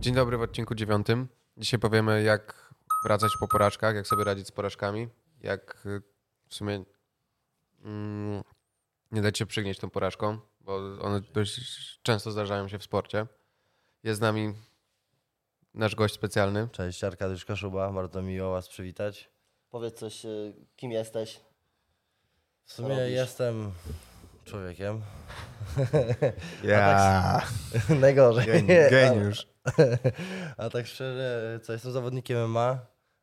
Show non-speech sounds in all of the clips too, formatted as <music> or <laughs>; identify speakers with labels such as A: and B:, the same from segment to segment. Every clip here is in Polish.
A: Dzień dobry w odcinku dziewiątym. Dzisiaj powiemy, jak wracać po porażkach, jak sobie radzić z porażkami, jak y, w sumie mm, nie dać się przygnieść tą porażką, bo one dość często zdarzają się w sporcie. Jest z nami nasz gość specjalny.
B: Cześć, Arkadiusz Kaszuba, bardzo miło Was przywitać.
C: Powiedz coś, y, kim jesteś?
B: W sumie
C: robisz?
B: jestem człowiekiem.
A: Ja, <laughs> <laughs>
B: Najgorzej.
A: geniusz.
B: A tak szczerze, co jestem zawodnikiem MMA,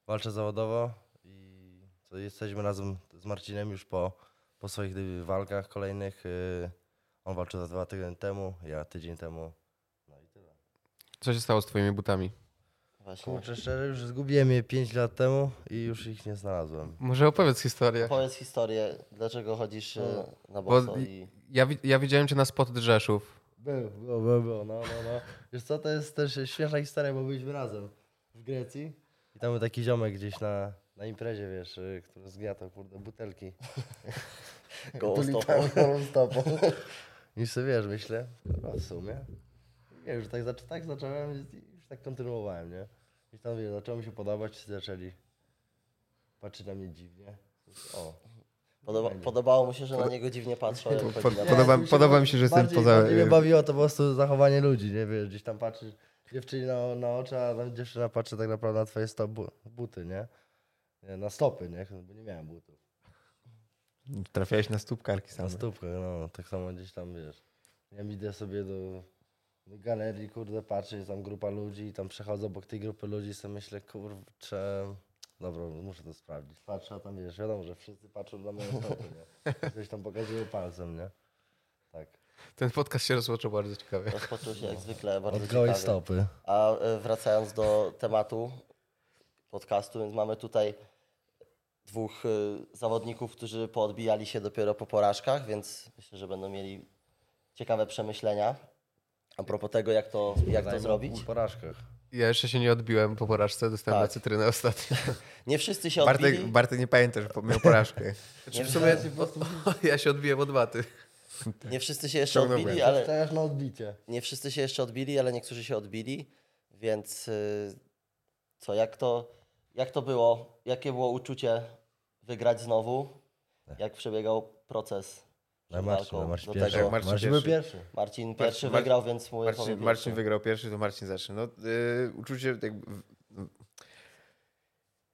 B: walczę zawodowo i co jesteśmy razem z Marcinem już po, po swoich walkach kolejnych. y, On walczył za dwa tygodnie temu, ja tydzień temu. No i tyle.
A: Co się stało z twoimi butami?
C: Właśnie.
B: Kurczę, szczerze, już zgubiłem je 5 lat temu i już ich nie znalazłem.
A: Może opowiedz historię.
C: Powiedz historię, dlaczego chodzisz y, na
A: Bo
C: boso i...
A: ja, ja widziałem cię na spot Rzeszów.
B: Był, był, był, był, no, no, no. Wiesz co, to jest też śmieszna historia, bo byliśmy razem w Grecji i tam był taki ziomek gdzieś na, na imprezie, wiesz, y, który zgniatał, kurde, butelki. <laughs> Tulipami
C: stopą.
B: gołą stopą. I sobie, wiesz, myślę, no w sumie. Nie, już tak, tak zacząłem i już tak kontynuowałem, nie? I tam, wiesz, zaczęło mi się podobać, wszyscy zaczęli patrzeć na mnie dziwnie. O,
C: Podoba, podobało mu się, że na niego dziwnie patrzą, <laughs> na
A: podoba-
B: mi się
A: podoba mi się, że jestem poza-
B: mnie bawiło to po prostu zachowanie ludzi, nie wiesz, gdzieś tam patrzysz dziewczynie na, na oczy, a tam dziewczyna patrzy tak naprawdę na twoje sto, bu, buty, nie? nie? Na stopy, nie? Bo nie miałem butów.
A: Trafiałeś na stópkarki
B: Na
A: same.
B: stópkę, no, tak samo gdzieś tam, wiesz. Ja idę sobie do, do galerii, kurde, patrzę, jest tam grupa ludzi i tam przechodzę obok tej grupy ludzi i sobie myślę, kurczę, dobra, muszę to sprawdzić. Patrzę, a tam, wiesz, wiadomo, że wszyscy patrzą na moje stopy, nie? Coś tam pokazują palcem, nie? Tak.
A: Ten podcast się rozpoczął bardzo ciekawie.
C: Rozpoczął się jak zwykle bardzo
B: Od gołej
C: ciekawie.
B: stopy.
C: A y, wracając do tematu podcastu, więc mamy tutaj dwóch y, zawodników, którzy poodbijali się dopiero po porażkach, więc myślę, że będą mieli ciekawe przemyślenia a propos tego, jak to, jak to
B: Dajmy
C: zrobić.
B: Po porażkach.
A: Ja jeszcze się nie odbiłem po porażce, dostałem
C: Tak.
A: na cytrynę ostatnio. <laughs>
C: Nie wszyscy się odbili.
A: Bartek, Bartek nie pamięta, że miał porażkę. <laughs> Znaczy
C: Nie
A: w sumie <laughs> ja się odbiłem od waty.
C: Nie wszyscy się jeszcze
A: Ciągnąłem.
C: odbili, ale
B: Też na odbicie.
C: nie wszyscy się jeszcze odbili, ale niektórzy się odbili, więc y, co, jak to, jak to było? Jakie było uczucie wygrać znowu? Jak przebiegał proces
B: Na Marcin,
C: walką
B: na Marcin
C: do
B: pierwszy.
C: tego?
A: Marcin
B: Marcin był
A: pierwszy.
B: pierwszy.
C: Marcin pierwszy
A: Mar-
C: wygrał, więc mówię
A: Marcin, Marcin
C: pierwszy.
A: wygrał pierwszy, to Marcin zacznie. No, yy, uczucie jakby...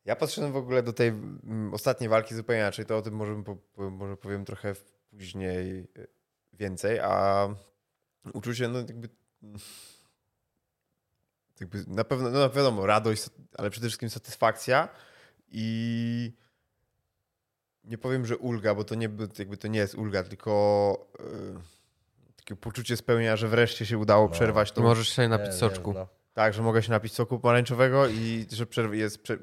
A: Ja podszedłem w ogóle do tej mm, ostatniej walki zupełnie inaczej, to o tym może, po, po- może powiem trochę później yy, więcej, a uczucie, no jakby... jakby na pewno, no wiadomo, radość, ale przede wszystkim satysfakcja i nie powiem, że ulga, bo to nie, jakby to nie jest ulga, tylko yy, takie poczucie spełnienia, że wreszcie się udało
B: No.
A: przerwać to. Możesz sobie napić
B: Nie,
A: soczku.
B: no.
A: Tak, że mogę się napić soku pomarańczowego i że, przerw- jest, prze-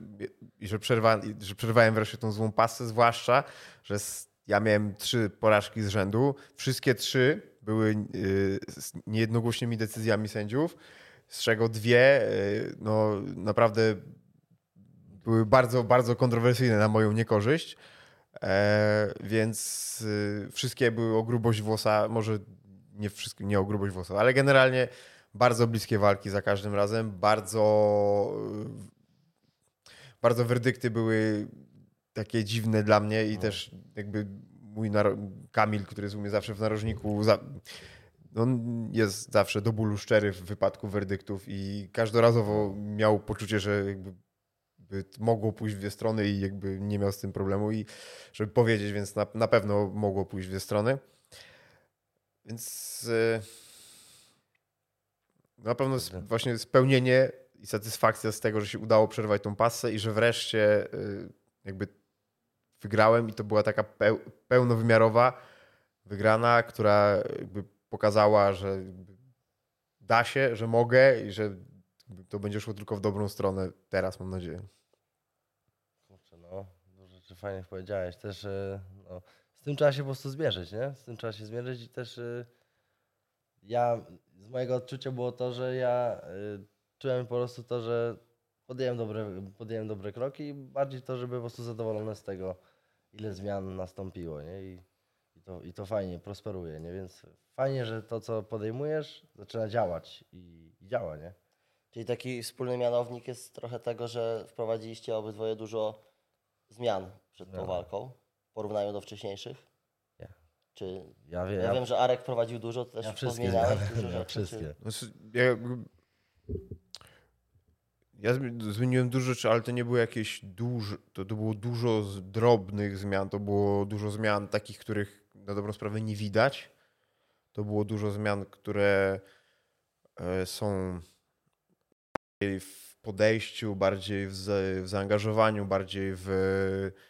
A: i że, przerwa, i że przerwałem wreszcie tą złą pasę, zwłaszcza, że ja miałem trzy porażki z rzędu. Wszystkie trzy były yy, z niejednogłośnymi decyzjami sędziów, z czego dwie yy, no, naprawdę były bardzo, bardzo kontrowersyjne na moją niekorzyść. E, więc y, wszystkie były o grubość włosa, może nie wszystkie, nie o grubość włosa, ale generalnie bardzo bliskie walki za każdym razem, bardzo y, bardzo werdykty były takie dziwne dla mnie i też jakby mój Kamil, który jest u mnie zawsze w narożniku, za, on jest zawsze do bólu szczery w wypadku werdyktów i każdorazowo miał poczucie, że jakby by mogło pójść w dwie strony i jakby nie miał z tym problemu i żeby powiedzieć, więc na, na pewno mogło pójść w dwie strony. Więc y, na pewno jest właśnie spełnienie i satysfakcja z tego, że się udało przerwać tą pasę i że wreszcie y, jakby wygrałem i to była taka peł, pełnowymiarowa wygrana, która jakby pokazała, że jakby da się, że mogę i że jakby to będzie szło tylko w dobrą stronę teraz, mam nadzieję.
B: Fajnych powiedziałeś. Też e, no, z tym trzeba się po prostu zmierzyć, nie? Z tym trzeba się zmierzyć i też e, ja, z mojego odczucia było to, że ja e, czułem po prostu to, że podjąłem dobre, podjąłem dobre kroki i bardziej to, żeby po prostu zadowolony z tego, ile zmian nastąpiło, nie? I, i, to, I to fajnie, prosperuje, nie? Więc fajnie, że to, co podejmujesz, zaczyna działać i, i działa, nie?
C: Czyli taki wspólny mianownik jest trochę tego, że wprowadziliście obydwoje dużo zmian przed tą
B: No.
C: walką w porównaniu do wcześniejszych?
B: Nie.
C: Czy
B: Ja, wie,
C: ja, wiem, że Arek prowadził dużo, to też
B: ja wszystkie
C: pozmieniałeś dużo
B: ja
C: rzeczy, czy-
B: wszystkie.
A: Znaczy, ja, ja zmi- zmieniłem dużo rzeczy, ale to nie było jakieś duże, to, to było dużo z drobnych zmian, to było dużo zmian takich, których na dobrą sprawę nie widać. To było dużo zmian, które e, są w podejściu, bardziej w, za, w zaangażowaniu, bardziej w wiem,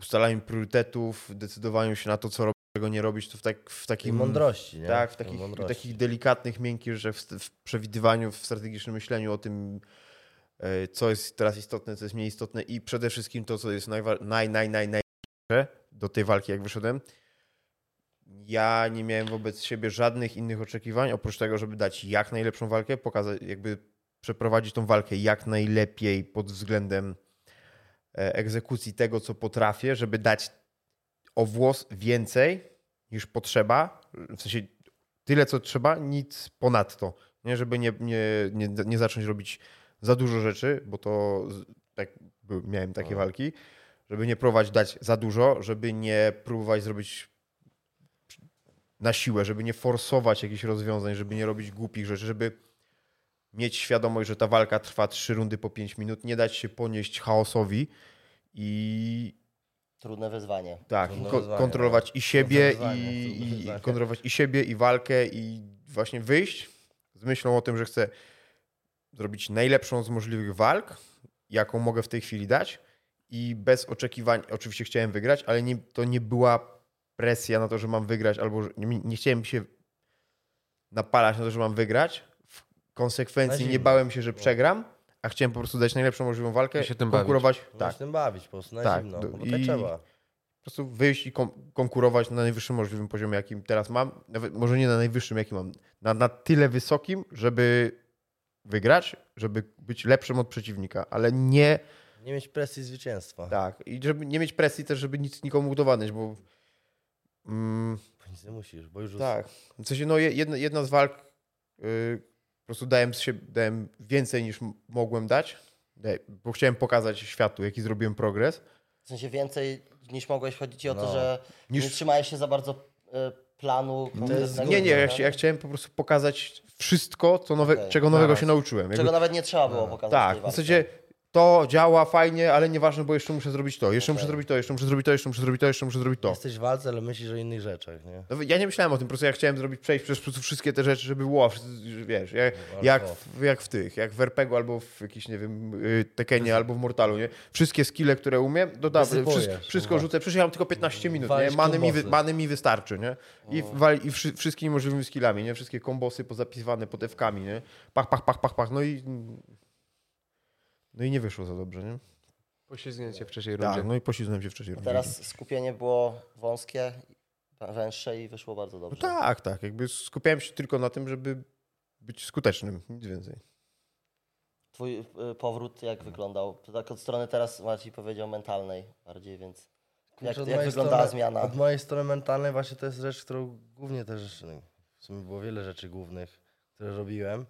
A: ustalaniu priorytetów, decydowaniu się na to, co robić, czego nie robić, to w, tak, w
B: I
A: takim
B: mądrości, nie?
A: tak, w takich,
B: mądrości.
A: takich delikatnych, miękkich rzeczach, w, w przewidywaniu, w strategicznym myśleniu o tym, e, co jest teraz istotne, co jest mniej istotne i przede wszystkim to, co jest najwa- naj, naj, naj, najważniejsze do tej walki, jak wyszedłem. Ja nie miałem wobec siebie żadnych innych oczekiwań, oprócz tego, żeby dać jak najlepszą walkę, pokazać, jakby przeprowadzić tą walkę jak najlepiej pod względem egzekucji tego, co potrafię, żeby dać o włos więcej niż potrzeba, w sensie tyle, co trzeba, nic ponadto. Nie, żeby nie, nie, nie, nie zacząć robić za dużo rzeczy, bo to tak, miałem takie walki, żeby nie próbować dać za dużo, żeby nie próbować zrobić na siłę, żeby nie forsować jakichś rozwiązań, żeby nie robić głupich rzeczy, żeby mieć świadomość, że ta walka trwa trzy rundy po 5 minut, nie dać się ponieść chaosowi i,
C: Trudne wyzwanie.
A: tak,
B: Trudne
A: ko-
B: wyzwanie,
A: kontrolować i siebie, i, i kontrolować i siebie, i walkę, i właśnie wyjść z myślą o tym, że chcę zrobić najlepszą z możliwych walk, jaką mogę w tej chwili dać i bez oczekiwań, oczywiście chciałem wygrać, ale nie, to nie była presja na to, że mam wygrać, albo że nie, nie chciałem się napalać na to, że mam wygrać. Konsekwencji nie bałem się, że przegram, a chciałem po prostu dać najlepszą możliwą walkę,
D: I się tym
A: konkurować.
B: No
A: Tak,
B: się tym bawić po prostu na
A: Tak,
B: zimno, bo tak
A: i-
B: trzeba.
A: po prostu wyjść i kon- konkurować na najwyższym możliwym poziomie, jakim teraz mam. Nawet może nie na najwyższym, jaki mam, na, na tyle wysokim, żeby wygrać, żeby być lepszym od przeciwnika, ale nie
B: Nie mieć presji zwycięstwa.
A: tak. I żeby nie mieć presji też, żeby nic nikomu udowadniać, bo mm,
B: Bo nic nie musisz, bo już
A: tak. W sensie, no je- jedna, jedna z walk yy, prostu dałem, siebie, dałem więcej niż mogłem dać, bo chciałem pokazać światu, jaki zrobiłem progres.
C: W sensie więcej niż mogłeś. Chodzi ci o to,
B: No.
C: że
A: Niż-
C: nie trzymałeś się za bardzo e, planu konkretnego.
A: Nie, nie, ja,
C: tak?
A: ja chciałem po prostu pokazać wszystko, co nowe,
C: Okej.
A: czego nowego się nauczyłem. Jakby,
C: Czego nawet nie trzeba było pokazać.
A: tak, w zasadzie to działa fajnie, ale nieważne, bo jeszcze muszę zrobić to, jeszcze muszę
C: Okej.
A: zrobić to, jeszcze muszę zrobić to, jeszcze muszę zrobić to, jeszcze muszę zrobić to.
B: Jesteś w walce, ale myślisz o innych rzeczach, nie?
A: No, Ja nie myślałem o tym, po prostu ja chciałem zrobić, przejść przez wszystkie te rzeczy, żeby było, wiesz, jak, jak, w, jak w tych, jak w RPG albo w jakiś, nie wiem, y, Tekenie albo w Mortalu, nie? Wszystkie skille, które umiem, dodam,
B: Wysypujesz,
A: wszystko, wszystko
B: no.
A: rzucę, przecież ja mam tylko 15 minut, nie? Many mi, wy, many mi wystarczy, nie? I, wali, i wszy, wszystkimi możliwymi skillami, nie? Wszystkie kombosy pozapisywane pod F-kami, nie? Pach, pach, pach, pach, pach, no i no i nie wyszło za dobrze, nie?
D: Poślizgnięcie w trzeciej rundzie.
A: Tak, no i poślizgnąłem się wcześniej.
C: A teraz skupienie było wąskie, węższe i wyszło bardzo
A: No
C: dobrze.
A: tak, tak. Jakby skupiałem się tylko na tym, żeby być skutecznym, nic więcej.
C: Twój y, powrót jak wyglądał? To tak od strony teraz Maciej powiedział mentalnej bardziej, więc jak, jak wyglądała
B: strony-
C: zmiana?
B: Od mojej strony mentalnej właśnie to jest rzecz, którą głównie też, no, w sumie było wiele rzeczy głównych, które robiłem.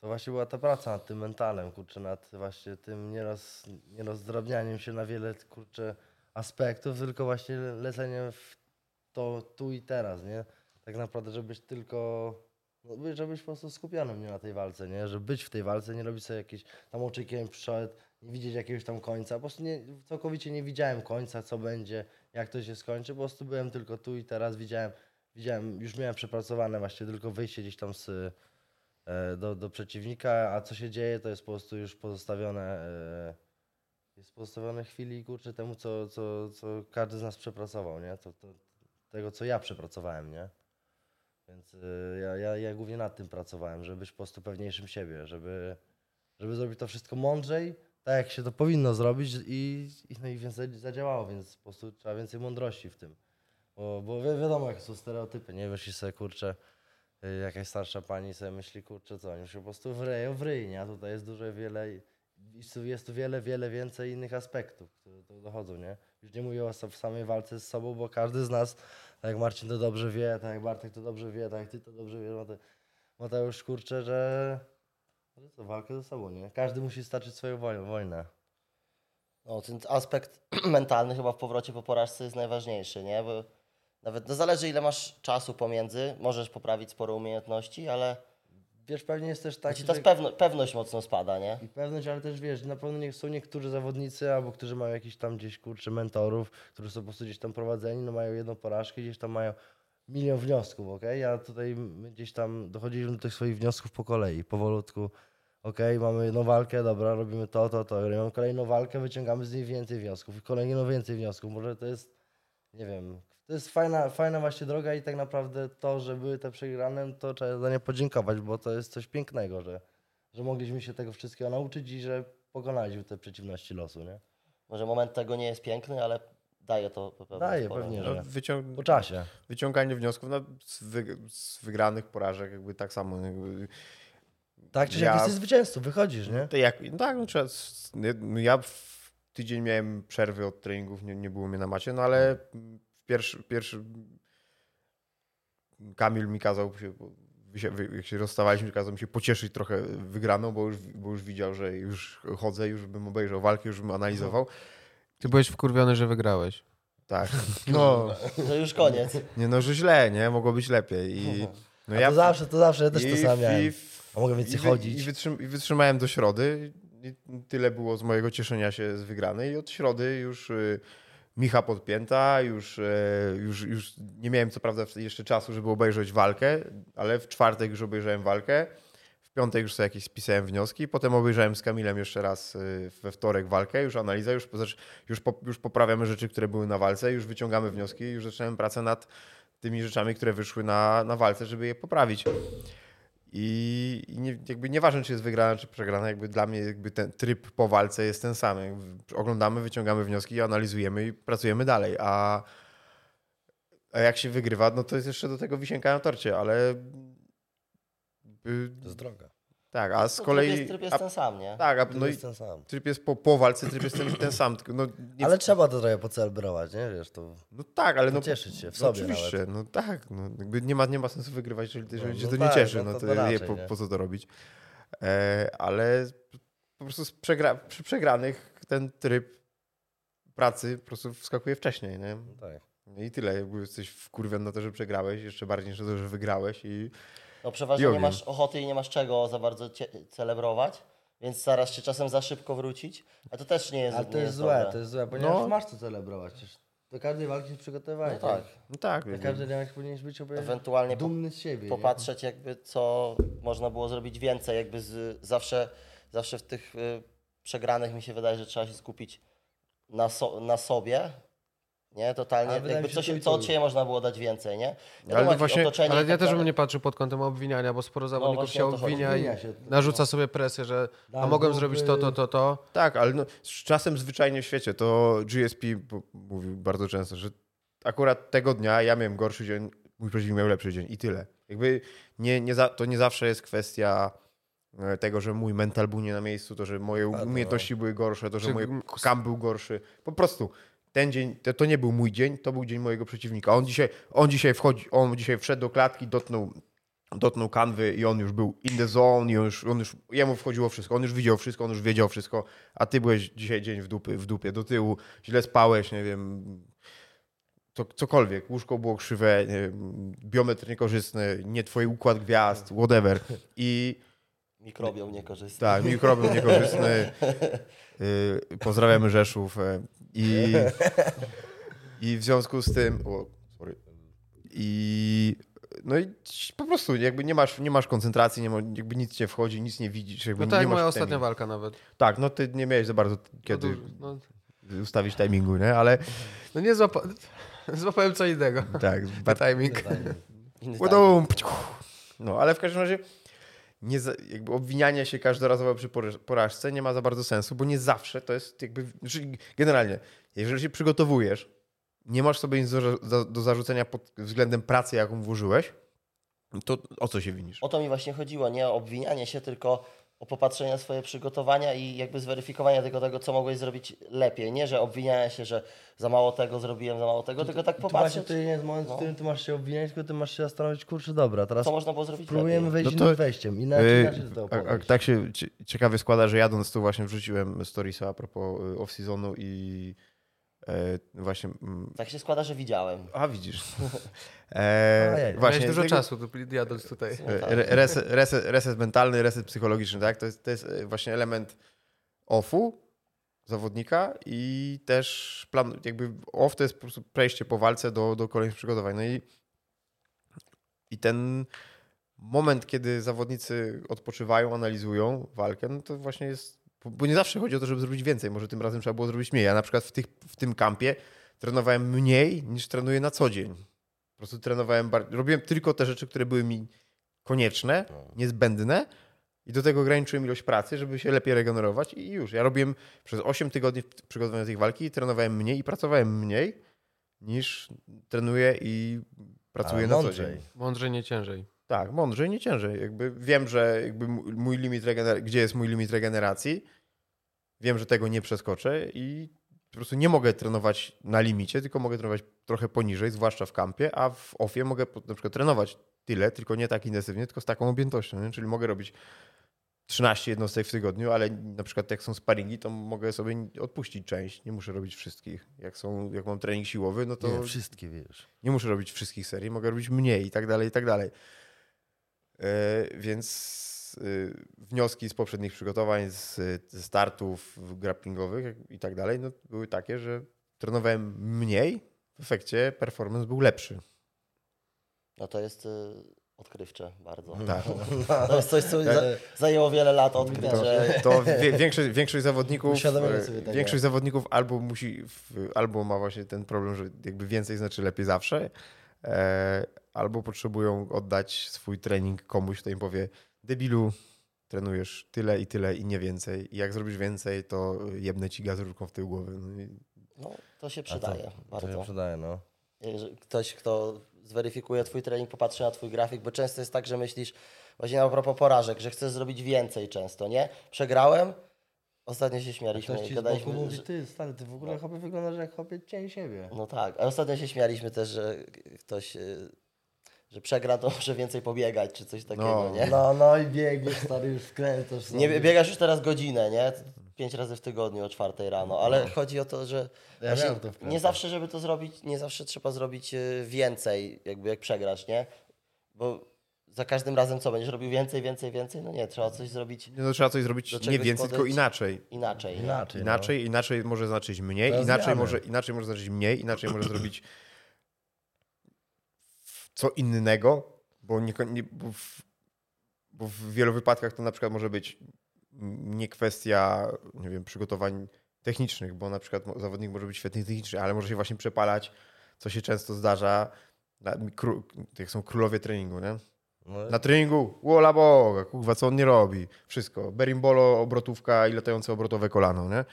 B: To właśnie była ta praca nad tym mentalem, kurczę, nad właśnie tym nieroz, nierozdrabnianiem się na wiele, kurczę, aspektów, tylko właśnie leceniem w to tu i teraz, nie? Tak naprawdę, żebyś tylko, no, by- żebyś po prostu skupionym nie na tej walce, nie? Żeby być w tej walce, nie robić sobie jakieś tam oczekiwań przed, nie widzieć jakiegoś tam końca. Po prostu nie, całkowicie nie widziałem końca, co będzie, jak to się skończy. Po prostu byłem tylko tu i teraz, widziałem, widziałem już miałem przepracowane właśnie tylko wyjście gdzieś tam z, do, do przeciwnika, a co się dzieje, to jest po prostu już pozostawione, e, jest pozostawione chwili, kurczę, temu, co, co, co każdy z nas przepracował, nie? To, to, tego, co ja przepracowałem, nie? Więc y, ja, ja, ja głównie nad tym pracowałem, żeby być po prostu pewniejszym siebie, żeby, żeby zrobić to wszystko mądrzej, tak jak się to powinno zrobić i, i, no i więc za- zadziałało, więc po prostu trzeba więcej mądrości w tym. Bo, bo wi- wiadomo, jakie są stereotypy, nie? Myśli sobie, kurczę, jakaś starsza pani sobie myśli, kurczę, co, oni się po prostu wryją w ryj, nie? A tutaj jest dużo, wiele, jest tu wiele, wiele więcej innych aspektów, które tu dochodzą, nie? Już nie mówię o samej walce z sobą, bo każdy z nas, tak jak Marcin to dobrze wie, tak jak Bartek to dobrze wie, tak jak ty to dobrze wiesz, no to Mateusz, kurczę, że... że co, walkę ze sobą, nie? Każdy musi starczyć swoją woj- wojnę.
C: No, ten aspekt <clears throat> mentalny chyba w powrocie po porażce jest najważniejszy, nie? Bo nawet no zależy ile masz czasu pomiędzy, możesz poprawić sporo umiejętności, ale
B: Wiesz, pewnie jest też tak,
C: ci ta
B: że...
C: pewno, pewność mocno spada, nie?
B: I pewność, ale też wiesz, na pewno nie, są niektórzy zawodnicy, albo którzy mają jakiś tam gdzieś kurczę mentorów, którzy są po prostu gdzieś tam prowadzeni, no mają jedną porażkę, gdzieś tam mają milion wniosków, okej? A tutaj gdzieś tam dochodziliśmy do tych swoich wniosków po kolei, powolutku. Okej, mamy jedną walkę, dobra, robimy to, to, to. Mamy kolejną walkę, wyciągamy z niej więcej wniosków i kolejną więcej wniosków. Może to jest, nie wiem, to jest fajna, fajna właśnie droga i tak naprawdę to, że były te przegrane, to trzeba za nie podziękować, bo to jest coś pięknego, że, że mogliśmy się tego wszystkiego nauczyć i że pokonaliśmy te przeciwności losu, nie?
C: Może moment tego nie jest piękny, ale daje to pewnie
B: Daje,
C: sporo.
B: pewnie,
A: No,
B: że
A: wyciąg-
B: po czasie.
A: wyciąganie wniosków no, z, wy- z wygranych porażek, jakby tak samo. Jakby,
B: Tak czy
A: Ja-
B: jak jesteś zwycięzcą, wychodzisz, nie?
A: to jak, no tak, no, trzeba, no, ja w tydzień miałem przerwy od treningów, nie, nie było mnie na macie, no ale w pierwszy, pierwszy Kamil mi kazał się, jak się rozstawaliśmy, kazał mi się pocieszyć trochę wygraną, bo już, bo już widział, że już chodzę, już bym obejrzał walkę, już bym analizował.
D: Ty byłeś wkurwiony, że wygrałeś.
A: Tak, <laughs> no,
C: Że już koniec.
A: nie no, że źle, nie? Mogło być lepiej i no
B: A to zawsze, to zawsze, ja też to
A: i-
B: samo miałem.
A: i-
B: A mogę więcej
A: i
B: chodzić.
A: I, wytrzym, I wytrzymałem do środy. I tyle było z mojego cieszenia się z wygranej. I od środy już y, Micha podpięta, już, e, już, już nie miałem co prawda jeszcze czasu, żeby obejrzeć walkę, ale w czwartek już obejrzałem walkę. W piątek już sobie jakieś spisałem wnioski, potem obejrzałem z Kamilem jeszcze raz y, we wtorek walkę, już analiza, już, zacz- już, już poprawiamy rzeczy, które były na walce, już wyciągamy wnioski, już zacząłem pracę nad tymi rzeczami, które wyszły na, na walce, żeby je poprawić. I, i nie, jakby nieważne, czy jest wygrana, czy przegrana, jakby dla mnie jakby ten tryb po walce jest ten sam. Oglądamy, wyciągamy wnioski, analizujemy i pracujemy dalej. A, a jak się wygrywa, no to jest jeszcze do tego wisienka na torcie, ale y,
B: To jest droga.
A: Tak, a z
C: To
A: kolei...
C: Tryb jest, tryb jest
A: a,
C: ten sam, nie?
A: tak, a,
B: To
A: no
B: jest ten sam.
A: tryb jest po, po walce, tryb jest ten, ten sam. Tylko no, nie,
B: Ale trzeba to trochę pocelebrować, nie? Wiesz, to...
A: no tak, ale no...
B: Pocieszyć się w
A: no
B: sobie
A: Oczywiście, no tak. No, jakby nie, ma, nie ma sensu wygrywać, jeżeli, jeżeli
B: No,
A: cię
B: no
A: to
B: tak,
A: nie cieszy.
B: no
A: No
B: to
A: to,
B: to
A: je,
B: raczej,
A: po,
B: nie?
A: po co to robić? E, ale po prostu z przegra, przy przegranych ten tryb pracy po prostu wskakuje wcześniej, nie?
B: No tak.
A: I tyle. Jakby jesteś wkurwiony na to, że przegrałeś, jeszcze bardziej niż na to, że wygrałeś i
C: No przeważnie nie masz ochoty i nie masz czego za bardzo celebrować, więc starasz się czasem za szybko wrócić, a to też nie jest
B: Ale to
C: nie
B: jest złe,
C: dobre.
B: to jest złe, ponieważ
A: No.
B: masz co celebrować. Do każdej walki się przygotowałeś.
C: No tak.
A: no tak.
B: Na każdy dzień powinieneś być
C: Ewentualnie
B: dumny z siebie. nie?
C: popatrzeć jakby co można było zrobić więcej, jakby z, zawsze, zawsze w tych y, przegranych mi się wydaje, że trzeba się skupić na, so, na sobie, nie? Totalnie,
B: Ale
C: jakby
B: się,
C: co, od siebie można było dać więcej, nie?
A: Ale
C: Wiadomo, jakieś
A: właśnie-
D: Ale ja
C: tak
D: też bym nie patrzył pod kątem obwiniania, bo sporo zawodników
C: właśnie
D: się
C: chodzi.
D: obwinia i
B: się.
D: narzuca sobie presję, że a mogłem
B: bo
D: zrobić
B: by-
D: to, to, to, to.
A: Tak, ale no, z czasem zwyczajnie w świecie to GSP mówił bardzo często, że akurat tego dnia ja miałem gorszy dzień, mój przeciwnik miał lepszy dzień i tyle. Jakby nie, nie za, to nie zawsze jest kwestia e, tego, że mój mental był nie na miejscu, to, że moje umiejętności były gorsze, to, że
D: Czy-
A: mój kam był gorszy. Po prostu ten dzień, to, to nie był mój dzień, to był dzień mojego przeciwnika. On dzisiaj, on dzisiaj wchodzi, on dzisiaj wszedł do klatki, dotknął dotknął kanwy i on już był in the zone, już, on już, jemu wchodziło wszystko, on już widział wszystko, on już wiedział wszystko, a ty byłeś dzisiaj dzień w, dupy, w dupie, do tyłu, źle spałeś, nie wiem, to, cokolwiek, łóżko było krzywe, nie wiem, biometr niekorzystny, nie twój układ gwiazd, whatever. I
C: Mikrobiom niekorzystny.
A: tak, mikrobiom niekorzystny, yy, <laughs> pozdrawiamy Rzeszów e, i, i w związku z tym, o, sorry, i no i po prostu jakby nie masz, nie masz koncentracji, nie ma, jakby nic nie wchodzi, nic nie widzisz. Jakby
D: No tak
A: nie
D: moja
A: timing.
D: ostatnia walka nawet.
A: Tak, no ty nie miałeś za bardzo kiedy
D: No, dużo, no,
A: ustawić timingu, nie? Ale
D: no nie złapa... <laughs> złapałem co innego.
A: tak, <laughs>
D: timing.
C: Inny
A: Ładum, pciu. No, ale w każdym razie nie jakby obwinianie się każdorazowo przy poraż- porażce nie ma za bardzo sensu, bo nie zawsze to jest jakby, znaczy generalnie, jeżeli się przygotowujesz, nie masz sobie nic do, do zarzucenia pod względem pracy, jaką włożyłeś, to o co się winisz?
C: O to mi właśnie chodziło, nie o obwinianie się, tylko o popatrzenie na swoje przygotowania i jakby zweryfikowanie tego, tego, co mogłeś zrobić lepiej. Nie, że obwiniania się, że za mało tego zrobiłem, za mało tego, tylko tak
B: Tu właśnie
C: popatrzeć,
B: to nie jest moment, w którym ty masz się obwiniać, tylko ty masz się zastanowić, kurczę, dobra, teraz
C: co można było zrobić
B: próbujemy
C: lepiej.
B: wejść
A: No to-
B: innym wejściem. Inaczej,
A: Yy,
B: inaczej tego
A: a, a tak się cie- ciekawie składa, że jadąc tu właśnie wrzuciłem storiesa a propos y, off-seasonu i właśnie... mm,
C: Tak się składa, że widziałem.
A: A widzisz. <laughs> E,
B: Ojej,
A: właśnie
D: dużo
A: tego-
D: czasu tu jadąc tutaj.
A: Re- Reset, reset, reset mentalny, reset psychologiczny, tak? To jest, to jest e, właśnie element offu zawodnika i też plan, jakby off to jest po prostu przejście po walce do, do kolejnych przygotowań. No i, i ten moment, kiedy zawodnicy odpoczywają, analizują walkę, no to właśnie jest, bo- bo nie zawsze chodzi o to, żeby zrobić więcej, może tym razem trzeba było zrobić mniej. Ja na przykład w, tych, w tym kampie trenowałem mniej niż trenuję na co dzień. Po prostu trenowałem, robiłem tylko te rzeczy, które były mi konieczne, niezbędne i do tego ograniczyłem ilość pracy, żeby się lepiej regenerować i już. Ja robiłem przez 8 tygodni przygotowania do tej walki i trenowałem mniej i pracowałem mniej niż trenuję i pracuję
B: Ale
A: na co
B: mądrzej.
A: dzień.
D: Mądrzej, nie ciężej.
A: Tak, mądrzej, nie ciężej. Jakby wiem, że jakby mój limit regener- gdzie jest mój limit regeneracji. Wiem, że tego nie przeskoczę i po prostu nie mogę trenować na limicie, tylko mogę trenować trochę poniżej, zwłaszcza w kampie, a w ofie mogę na przykład trenować tyle, tylko nie tak intensywnie, tylko z taką objętością. Nie? Czyli mogę robić 13 jednostek w tygodniu, ale na przykład jak są sparingi, to mogę sobie odpuścić część. Nie muszę robić wszystkich. Jak, są, jak mam trening siłowy, no to
B: Nie, wszystkie wiesz.
A: nie muszę robić wszystkich serii, mogę robić mniej i tak dalej, i tak dalej. E, Więc e, wnioski z poprzednich przygotowań, z, ze startów grapplingowych i tak dalej, no, były takie, że trenowałem mniej, w efekcie performance był lepszy.
C: No to jest y, odkrywcze bardzo.
A: Tak.
C: To jest coś, co za, zajęło wiele lat odkryć,
A: To,
C: że
A: to większość, większość zawodników e, większość zawodników albo musi, albo ma właśnie ten problem, że jakby więcej znaczy lepiej zawsze, e, albo potrzebują oddać swój trening komuś, kto im powie debilu, trenujesz tyle i tyle i nie więcej. I jak zrobisz więcej, to jebnę ci gaz w tył głowy. No i
C: no, to się
B: A to-
C: przydaje
B: To się
C: bardzo.
B: przydaje, no.
C: Ktoś, kto zweryfikuje twój trening, popatrzy na twój grafik, bo często jest tak, że myślisz, właśnie a propos porażek, że chcesz zrobić więcej często, nie? Przegrałem, ostatnio się śmialiśmy
B: Ktoś
C: i
B: ci z boku
C: gadaliśmy,
B: mówi,
C: że,
B: ty stary, ty w ogóle chłopie wyglądasz jak chłopie cień siebie.
C: no tak, a ostatnio się śmialiśmy też, że ktoś, y, że przegra, to <laughs> może więcej pobiegać, czy coś takiego,
A: No.
C: nie?
B: No, no i biegniesz stary, już wkręcasz sobie.
C: Nie biegasz już teraz godzinę, nie? Pięć razy w tygodniu o czwartej rano, ale chodzi o to, że
B: Ja to
C: nie zawsze, żeby to zrobić, nie zawsze trzeba zrobić y, więcej, jakby jak przegrasz, nie? Bo za każdym razem co, będziesz robił więcej, więcej, więcej? No nie, trzeba coś zrobić
A: no, trzeba coś zrobić nie więcej, tylko inaczej.
C: inaczej. nie?
B: Inaczej,
A: Inaczej, inaczej może znaczyć mniej, inaczej
B: zmiany.
A: może, inaczej może znaczyć mniej, inaczej może zrobić co innego, bo, nie, bo, w, bo w wielu wypadkach to na przykład może być nie kwestia, nie wiem, przygotowań technicznych, bo na przykład zawodnik może być świetny technicznie, ale może się właśnie przepalać, co się często zdarza, kró, jak są królowie treningu, nie?
B: No,
A: Na treningu, wola boga, kurwa, co on nie robi? Wszystko. Berimbolo, obrotówka i latające obrotowe kolano, nie?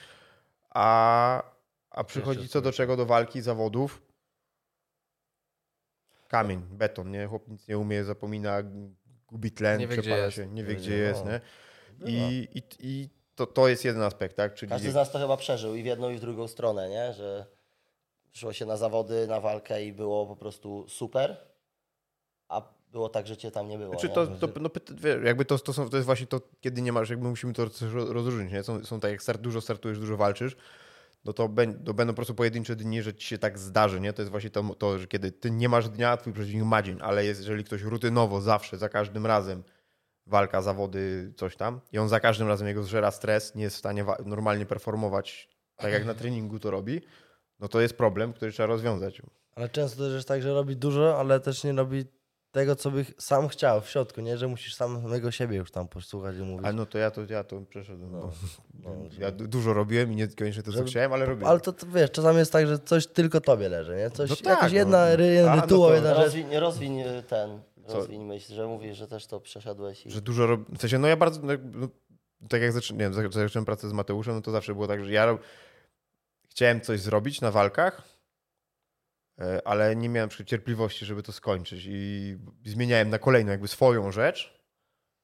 A: A, a przychodzi co do czego do walki, zawodów. Kamień, beton, nie? Chłop nic nie umie, zapomina, gubi tlen,
D: Nie wie, gdzie
A: przepala
D: jest.
A: się, nie wie gdzie jest,
B: no.
A: nie? I, i, i to, to jest jeden aspekt, tak? Czyli
C: Każdy z nas to chyba przeżył i w jedną i w drugą stronę, nie? Że szło się na zawody, na walkę i było po prostu super, a było tak, że cię tam nie było.
A: Znaczy
C: nie?
A: to, to, no, jakby to, to, są, to jest właśnie to, kiedy nie masz, jakby musimy to rozróżnić, nie? Są, są tak, jak start, dużo startujesz, dużo walczysz, no to, to będą po prostu pojedyncze dni, że ci się tak zdarzy, nie? To jest właśnie to, to, że kiedy ty nie masz dnia, twój przeciwnik ma dzień, ale jest, jeżeli ktoś rutynowo, zawsze, za każdym razem walka, zawody, coś tam i on za każdym razem jego zżera stres, nie jest w stanie normalnie performować tak jak na treningu to robi, no to jest problem, który trzeba rozwiązać.
B: Ale często też jest tak, że robi dużo, ale też nie robi tego, co by ch- sam chciał w środku, nie? Że musisz samego siebie już tam posłuchać i mówić.
A: Ale no to ja to, ja to przeszedłem, bo
B: no,
A: ja du- dużo robiłem i nie koniecznie to, co
B: Żeby-
A: chciałem, ale robiłem.
B: Ale to, to wiesz, czasami jest tak, że coś tylko tobie leży, nie? Coś,
A: No tak,
B: jakaś
A: no.
B: jedna ry, jeden
A: A, no
B: rytuał, jedna rzecz.
C: Rozwiń, rozwiń y, ten,
A: Co?
C: rozwiń myśl, że mówisz, że też to przeszedłeś i...
A: Że dużo rob... W sensie, no ja bardzo, no, no, tak jak zacząłem pracę z Mateuszem, no to zawsze było tak, że ja rob... chciałem coś zrobić na walkach, e, ale nie miałem przykład cierpliwości, żeby to skończyć i zmieniałem na kolejną jakby swoją rzecz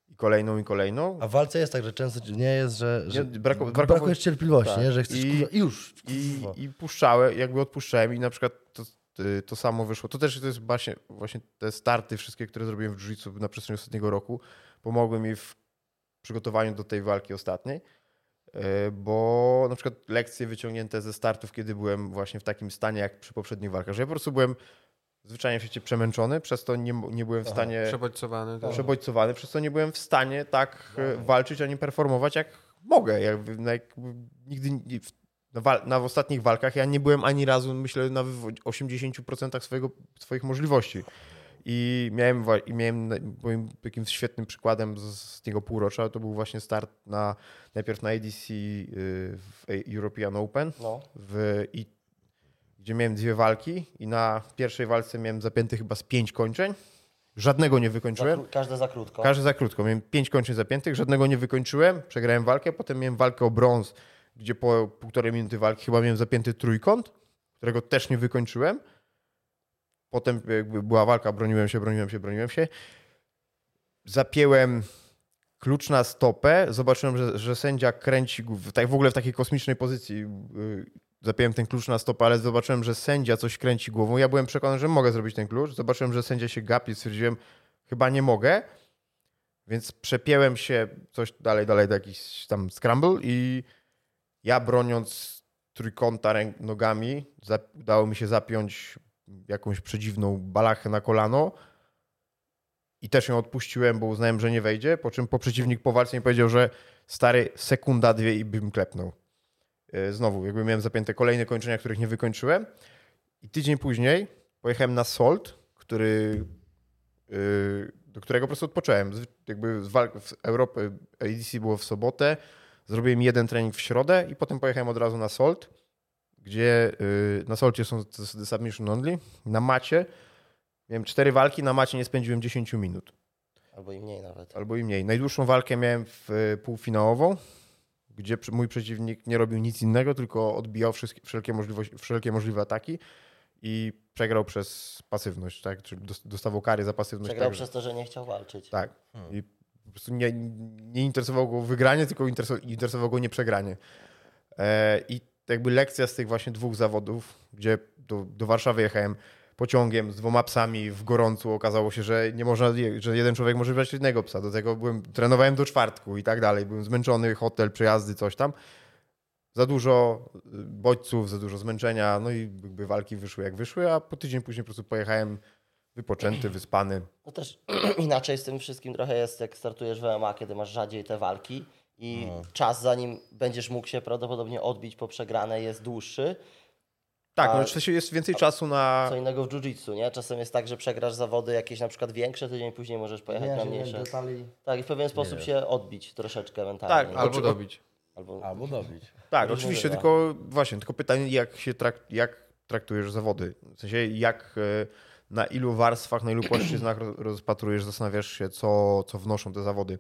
A: i kolejną i kolejną.
B: A w walce jest tak, że często nie jest, że, że
A: Nie, brako-
B: b-
A: brakowo-
B: brakuje cierpliwości,
A: tak.
B: nie? że chcesz
A: I-
B: kurwa, już.
A: I. I puszczałem, jakby odpuszczałem i na przykład to, y, to samo wyszło. To też to jest właśnie, właśnie te starty wszystkie, które zrobiłem w jiu na przestrzeni ostatniego roku, pomogły mi w przygotowaniu do tej walki ostatniej, bo na przykład lekcje wyciągnięte ze startów, kiedy byłem właśnie w takim stanie jak przy poprzednich walkach, że ja po prostu byłem zwyczajnie w świecie przemęczony, przez to nie, nie byłem w
B: Aha.
A: stanie
D: Przebodźcowany. też.
A: przebodźcowany, przez co nie byłem w stanie tak e, walczyć ani performować jak mogę. Jakby, no, jakby nigdy nie- w- na, wal, na ostatnich walkach ja nie byłem ani razu, myślę, na wywo- 80% swojego, swoich możliwości. I miałem, i miałem moim takim świetnym przykładem z, z tego półrocza to był właśnie start na najpierw na ADC y, w European Open
C: No.
A: w, i, gdzie miałem dwie walki i na pierwszej walce miałem zapięty chyba z pięć kończeń. Żadnego nie
C: Za
A: wykończyłem.
C: kró- każde za krótko.
A: Każdy za krótko. Miałem pięć kończyn zapiętych, żadnego nie wykończyłem. Przegrałem walkę, potem miałem walkę o brąz, gdzie po półtorej minuty walki chyba miałem zapięty trójkąt, którego też nie wykończyłem. Potem jakby była walka, broniłem się, broniłem się, broniłem się. Zapięłem klucz na stopę, zobaczyłem, że, że sędzia kręci, tak w ogóle w takiej kosmicznej pozycji. yy, Zapiąłem ten klucz na stopę, ale zobaczyłem, że sędzia coś kręci głową. Ja byłem przekonany, że mogę zrobić ten klucz. Zobaczyłem, że sędzia się gapi, stwierdziłem, chyba nie mogę. Więc przepięłem się coś dalej, dalej do jakiś tam scramble i ja broniąc trójkąta nogami, udało mi się zapiąć jakąś przedziwną balachę na kolano i też ją odpuściłem, bo uznałem, że nie wejdzie, po czym po przeciwnik po walce mi powiedział, że stary, sekunda, dwie i bym klepnął. Yy, Znowu, jakby miałem zapięte kolejne kończenia, których nie wykończyłem i tydzień później pojechałem na Salt, który yy, do którego po prostu odpocząłem. Jakby walk w Europie ADC było w sobotę, zrobiłem jeden trening w środę i potem pojechałem od razu na Salt, gdzie yy, na Solcie są submission only. Na macie miałem cztery walki, na macie nie spędziłem 10 minut.
C: Albo i mniej nawet.
A: Albo i mniej. Najdłuższą walkę miałem w y, półfinałową, gdzie mój przeciwnik nie robił nic innego, tylko odbijał wszystkie, wszelkie, wszelkie możliwe ataki i przegrał przez pasywność, tak? Czyli dos- dostawał kary za pasywność.
C: Przegrał
A: tak,
C: przez to, że nie chciał walczyć.
A: tak.
B: Hmm.
A: I po prostu nie, nie interesowało go wygranie, tylko interesowało, interesowało go nieprzegranie. E, I jakby lekcja z tych właśnie dwóch zawodów, gdzie do, do Warszawy jechałem pociągiem z dwoma psami w gorącu, okazało się, że nie można, że jeden człowiek może brać jednego psa. Do tego byłem, trenowałem do czwartku i tak dalej. Byłem zmęczony, hotel, przejazdy, coś tam. Za dużo bodźców, za dużo zmęczenia, no i jakby walki wyszły jak wyszły, a po tydzień później po prostu pojechałem wypoczęty, wyspany.
C: No też <clears throat> inaczej z tym wszystkim trochę jest, jak startujesz w MMA, kiedy masz rzadziej te walki i
A: No.
C: czas, zanim będziesz mógł się prawdopodobnie odbić po przegranej, jest dłuższy.
A: Tak, no oczywiście jest więcej czasu na...
C: Co innego w jiu-jitsu, nie? Czasem jest tak, że przegrasz zawody jakieś na przykład większe, tydzień później możesz pojechać na mniejsze. Tak, i w pewien sposób się odbić troszeczkę mentalnie.
A: Tak,
C: nie?
A: ale-
D: Albo dobić.
C: Albo,
B: Albo dobić.
A: Tak,
C: Różnie
A: oczywiście,
C: bywa.
A: tylko właśnie, tylko pytanie, jak się trak, jak traktujesz zawody? W sensie, jak, e, na ilu warstwach, na ilu płaszczyznach roz- rozpatrujesz, zastanawiasz się, co, co wnoszą te zawody?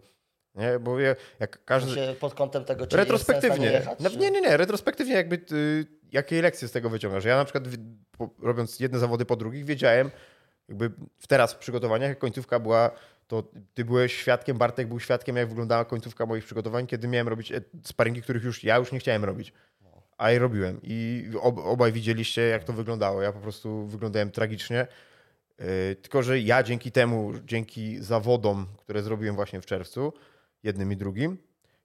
A: Nie, bo jak każdy...
C: pod kątem tego, czy na nie,
A: Retrospektywnie.
C: jechać,
A: No, nie, nie, nie. Retrospektywnie jakby ty, jakie lekcje z tego wyciągasz. Ja na przykład po, robiąc jedne zawody po drugich wiedziałem, jakby w teraz w przygotowaniach, jak końcówka była, to ty byłeś świadkiem, Bartek był świadkiem, jak wyglądała końcówka moich przygotowań, kiedy miałem robić e, sparingi, których już ja już nie chciałem robić. A je robiłem. I ob, obaj widzieliście, jak to wyglądało. Ja po prostu wyglądałem tragicznie. Yy, Tylko, że ja dzięki temu, dzięki zawodom, które zrobiłem właśnie w czerwcu, jednym i drugim,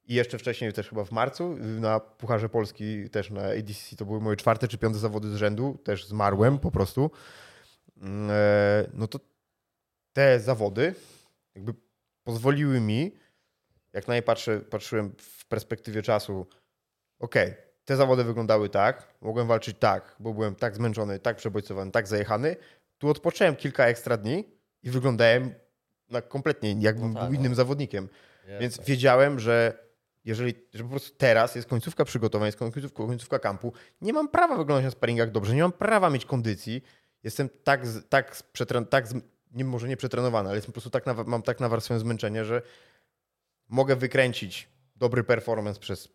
A: i jeszcze wcześniej, też chyba w marcu, na Pucharze Polski, też na ADC, to były moje czwarte czy piąte zawody z rzędu, też zmarłem po prostu. Mm, e, No to te zawody jakby pozwoliły mi, jak na nie patrzę, patrzyłem w perspektywie czasu, okej, te zawody wyglądały tak, mogłem walczyć tak, bo byłem tak zmęczony, tak przebojcowany, tak zajechany. Tu odpocząłem kilka ekstra dni i wyglądałem na kompletnie jakbym
C: No tak,
A: był innym
C: no.
A: zawodnikiem.
B: Jest
A: Więc
B: tak.
A: wiedziałem, że jeżeli, że po prostu teraz jest końcówka przygotowań, jest końcówka, końcówka kampu, nie mam prawa wyglądać na sparingach dobrze, nie mam prawa mieć kondycji. Jestem tak, tak, przetren, tak nie, może nie przetrenowany, ale jestem po prostu tak na, mam tak nawarstwione zmęczenie, że mogę wykręcić dobry performance przez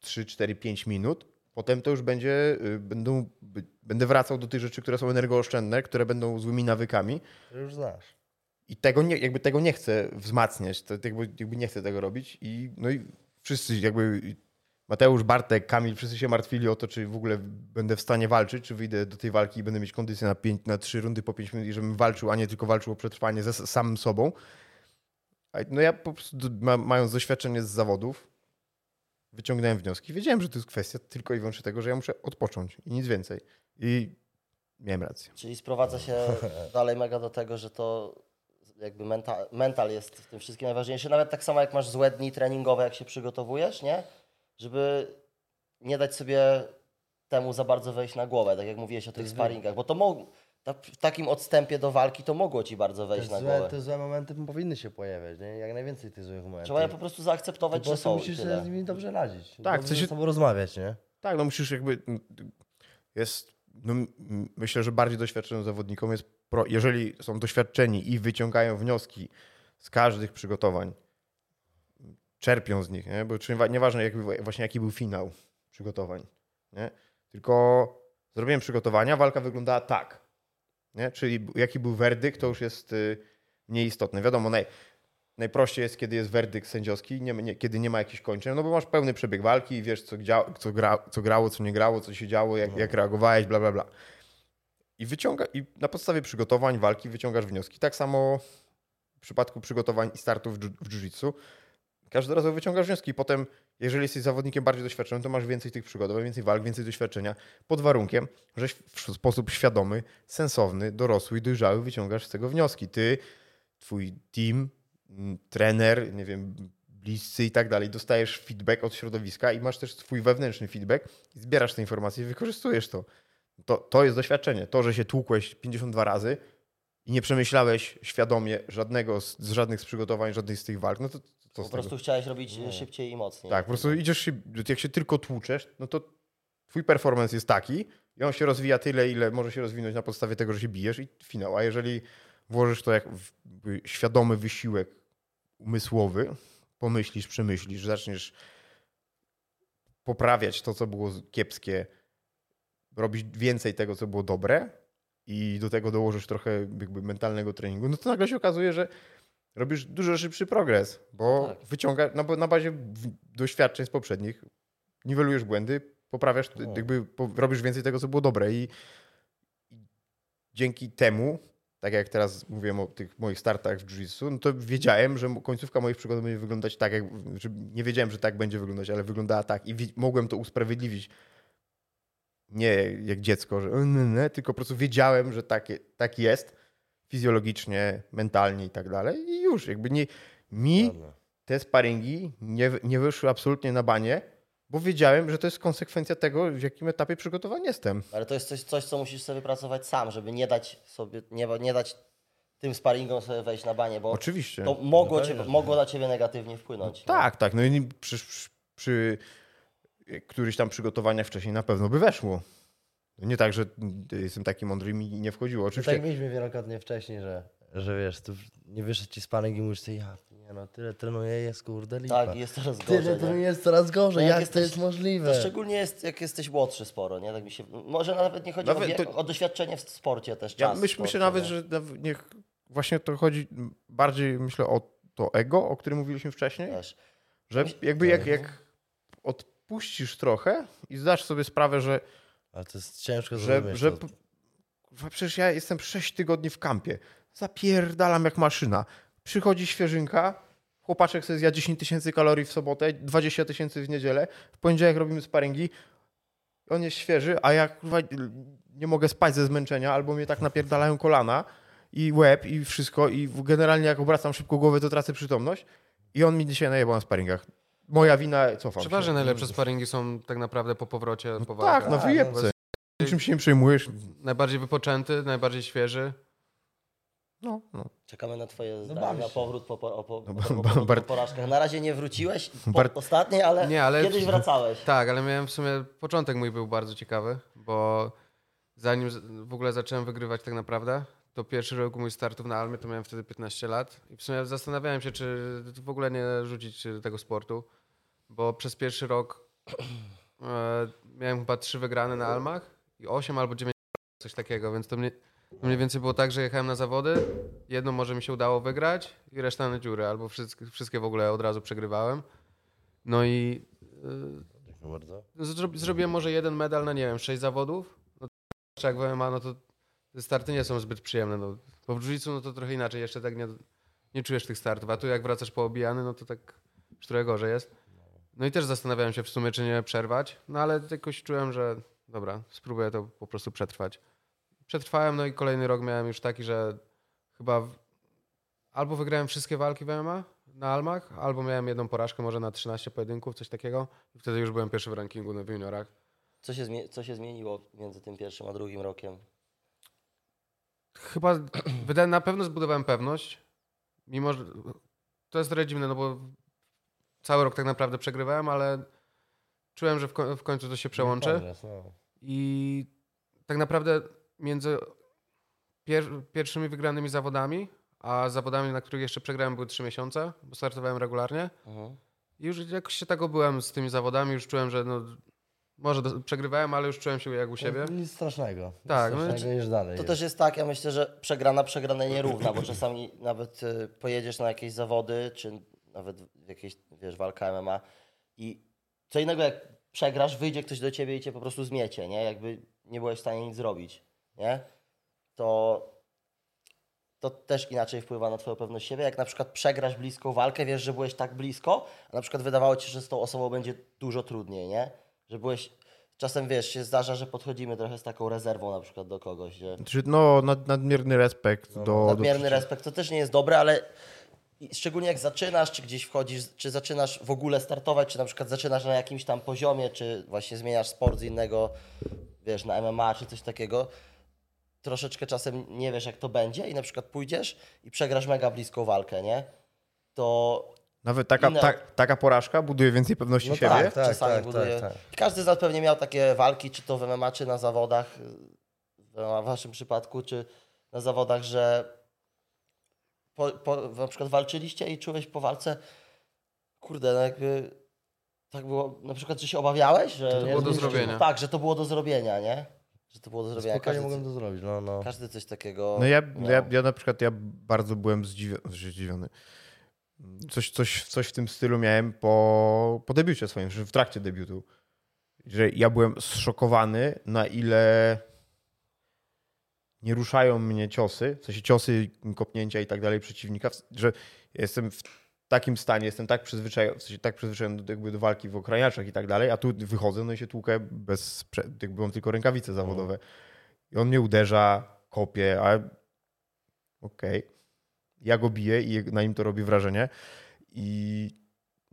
A: 3, 4, 5 minut. Potem to już będzie, y, będą, będę wracał do tych rzeczy, które są energooszczędne, które będą złymi nawykami.
B: Już znasz.
A: I tego nie, jakby tego nie chcę wzmacniać, to jakby, jakby nie chcę tego robić. I, no i wszyscy jakby Mateusz, Bartek, Kamil, wszyscy się martwili o to, czy w ogóle będę w stanie walczyć, czy wyjdę do tej walki i będę mieć kondycję na, pięć, na trzy rundy po 5 minut i żebym walczył, a nie tylko walczył o przetrwanie ze samym sobą. No ja po prostu, mając doświadczenie z zawodów, wyciągnąłem wnioski. Wiedziałem, że to jest kwestia tylko i wyłącznie tego, że ja muszę odpocząć i nic więcej. I miałem rację.
C: Czyli sprowadza się <laughs> dalej mega do tego, że to jakby mental, mental jest w tym wszystkim najważniejszy. Nawet tak samo jak masz złe dni treningowe, jak się przygotowujesz, nie? Żeby nie dać sobie temu za bardzo wejść na głowę, tak jak mówiłeś o tych sparingach, bo to mo- ta, w takim odstępie do walki to mogło ci bardzo
B: Te
C: wejść na
B: złe,
C: głowę.
B: te złe momenty powinny się pojawiać, nie? Jak najwięcej tych złych momentów.
C: Trzeba je po prostu zaakceptować, że są
B: musisz
C: tyle.
B: z nimi dobrze radzić.
A: Tak,
B: dobrze ze sobą rozmawiać, nie?
A: Tak, no musisz jakby. Jest. No, myślę, że bardziej doświadczonym zawodnikom jest. Pro, jeżeli są doświadczeni i wyciągają wnioski z każdych przygotowań, czerpią z nich, nie? bo czy, nieważne jaki, właśnie jaki był finał przygotowań, nie? tylko zrobiłem przygotowania, walka wyglądała tak. Nie? Czyli jaki był werdykt, to już jest y, mniej istotne. Wiadomo, naj, najprościej jest, kiedy jest werdykt sędziowski, nie, nie, kiedy nie ma jakichś kończyn, no bo masz pełny przebieg walki i wiesz, co, dzia, co, gra, co grało, co nie grało, co się działo, jak, jak reagowałeś, bla, bla, bla. I, wyciąga, I na podstawie przygotowań, walki wyciągasz wnioski. Tak samo w przypadku przygotowań i startów w jiu-jitsu. Każdy raz wyciągasz wnioski potem, jeżeli jesteś zawodnikiem bardziej doświadczonym, to masz więcej tych przygotowań, więcej walk, więcej doświadczenia, pod warunkiem, że w sposób świadomy, sensowny, dorosły i dojrzały wyciągasz z tego wnioski. Ty, twój team, mm, trener, nie wiem, bliscy i tak dalej, dostajesz feedback od środowiska i masz też swój wewnętrzny feedback zbierasz te informacje i wykorzystujesz to. To, to jest doświadczenie. To, że się tłukłeś 52 razy i nie przemyślałeś świadomie żadnego z, z żadnych z przygotowań, żadnej z tych walk, no to to
C: Po prostu chciałeś robić e, szybciej i mocniej.
A: tak, po prostu idziesz się, jak się tylko tłuczesz, no to twój performance jest taki i on się rozwija tyle, ile może się rozwinąć na podstawie tego, że się bijesz i finał. A jeżeli włożysz to jak świadomy wysiłek umysłowy, pomyślisz, przemyślisz, zaczniesz poprawiać to, co było kiepskie, robić więcej tego, co było dobre i do tego dołożysz trochę jakby mentalnego treningu, no to nagle się okazuje, że robisz dużo szybszy progres, bo
C: Tak.
A: wyciąga na, na bazie doświadczeń z poprzednich, niwelujesz błędy, poprawiasz,
B: No.
A: jakby robisz więcej tego, co było dobre i, i dzięki temu, tak jak teraz mówiłem o tych moich startach w jiu-jitsu, no to wiedziałem, że końcówka moich przygód będzie wyglądać tak, jak, że nie wiedziałem, że tak będzie wyglądać, ale wyglądała tak i mogłem to usprawiedliwić nie jak dziecko, że "E, nie, nie", tylko po prostu wiedziałem, że tak, tak jest fizjologicznie, mentalnie i tak dalej i już jakby nie mi te sparingi nie, nie wyszły absolutnie na banie, bo wiedziałem, że to jest konsekwencja tego, w jakim etapie przygotowań jestem.
C: Ale to jest coś, coś, co musisz sobie wypracować sam, żeby nie dać sobie, nie, nie dać tym sparingom sobie wejść na banie, bo
A: Oczywiście.
C: to mogło,
B: No że
C: mogło na ciebie negatywnie wpłynąć.
A: tak, tak. No i przy, przy, przy którychś tam przygotowaniach wcześniej na pewno by weszło. Nie tak, że jestem taki mądry i mi nie wchodziło.
B: To
A: Oczywiście
B: tak mieliśmy wielokrotnie wcześniej, że, że wiesz, tu nie wyszedł ci spanek i mówisz sobie, ja nie no, tyle trenuję, jest kurde lipa.
C: Tak, jest coraz
B: Tyle
C: gorzej. nie?
B: trenuję, jest coraz gorzej,
C: No jak
B: jak, to
C: jesteś-
B: jest możliwe?
C: To szczególnie jest, jak jesteś młodszy sporo, nie? Tak mi się, może nawet nie chodzi
A: Nawet
C: o, wiek,
A: to-
C: o doświadczenie w sporcie też,
A: ja
C: czas w
A: myśl,
C: sporcie,
A: myślę nawet,
C: nie?
A: że niech właśnie to chodzi bardziej myślę o to ego, o którym mówiliśmy wcześniej.
C: Też.
A: Że jakby jak,
B: Mhm.
A: jak odpuścisz trochę i zdasz sobie sprawę, że
B: Ale to jest ciężko
A: że, że
B: to.
A: kurwa, przecież ja jestem 6 tygodni w kampie. Zapierdalam jak maszyna. Przychodzi świeżynka, chłopaczek sobie zjadł 10 tysięcy kalorii w sobotę, 20 tysięcy w niedzielę, w poniedziałek robimy sparingi, on jest świeży, a ja kurwa, nie mogę spać ze zmęczenia, albo mnie tak napierdalają kolana i łeb i wszystko i generalnie jak obracam szybko głowę, to tracę przytomność i on mi dzisiaj najebał na sparingach. Moja wina, cofam
D: Przeważnie
A: się.
D: najlepsze sparingi są tak naprawdę po powrocie, po
A: Tak,
D: walkach.
A: no wyjebce. Czym się nie przejmujesz?
D: Najbardziej wypoczęty, najbardziej świeży.
A: No, no.
C: Czekamy na twoje zdanie,
B: bawisz
C: na powrót po, po, po,
A: No,
C: po, po, po, porażkach. Na razie nie wróciłeś po ostatniej, ale,
D: Nie, ale-
C: kiedyś wracałeś.
D: Tak, ale miałem w sumie, początek mój był bardzo ciekawy, bo zanim w ogóle zacząłem wygrywać tak naprawdę, to pierwszy rok mój startów na Almie, to miałem wtedy 15 lat i w sumie zastanawiałem się, czy w ogóle nie rzucić tego sportu, bo przez pierwszy rok <clears throat> e, miałem chyba trzy wygrane na Almach i 8 albo 9 <clears throat> coś takiego, więc to mnie Mniej więcej było tak, że jechałem na zawody, jedno może mi się udało wygrać i reszta na dziurę, albo wszystkie, wszystkie w ogóle od razu przegrywałem. No i yy. Zro- Zrobiłem może jeden medal na, nie wiem, sześć zawodów. No, to jak w MMA, no to te starty nie są zbyt przyjemne. No. Bo w jiu no to trochę inaczej, jeszcze tak nie, nie czujesz tych startów. A tu jak wracasz poobijany, no to tak już trochę gorzej jest. No i też zastanawiałem się w sumie, czy nie przerwać. No ale jakoś czułem, że dobra, spróbuję to po prostu przetrwać. Przetrwałem, no i kolejny rok miałem już taki, że chyba w... albo wygrałem wszystkie walki w MMA na Almach, albo miałem jedną porażkę, może na 13 pojedynków, coś takiego. I wtedy już byłem pierwszy w rankingu w juniorach.
C: Co się, co się zmieniło między tym pierwszym a drugim rokiem?
D: Chyba <clears throat> na pewno zbudowałem pewność, mimo że to jest trochę dziwne, no bo cały rok tak naprawdę przegrywałem, ale czułem, że w, ko- w końcu to się przełączy.
B: No.
D: I tak naprawdę między pier pierwszymi wygranymi zawodami, a zawodami, na których jeszcze przegrałem, były trzy miesiące, bo startowałem regularnie.
C: Mhm.
D: I już jakoś się tak obyłem z tymi zawodami, już czułem, że no, może do, przegrywałem, ale już czułem się jak u siebie.
B: Nic strasznego. Nic
D: Tak, no,
B: strasznego niż dalej.
C: To
B: jest.
C: też jest tak, ja myślę, że przegrana przegranej nierówna, bo czasami nawet y, pojedziesz na jakieś zawody, czy nawet w jakieś, wiesz, walka MMA i co innego jak przegrasz, wyjdzie ktoś do ciebie i cię po prostu zmiecie, nie? Jakby nie byłeś w stanie nic zrobić, nie? To, to też inaczej wpływa na twoją pewność siebie. Jak na przykład przegrasz bliską walkę, wiesz, że byłeś tak blisko, a na przykład wydawało ci się, że z tą osobą będzie dużo trudniej, nie? Że byłeś... Czasem, wiesz, się zdarza, że podchodzimy trochę z taką rezerwą na przykład do kogoś, że...
A: Znaczy, no, nad, nadmierny respekt do, do
C: Nadmierny
A: przeciw-
C: respekt to też nie jest dobre, ale szczególnie jak zaczynasz, czy gdzieś wchodzisz, czy zaczynasz w ogóle startować, czy na przykład zaczynasz na jakimś tam poziomie, czy właśnie zmieniasz sport z innego, wiesz, na MMA, czy coś takiego, troszeczkę czasem nie wiesz, jak to będzie i na przykład pójdziesz i przegrasz mega bliską walkę, nie? To
A: Nawet taka,
C: Inne-
A: ta, taka porażka buduje więcej pewności
B: No
A: siebie.
C: tak,
B: tak,
C: czasami
B: tak,
C: buduje.
B: tak, tak.
C: Każdy z nas pewnie miał takie walki, czy to w MMA, czy na zawodach, w waszym przypadku, czy na zawodach, że po, po, na przykład walczyliście i czułeś po walce, kurde, no jakby tak było, na przykład, że się obawiałeś, że...
D: To było do zrobienia.
C: Tak, że to było do zrobienia, nie? Że to było do zrobienia.
B: Spokojnie
C: Każdy,
B: mogłem to zrobić, no, no.
C: każdy coś takiego
A: No ja,
C: miał.
A: ja, ja na przykład ja bardzo byłem zdziwiony. zdziwiony. Coś, coś, coś w tym stylu miałem po, po debiucie swoim, że w trakcie debiutu. Że ja byłem zszokowany, na ile nie ruszają mnie ciosy, w sensie ciosy, kopnięcia i tak dalej przeciwnika, że jestem w takim stanie, jestem tak przyzwyczajony, w sensie tak przyzwyczajony do, jakby do walki w okraniaczach i tak dalej, a tu wychodzę no i się tłukę bez, jakby mam tylko rękawice zawodowe. I on mnie uderza, kopie, a okej. Ja go biję i na nim to robi wrażenie. I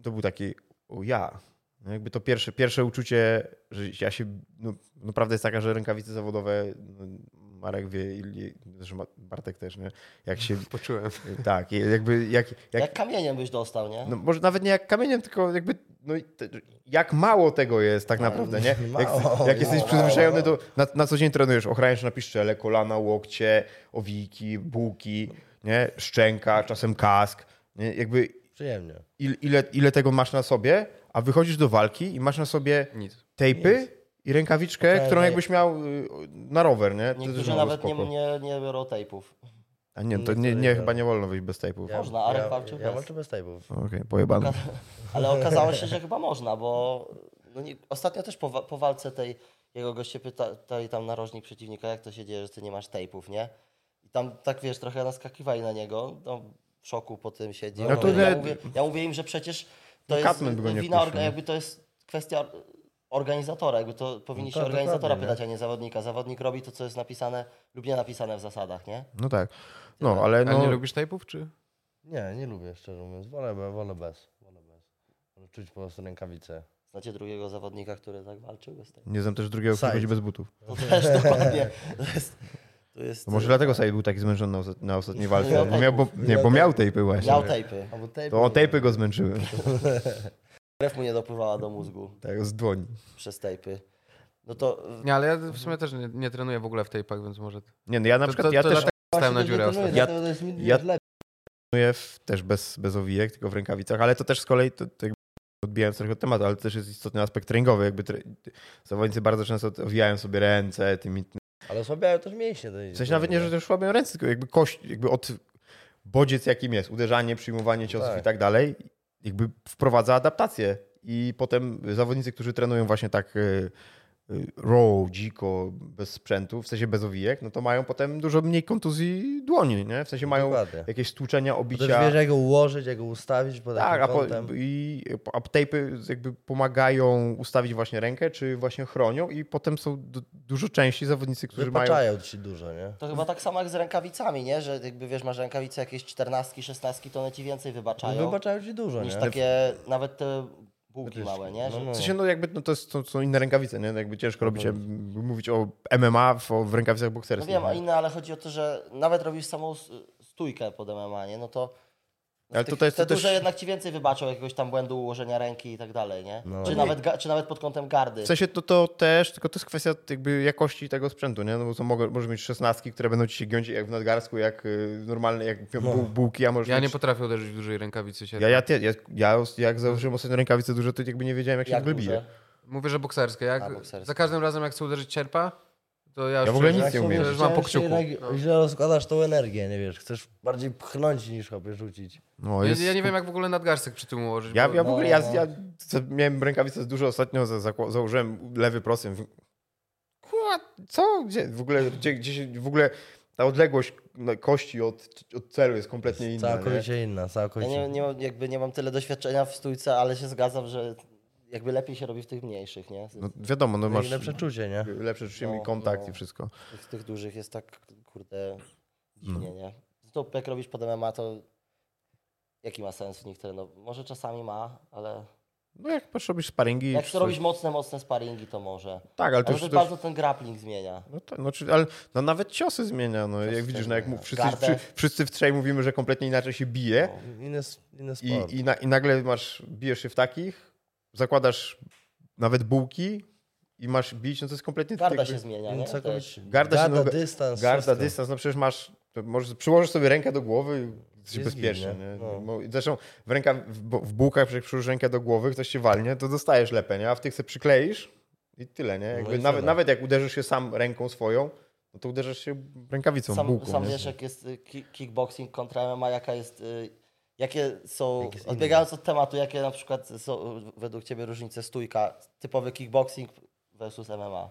A: to był taki, o ja. No jakby to pierwsze, pierwsze uczucie, że ja się, no, prawda jest taka, że rękawice zawodowe, no, Marek wie, zresztą Bartek też, nie? Jak się, <laughs>
D: Poczułem.
A: tak, jakby, jak, jak,
C: Jak kamieniem byś dostał, nie?
A: no może nawet nie jak kamieniem, tylko jakby, no i te, jak mało tego jest tak naprawdę, nie? <laughs> Jak,
B: Mało,
A: jak jesteś przyzwyczajony do, na, na co dzień trenujesz, ochraniasz na piszczele, kolana, łokcie, owiki, bułki, nie? Szczęka, czasem kask, nie? Jakby
B: Przyjemnie.
A: il, ile, ile tego masz na sobie, a wychodzisz do walki i masz na sobie
D: Nic.
A: tejpy i rękawiczkę,
C: Okej,
A: którą jakbyś miał y, na rower, nie?
C: Niektórzy nawet nie, nie, nie biorą tejpów.
A: A nie, to nie, nie, chyba nie wolno wyjść bez tejpów.
B: Ja,
C: Można, Arek
B: ja,
C: walczył
B: ja
C: bez.
B: walczę bez tejpów.
A: Okej, pojebane. <laughs>
C: Ale okazało się, że chyba można, bo no nie, ostatnio też po, po walce tej jego goście pytali tam narożnik przeciwnika, jak to się dzieje, że ty nie masz tejpów, nie? I tam tak wiesz, trochę naskakiwali na niego, no, w szoku po tym siedzi.
A: No
C: Ja
A: to
C: mówię-
A: nie-
C: ja, mówię, ja mówię im, że przecież to
A: No
C: jest wina, jakby to jest kwestia organizatora, jakby to powinniście
B: No tak,
C: organizatora pytać, a nie zawodnika. Zawodnik robi to, co jest napisane lub nie napisane w zasadach, nie?
A: No tak. No, ale
D: A
A: no...
D: nie lubisz tape'ów, czy?
B: Nie, nie lubię, szczerze mówiąc. Wolę, wolę bez. Wolę bez. Wolę czuć po prostu rękawice.
C: Znacie drugiego zawodnika, który tak walczył bez tejpów?
A: Nie znam też drugiego, który chodzi bez butów.
C: To też <laughs> dokładnie. To jest, to jest,
A: To może dlatego Said był taki zmęczony na, ostat- na ostatniej walce.
C: miał
A: Bo nie, bo miał tejpy właśnie.
C: Miał tejpy.
A: To o tejpy go zmęczyły. <laughs>
C: Krew mu nie dopływała do mózgu
A: Tak, z dłoni.
C: przez tejpy. No to
D: Nie, ale ja w sumie też nie, nie trenuję w ogóle w tape'ach, więc może...
A: Nie, no ja na
D: To-
A: przykład,
D: to-
A: ja
D: to
A: też
D: dlatego stałem na dziurę ostatnio.
A: Ja-
B: to
A: ja- trenuję w, też bez, bez owijek, tylko w rękawicach, ale to też z kolei, to, to jakby odbijając trochę od tematu, ale to też jest istotny aspekt treningowy. Jakby tre... Zawodnicy bardzo często owijają sobie ręce tymi
B: Ale osłabiają też mięśnie. tej-
A: W sensie nawet nie, że też słabią ręce, tylko jakby kość, jakby od bodziec jakim jest, uderzanie, przyjmowanie ciosów
B: Tak.
A: i tak dalej, jakby wprowadza adaptację. I potem zawodnicy, którzy trenują właśnie tak y, raw, dziko, bez sprzętu, w sensie bez owijek, no to mają potem dużo mniej kontuzji dłoni, nie? W sensie mają
B: Dokładnie.
A: jakieś stłuczenia, obicia.
B: też wiesz, jak go ułożyć, jak go ustawić pod
A: Tak, a, po, i a tape'y jakby pomagają ustawić właśnie rękę, czy właśnie chronią i potem są du- dużo częściej zawodnicy, którzy mają...
B: Wypaczają ci dużo, nie?
C: To chyba tak samo jak z rękawicami, nie? Że jakby wiesz, masz rękawice jakieś 14, 16, to one ci więcej wybaczają
B: Wybaczają ci dużo,
C: niż
B: nie?
C: takie nawet te
B: Wytyczki.
C: małe, nie? Że
B: No, no.
A: W sensie, no jakby no to jest, to są inne rękawice, nie? Jakby ciężko robić, mówić o MMA w, o, w rękawicach
C: No
A: bokserskich.
C: wiem, a inne, ale chodzi o to, że nawet robisz samą stójkę pod MMA, nie? No to no
A: Ale
C: w tych,
A: tutaj jest
C: te
A: to też-
C: duże jednak ci więcej wybaczą jakiegoś tam błędu ułożenia ręki i tak dalej, nie?
B: No.
C: Czy,
B: Nie.
C: nawet, czy nawet pod kątem gardy.
A: W sensie to, to też, tylko to jest kwestia jakby jakości tego sprzętu, nie? No bo to mogę, możesz mieć szesnastki, które będą ci się giąć jak w nadgarstku, jak y, normalne, jak
B: No.
A: bu, bułki, a możesz
D: Ja nie
A: mieć...
D: potrafię uderzyć w dużej rękawicy
A: Ja,
D: sierpa.
A: ja, te- ja, ja, jak założyłem ostatnio rękawice duże, to jakby nie wiedziałem, jak się
C: jak
A: w ogóle bije.
C: duże?
D: Mówię, że bokserskie. Jak
C: A, bokserskie.
D: Za każdym razem, jak chcę uderzyć sierpa, to ja,
A: Ja w ogóle nic
D: że-
A: nie umiem.
D: że Już mam po kciuku.
B: Źle, źle rozkładasz tą energię, nie wiesz. Chcesz bardziej pchnąć niż chłopie rzucić.
A: No,
D: Ja,
A: jest...
D: ja nie wiem, jak w ogóle nadgarstek przy tym ułożyć.
A: Ja,
D: bo-
A: ja w ogóle, ja,
B: No.
A: ja miałem rękawice dużo ostatnio, za, za, założyłem lewy prosty. Kurwa, co? Gdzie? W ogóle, gdzie, gdzie się, w ogóle ta odległość no, kości od, od celu jest kompletnie inna. Nie?
B: Całkowicie inna,
C: Ja
B: całkowicie.
C: nie, nie, mam, jakby nie mam tyle doświadczenia w stójce, ale się zgadzam, że jakby lepiej się robi w tych mniejszych, nie?
A: No, wiadomo, no masz
B: lepsze czucie, nie?
A: lepsze czucie
C: No,
A: i kontakt
C: no.
A: i wszystko.
C: W tych dużych jest tak, kurde, dziwnie, nie? To jak robisz pod MMA, to jaki ma sens w nich trenować? Może czasami ma, ale
A: No jak patrz, robisz sparingi...
C: jak to robisz mocne, mocne sparingi, to może.
A: Tak, ale to
C: Ale
A: już...
C: to
A: To
C: bardzo ten grappling zmienia.
A: no, to, no, czy, ale no, nawet ciosy zmienia. No, jak
C: Ciosy
A: widzisz,
C: też
A: no, jak wszyscy, przy, wszyscy w trzej mówimy, że kompletnie inaczej się bije
B: Inny, inny
A: i, i, na, i nagle masz, bijesz się w takich, zakładasz nawet bułki i masz bić, no to jest kompletnie...
C: Garda
A: jakby-
C: się zmienia, nie?
B: całkowicie.
C: Też.
A: Garda się- no,
B: dystans,
A: Garda,
B: wszystko.
A: dystans, no przecież masz, możesz, przyłożysz sobie rękę do głowy i jesteś
B: Jest
A: bezpieczny.
B: git, nie? No.
A: Zresztą w, ręka, w, bułkach, jak przyłożysz rękę do głowy, ktoś cię walnie, to dostajesz lepę, nie? a w tych se przykleisz i tyle. Nie? Jakby
B: No i
A: nawet, nawet jak uderzysz się sam ręką swoją, no to uderzysz się rękawicą,
C: Sam,
A: bułką.
C: sam
A: nie?
C: wiesz, jak jest y, ki- kickboxing kontra MMA, jaka jest... y, Jakie są, odbiegając od tematu, jakie na przykład są według Ciebie różnice stójka, typowy kickboxing versus MMA?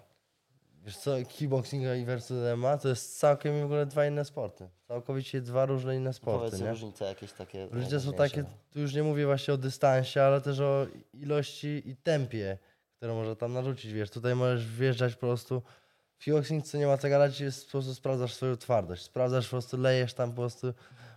B: Wiesz co, kickboxing i versus MMA to jest całkiem w ogóle dwa inne sporty. Całkowicie dwa różne inne sporty,
C: Powiedz
B: nie?
C: różnice jakieś takie.
B: Różnice są takie, tu już nie mówię właśnie o dystansie, ale też o ilości i tempie, które może tam narzucić, wiesz. Tutaj możesz wjeżdżać po prostu. W kickboxing co nie ma co gadać, jest po prostu sprawdzasz swoją twardość. Sprawdzasz po prostu, lejesz tam po prostu,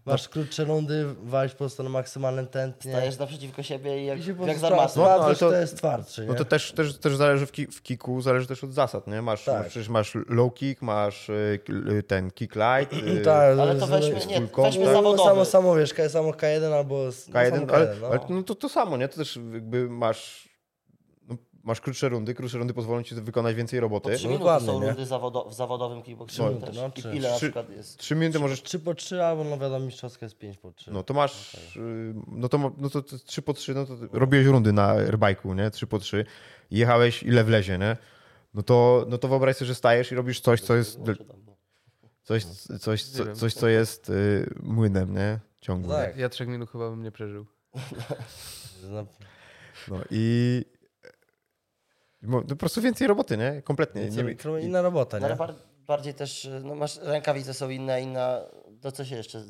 B: masz krótsze rundy, walisz po prostu na maksymalnym tętnie.
C: Stajesz naprzeciwko siebie i jak,
B: I się
C: jak z armaty.
A: No, ale to-
B: kto jest twardszy, nie?
A: No to też, też, też zależy w, ki, w kiku, zależy też od zasad, nie? Masz,
B: Tak.
A: masz, przecież masz low kick, masz y, y, ten kick light, <clears throat> y,
B: tak,
C: Ale to weźmy, nie,
A: full
C: weźmy.
B: No,
C: zawodowy.
B: samo, samo wiesz, samo K1 albo z- no,
A: K1,
B: samo
A: ale,
B: K1, no.
A: ale no to to samo, nie? To też jakby masz, no, masz krótsze rundy, krótsze rundy pozwolą ci wykonać więcej
C: Po
A: roboty.
C: trzy minuty
B: Dokładnie,
C: są
B: nie?
C: rundy zawodo, w zawodowym kickboxingu
B: minuty,
C: też.
B: no,
C: I
B: trzy.
C: ile na
A: Trzy-
C: przykład jest?
A: Trzy minuty możesz
B: 3 po 3 albo no wiadomo mistrzowska jest 5 po 3.
A: No to masz, y, no to, no to, to 3 po 3, no to robiłeś rundy na airbike'u, nie? 3 po 3 i jechałeś ile wlezie, nie? No to, no to wyobraź sobie, że stajesz i robisz coś, co jest,
C: no.
A: coś, coś, co, coś, co jest y, młynem, nie? Ciągłym.
B: Tak.
D: Ja trzech minut chyba bym nie przeżył.
B: No,
A: No i no po prostu więcej roboty, nie? Kompletnie. Nie,
B: nie, inna robota,
C: No, ale
B: nie?
C: bar, bardziej też, no masz, rękawice są inne, inna, to co się jeszcze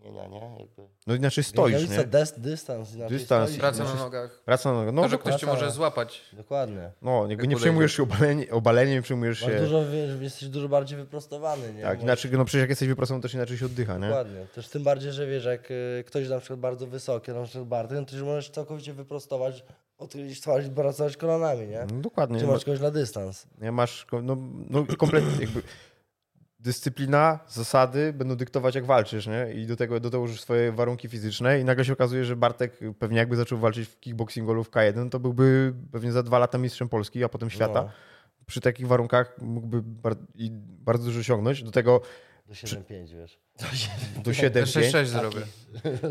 C: zmienia, nie? Jakby.
A: no inaczej stoisz,
B: Rękawica,
A: nie?
B: dys, dystans. inaczej
A: Dystans.
B: stoisz,
D: Praca na nogach.
A: Praca na no,
D: To, że
A: no,
D: ktoś cię
B: praca-
D: może złapać.
B: Dokładnie.
A: no, nie, przejmujesz się obalenie, obaleniem, nie przejmujesz
B: Masz
A: się...
B: dużo, wiesz, jesteś dużo bardziej wyprostowany, nie?
A: Tak, inaczej, no przecież jak jesteś wyprostowany, też inaczej się oddycha, nie?
B: Dokładnie. Też tym bardziej, że wiesz, jak y, ktoś na przykład bardzo wysoki, na przykład Bartek, no to już możesz całkowicie wyprostować, odchylić twarz i pracować kolanami, nie?
A: No, dokładnie.
B: Czy masz kogoś na dystans.
A: Nie masz, no, no kompletnie jakby <clears throat> dyscyplina, zasady będą dyktować jak walczysz, nie? I do tego do tego już swoje warunki fizyczne i nagle się okazuje, że Bartek pewnie jakby zaczął walczyć w kickboxingu w K1, to byłby pewnie za dwa lata mistrzem Polski, a potem świata.
B: No,
A: Przy takich warunkach mógłby bar i bardzo dużo osiągnąć. Do tego
B: do 7-5, wiesz.
A: do
D: Ja
A: 7
D: 6-6 zrobię.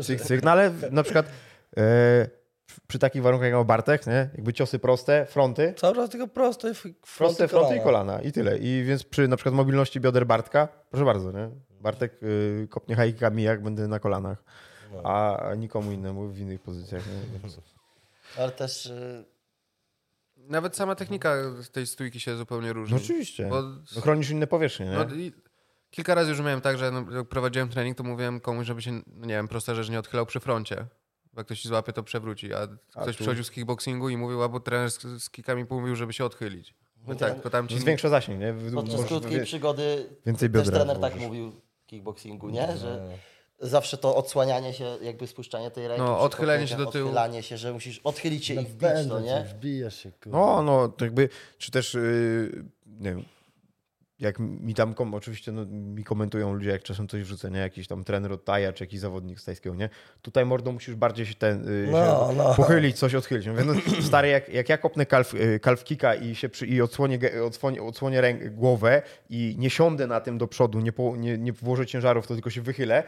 A: cyk, cyk. No ale na przykład e, przy takich warunkach jak ma Bartek, nie? jakby ciosy proste, fronty,
B: Cały czas tylko proste, f-
A: proste fronty i
B: kolana.
A: i tyle. I więc przy na przykład mobilności bioder Bartka, proszę bardzo, nie? Bartek y, kopnie hajkami jak będę na kolanach,
B: No.
A: a, nikomu innemu w innych pozycjach. Nie? <laughs>
C: Ale też y,
D: Nawet sama technika tej stójki się zupełnie różni.
A: No oczywiście.
D: Bo,
A: No, chronisz inne powierzchnie, nie?
D: no, i kilka razy już miałem tak, że no, jak prowadziłem trening, to mówiłem komuś, żeby się, no nie wiem, prosta rzecz, nie odchylał przy froncie. Jak ktoś ci złapie, to przewróci. A ktoś
A: tu-
D: przychodził z kickboxingu i mówił, albo trener z, z kickami mówił, żeby się odchylić. No tak, tylko tam ci...
A: To zwiększa zasięg, nie? W-
C: podczas
A: możesz
C: krótkiej
A: wie-
C: przygody
A: więcej
C: też trener tak mówił w kickboxingu, nie? Że zawsze to odsłanianie się, jakby spuszczanie tej ręki.
D: No, odchylenie się do tyłu.
C: Odchylanie się, że musisz odchylić się i wbić
B: cię,
C: nie?
B: wbijesz się, kurde.
A: No, no, to jakby, czy też, yy, nie wiem, jak mi tam, kom, oczywiście no, mi komentują ludzie, jak czasem coś wrzucę, nie? Jakiś tam trener od Taja, czy jakiś zawodnik z tajskiego, nie? Tutaj mordą musisz bardziej się ten, yy,
B: No,
A: się
B: no.
A: pochylić, coś odchylić. Mówię, no, stary, jak, jak ja kopnę kalf, yy, kalf kicka i się przy, i odsłonię, odsłonię, odsłonię ręk, głowę i nie siądę na tym do przodu, nie, po, nie, nie włożę ciężarów, to tylko się wychylę,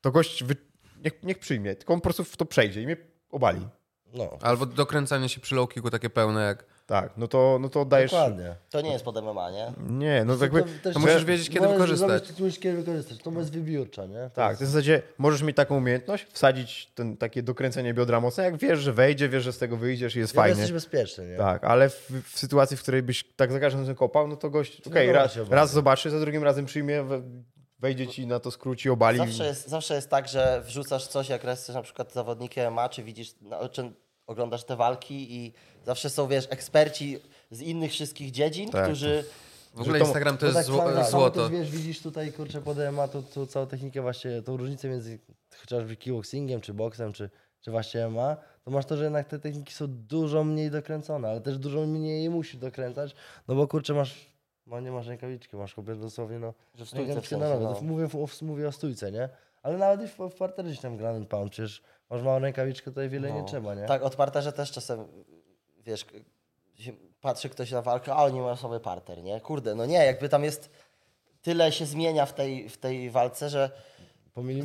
A: to gość wy, niech, niech przyjmie, tylko on po prostu w to przejdzie i mnie obali.
B: No,
D: Albo dokręcanie się przy low kicku takie pełne jak...
A: Tak, no to, no to oddajesz...
B: dokładnie.
C: To nie jest pod MMA, nie?
A: Nie, no jakby...
B: też-
D: to musisz wiedzieć, kiedy wykorzystać.
B: Ty musisz kiedy wykorzystać. To jest wybiórcza, nie? To
A: Tak,
B: jest-
A: to w zasadzie możesz mieć taką umiejętność, wsadzić ten, takie dokręcenie biodra mocne, jak wiesz, że wejdzie, wiesz, że z tego wyjdziesz i jest
B: Ja
A: fajnie.
B: jesteś bezpieczny, nie?
A: Tak, ale w, w sytuacji, w której byś tak za każdym razem kopał, no to gość, okej,
B: dobra
A: raz, raz zobaczy, za drugim razem przyjmie, we- wejdzie ci na to skróci, obali.
C: Zawsze jest, zawsze jest tak, że wrzucasz coś, jak jesteś na przykład zawodnikiem MMA, czy widzisz, no, czy oglądasz te walki i zawsze są, wiesz, eksperci z innych wszystkich dziedzin,
A: Tak.
C: którzy...
D: W ogóle
A: to-
D: Instagram to
B: No
D: jest
B: tak
D: zło,
B: samo
D: złoto.
B: Też, wiesz, widzisz tutaj, kurczę, pod MMA to, to całą technikę właśnie, tą różnicę między chociażby kickboxingiem, czy boksem, czy, czy właśnie MMA, to masz to, że jednak te techniki są dużo mniej dokręcone, ale też dużo mniej je musisz dokręcać, no bo kurczę, masz, no nie masz rękawiczki, masz kompletnie dosłownie, no,
C: Że w stójce w no.
B: To Mówię, o, mówię o stójce, nie? Ale nawet i w, w parterze gdzieś tam ground and pound, przecież masz małą rękawiczkę, tutaj wiele nie
C: No.
B: trzeba, nie?
C: Tak, od parterze też czasem, wiesz, patrzy ktoś na walkę, a oni mają sobie parter, nie? Kurde, no nie, jakby tam jest, tyle się zmienia w tej, w tej walce, że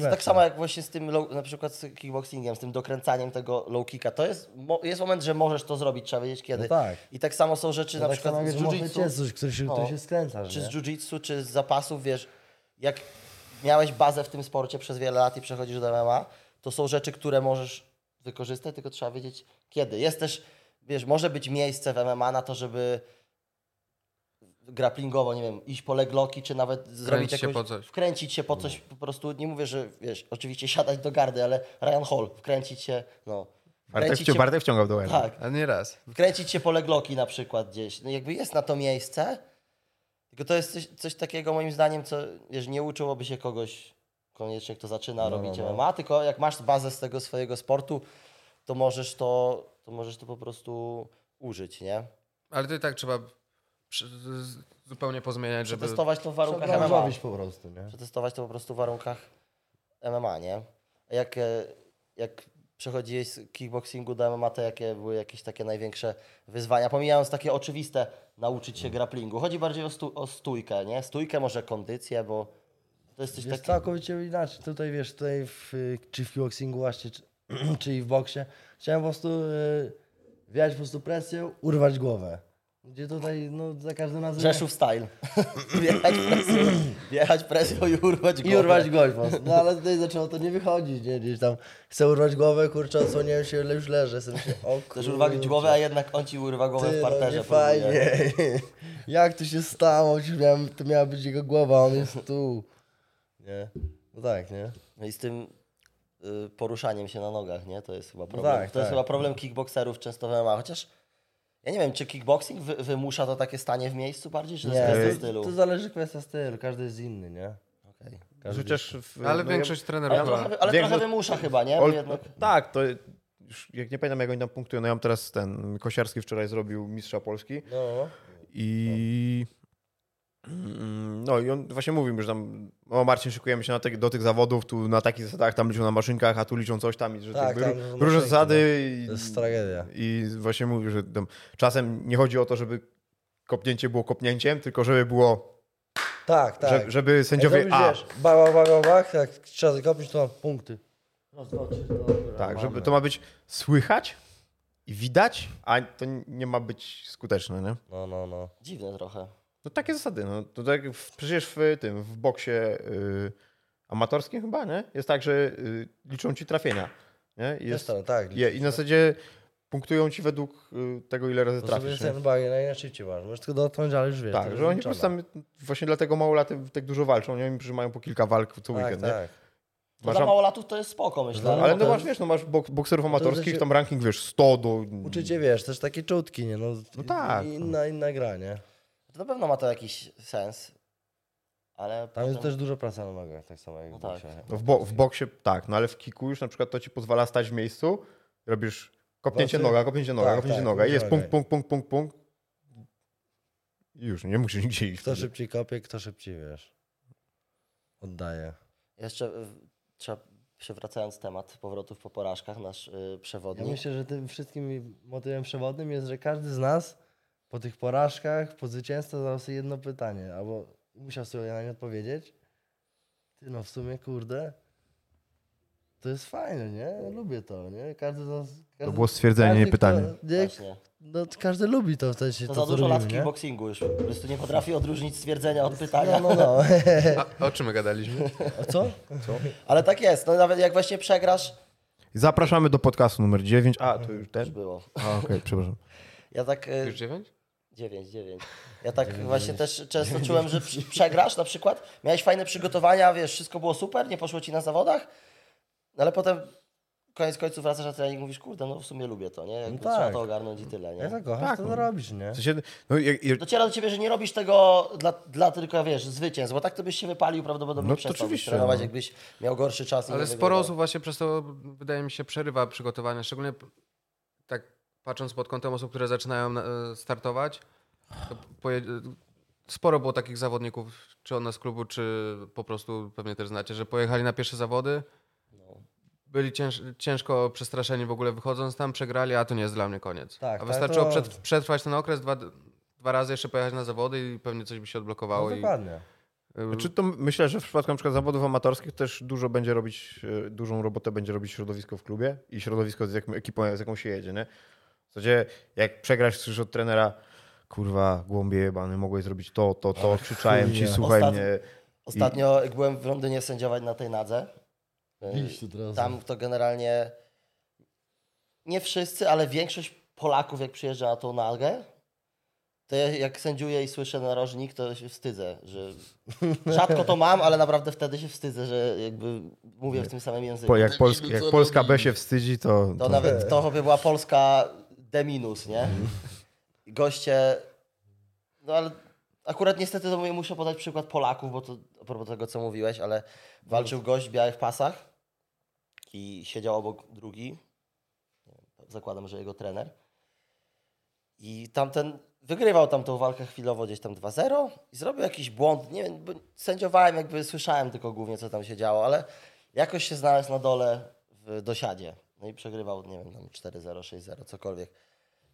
C: tak samo jak właśnie z tym, low, na przykład z kickboxingiem, z tym dokręcaniem tego low kicka, to jest, jest moment, że możesz to zrobić, trzeba wiedzieć kiedy.
B: No tak.
C: I tak samo są rzeczy
B: No
C: na
B: tak
C: przykład z jiu-jitsu.
B: cię coś, który się,
C: No.
B: się skręcasz,
C: czy
B: nie?
C: z jiu-jitsu, czy z zapasów, wiesz, jak miałeś bazę w tym sporcie przez wiele lat i przechodzisz do MMA, to są rzeczy, które możesz wykorzystać, tylko trzeba wiedzieć kiedy. Jest też, wiesz, może być miejsce w MMA na to, żeby grapplingowo, nie wiem, iść po legloki, czy nawet zrobić
D: się
C: jakąś,
D: po coś.
C: wkręcić się po coś, po prostu, nie mówię, że, wiesz, oczywiście siadać do gardy, ale Ryan Hall, wkręcić się, no,
A: Bartek,
C: wkręcić
A: wci-
C: się,
A: Bartek wciągał do
C: tak,
D: A nie raz.
C: wkręcić się po legloki na przykład gdzieś. No jakby jest na to miejsce, tylko to jest coś, coś takiego moim zdaniem, co wiesz, nie uczyłoby się kogoś koniecznie, kto zaczyna
B: No,
C: robić
B: no, no.
C: MMA, tylko jak masz bazę z tego swojego sportu, to możesz to, to możesz to po prostu użyć, nie?
D: Ale to i tak trzeba przy, zupełnie pozmieniać, żeby...
C: Przetestować to w warunkach
B: Trzeba
C: MMA.
B: po prostu, nie?
C: Przetestować to po prostu w warunkach MMA, nie? A Jak, e, jak przechodziłeś z kickboxingu do MMA, to jakie były jakieś takie największe wyzwania? Pomijając takie oczywiste, nauczyć się grapplingu. Chodzi bardziej o, stu, o stójkę, nie? Stójkę, może kondycję, bo to jest coś
B: Jest
C: takiego...
B: całkowicie inaczej. Tutaj wiesz, tutaj w, y, czy w kickboxingu właśnie, czy, <clears throat> czy i w boksie, chciałem po prostu y, wjechać po prostu presję, urwać głowę. Gdzie tutaj, no za każdym razem...
C: Rzeszów style. <clears throat> wjechać presją, wjechać presją i urwać
B: I
C: głowę.
B: urwać głowę. No ale tutaj zaczęło to nie wychodzić, nie? Gdzieś tam chcę urwać głowę, kurczę, odsłoniłem się, ale już leżę. Jestem się, o
C: Też urwać głowę, a jednak on ci urwa głowę
B: Ty,
C: w
B: no
C: parterze. próbuje.
B: fajnie. <laughs> Jak to się stało? Miałem, to miała być jego głowa, on jest tu. Nie? No tak, nie?
C: No i z tym poruszaniem się na nogach, nie? To jest chyba problem.
B: tak,
C: to jest
B: tak.
C: chyba problem kickboxerów często w MMA, chociaż ja nie wiem, czy kickboxing wy, wymusza to takie stanie w miejscu bardziej, czy to jest
B: Nie,
C: kwestia stylu?
B: to zależy kwestia stylu, każdy jest inny, nie?
C: Okej.
B: Każdy
A: Chociaż w,
D: Ale
A: no,
D: większość trenerów
C: Ale, trochę, ale
A: Większość-
C: trochę wymusza chyba, nie?
A: Ol,
C: jednak...
A: Tak, to już jak nie pamiętam jak oni tam punktują. No ja mam teraz ten, Kosiarski wczoraj zrobił mistrza Polski
B: No.
A: i Mm, no i on właśnie mówił, że tam, o Marcin, szykujemy się na te, do tych zawodów, tu na takich zasadach, tam liczą na maszynkach, a tu liczą coś tam, i że
B: Tak, tak, no,
A: różne
B: maszynki,
A: zasady i,
B: To jest tragedia.
A: i właśnie mówił, że tam, czasem nie chodzi o to, żeby kopnięcie było kopnięciem, tylko żeby było,
B: Tak, tak.
A: że, żeby sędziowie
B: Jak
A: A,
B: wiesz, bach, bach, bach, bach, jak trzeba zakopnić, to mam punkty. Rozgoczy, dobra,
A: Tak, żeby to ma być słychać i widać, a to nie ma być skuteczne, nie?
B: No, no, no.
C: Dziwne trochę.
A: No takie zasady. No. To tak przecież w tym, w boksie y, amatorskim chyba, nie? Jest tak, że y, liczą ci trafienia. Nie? I,
B: Jest tak.
A: je, I na zasadzie punktują ci według y, tego, ile razy
B: To sobie
A: trafisz.
B: jest
A: Nie?
B: bagien najszybciej masz. Możesz tylko dotknąć, ale już wiesz.
A: Tak, że oni po prostu tam, właśnie dlatego mało lat tak dużo walczą, nie? Że mają po kilka walk co
B: Tak,
A: weekend, nie?
B: tak.
C: To
A: Masz
C: dla małolatów to jest spoko, myślę.
B: No,
A: Ale no masz, wiesz, no masz bok, bokserów amatorskich,
B: się-
A: tam ranking, wiesz, 100 do...
B: Uczycie, wiesz, też takie czutki, nie? No,
A: No tak.
B: Inna, inna gra, nie?
C: To na pewno ma to jakiś sens. Ale
B: Tam jest
C: potem-
B: też dużo pracy na nogach, tak samo jak
C: No
B: w
C: tak.
B: boksie.
A: No w, bo, w boksie tak, no ale w kiku już na przykład to ci pozwala stać w miejscu, robisz kopnięcie
B: Znaczy-
A: noga, kopnięcie noga,
B: tak,
A: kopnięcie
B: tak,
A: noga i jest punkt, punkt, punkt, punkt, punkt. I już, nie musisz nigdzie iść.
B: Kto
A: wtedy.
B: szybciej kopie, kto szybciej, wiesz. Oddaje.
C: Jeszcze trzeba, przewracając temat powrotów po porażkach, nasz y,
B: Ja
C: przewodnik.
B: myślę, że tym wszystkim motywem przewodnim jest, że każdy z nas po tych porażkach, po zwycięstwie zadał sobie jedno pytanie, albo musiał sobie na nie odpowiedzieć. Ty no w sumie, kurde, to jest fajne, nie? Lubię to, nie? Każdy z nas... Każdy,
A: To było stwierdzenie, nie pytanie.
B: Kto, nie,
C: Właśnie.
B: no, każdy lubi to w sensie,
C: To,
B: to,
C: za
B: co
C: dużo lat w kickboxingu już. Po prostu nie potrafi odróżnić stwierdzenia od pytania.
B: No, no, no.
D: A o czym my gadaliśmy?
B: A co?
C: Ale tak jest. No nawet jak właśnie przegrasz,
A: Zapraszamy do podcastu numer 9. A, to już
C: już
A: ten?
C: było.
A: A, okej, przepraszam.
C: Ja tak... y,
D: Już dziewięć?
C: 9, 9. Ja tak właśnie też często czułem, że przegrasz na przykład, miałeś fajne przygotowania, wiesz, wszystko było super, nie poszło ci na zawodach, no ale potem koniec końców wracasz na trening i mówisz, kurde, no w sumie lubię to, nie? Jakby
B: No
C: Trzeba
B: tak.
C: to ogarnąć i tyle, nie?
B: Jak zakochasz,
A: Tak,
B: to
A: no.
B: to robisz, nie?
A: W sensie, no, jak, jak,
C: Dociera do ciebie, że nie robisz tego dla, dla tylko, wiesz, zwycięstw, bo tak to byś się wypalił prawdopodobnie
A: No to
C: przestałbyś
A: oczywiście,
C: trenować,
A: no.
C: jakbyś miał gorszy czas.
D: Ale sporo osób właśnie przez to, wydaje mi się, przerywa przygotowania. Szczególnie patrząc pod kątem osób, które zaczynają na- e, startować. To. Sporo było takich zawodników, czy one z klubu, czy po prostu pewnie też znacie, że pojechali na pierwsze zawody.
C: No.
D: Byli cięż... ciężko przestraszeni w ogóle wychodząc tam, przegrali, a to nie jest dla mnie koniec.
B: Tak,
D: a
B: tak,
D: wystarczyło
B: to-
D: przed... przetrwać ten okres, dwa... dwa razy jeszcze pojechać na zawody i pewnie coś by się odblokowało.
B: No
D: i...
B: dokładnie.
A: Znaczy to myślę, że w przypadku na przykład zawodów amatorskich też dużo będzie robić, e, dużą robotę będzie robić środowisko w klubie i środowisko z jaką ekipą, z jaką się jedzie, nie? W zasadzie jak przegrasz słyszysz od trenera, kurwa, głąbie jebany, mogłeś zrobić to, to, to, krzyczałem ci, słuchaj
C: Ostatnio-
A: mnie.
C: Ostatnio, jak byłem w Londynie sędziować na tej nadze,
B: razu.
C: tam to generalnie nie wszyscy, ale większość Polaków, jak przyjeżdża na tą nagę, to ja jak sędziuję i słyszę narożnik, to się wstydzę, że <laughs> rzadko to mam, ale naprawdę wtedy się wstydzę, że jakby mówię w tym samym języku.
A: Po, jak Polska, jak Polska B się wstydzi, to,
C: To nawet to by była Polska D minus, nie? Goście, no ale akurat niestety to mówię, muszę podać przykład Polaków, bo to a propos tego, co mówiłeś, ale walczył gość w białych pasach i siedział obok drugi, wiem, zakładam, że jego trener i tamten wygrywał tam tą walkę chwilowo gdzieś tam 2-0 i zrobił jakiś błąd, nie wiem, bo sędziowałem, jakby słyszałem tylko głównie, co tam się działo, ale jakoś się znalazł na dole w dosiadzie. No i przegrywał, nie wiem, tam 4-0, 6-0, cokolwiek.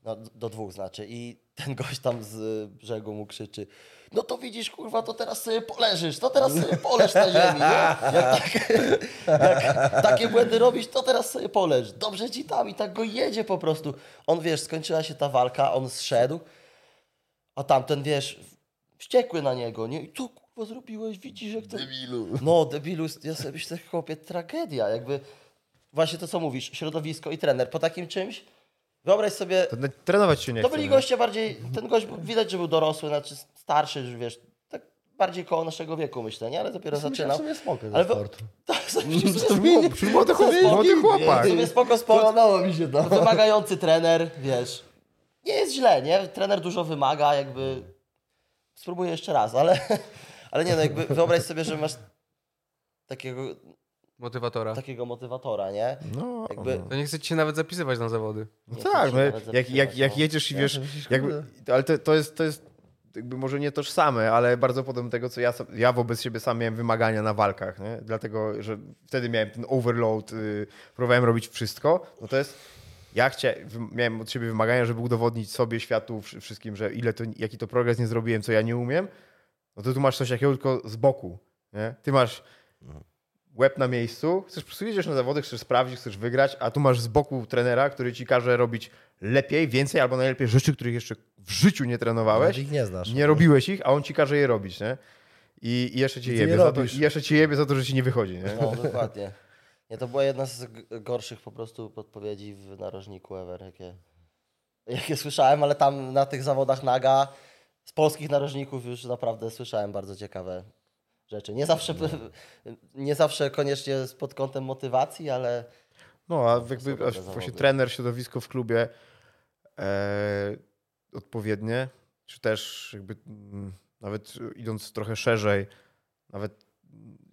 C: No, do dwóch znaczy. I ten gość tam z brzegu mu krzyczy, no to widzisz, kurwa, to teraz sobie poleżysz, to teraz sobie poleż na ziemi, nie? Jak, tak, <laughs> jak takie błędy robisz, to teraz sobie poleż. Dobrze ci tam i tak go jedzie po prostu. On, wiesz, skończyła się ta walka, on zszedł, a tamten, wiesz, wściekły na niego, nie? I co, kurwa, zrobiłeś? Widzisz, jak to... Debilu. No, debilu, ja sobie myślę, chłopie, tragedia, jakby... Właśnie to, co mówisz, środowisko i trener. Po takim czymś, wyobraź sobie,
A: to trenować się nie
C: to
A: chce.
C: byli
A: nie?
C: goście bardziej, ten gość był- widać, że był dorosły, znaczy starszy, już wiesz, tak bardziej koło naszego wieku myślę, nie? Ale dopiero zaczynał. <laughs>
B: W sumie spoko
C: Ale
B: Ale
C: wo-
B: sport.
C: Tak, sobie
A: młody chłopak.
C: Sumie spoko sport,
B: Podobało mi się to.
C: wymagający trener, wiesz. Nie jest źle, nie? Trener dużo wymaga, jakby... Spróbuję jeszcze raz, ale, <laughs> ale nie no, jakby wyobraź sobie, że masz takiego,
D: Motywatora.
C: takiego motywatora, nie?
A: No,
C: Jakby-
D: To nie chcecie się nawet zapisywać na zawody.
A: No tak, no, jak, jak, jak
C: no.
A: jedziesz i wiesz,
B: myślisz,
A: jakby, ale to, to, jest, to jest jakby może nie tożsame, ale bardzo podobne do tego, co ja, ja wobec siebie sam miałem wymagania na walkach, nie? dlatego, że wtedy miałem ten overload, y, próbowałem robić wszystko, no to jest, ja chcia, miałem od siebie wymagania, żeby udowodnić sobie, światu, wszy- wszystkim, że ile to, jaki to progres nie zrobiłem, co ja nie umiem, no to tu masz coś takiego tylko z boku, nie? Ty masz łeb na miejscu, chcesz po prostu jedziesz na zawody, chcesz sprawdzić, chcesz wygrać, a tu masz z boku trenera, który ci każe robić lepiej, więcej albo najlepiej rzeczy, których jeszcze w życiu nie trenowałeś.
E: Ich nie znasz.
A: Nie robiłeś ich, a on ci każe je robić, nie? I, i jeszcze cię
E: I
A: jebie
E: je
A: za to, i jeszcze ci jebie za to, że ci nie wychodzi, nie?
C: No, <laughs> dokładnie. Nie, to była jedna z gorszych po prostu podpowiedzi w narożniku ever, jakie, jakie słyszałem, ale tam na tych zawodach naga z polskich narożników już naprawdę słyszałem bardzo ciekawe rzeczy. Nie zawsze, <laughs> nie zawsze koniecznie pod kątem motywacji, ale
A: No, a jakby właśnie
C: zawody.
A: trener, środowisko w klubie e, odpowiednie, czy też jakby mm, nawet idąc trochę szerzej, nawet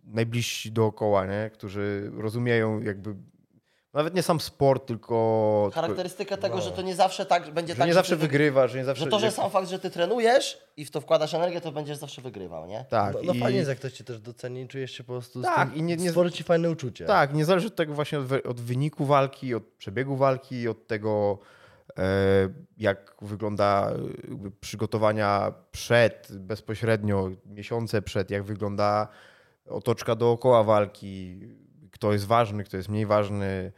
A: najbliżsi dookoła, nie? którzy rozumieją jakby nawet nie sam sport, tylko
C: charakterystyka tego,
E: no.
C: że to nie zawsze tak będzie
A: że
C: tak,
A: nie
C: że
A: zawsze
C: ty wy-
A: wygrywa, że nie zawsze...
C: Że to, że sam fakt, że ty trenujesz i w to wkładasz energię, to będziesz zawsze wygrywał, nie?
A: Tak,
E: No, no
A: i-
E: fajnie jest, jak ktoś cię też doceni czujesz się po prostu
A: Tak,
E: z
A: i
E: tym,
A: nie- nie-
E: stworzy ci fajne uczucie.
A: Tak, nie zależy od tego właśnie od, od wyniku walki, od przebiegu walki, od tego, e, jak wygląda jakby przygotowania przed, bezpośrednio, miesiące przed, jak wygląda otoczka dookoła walki, kto jest ważny, kto jest mniej ważny,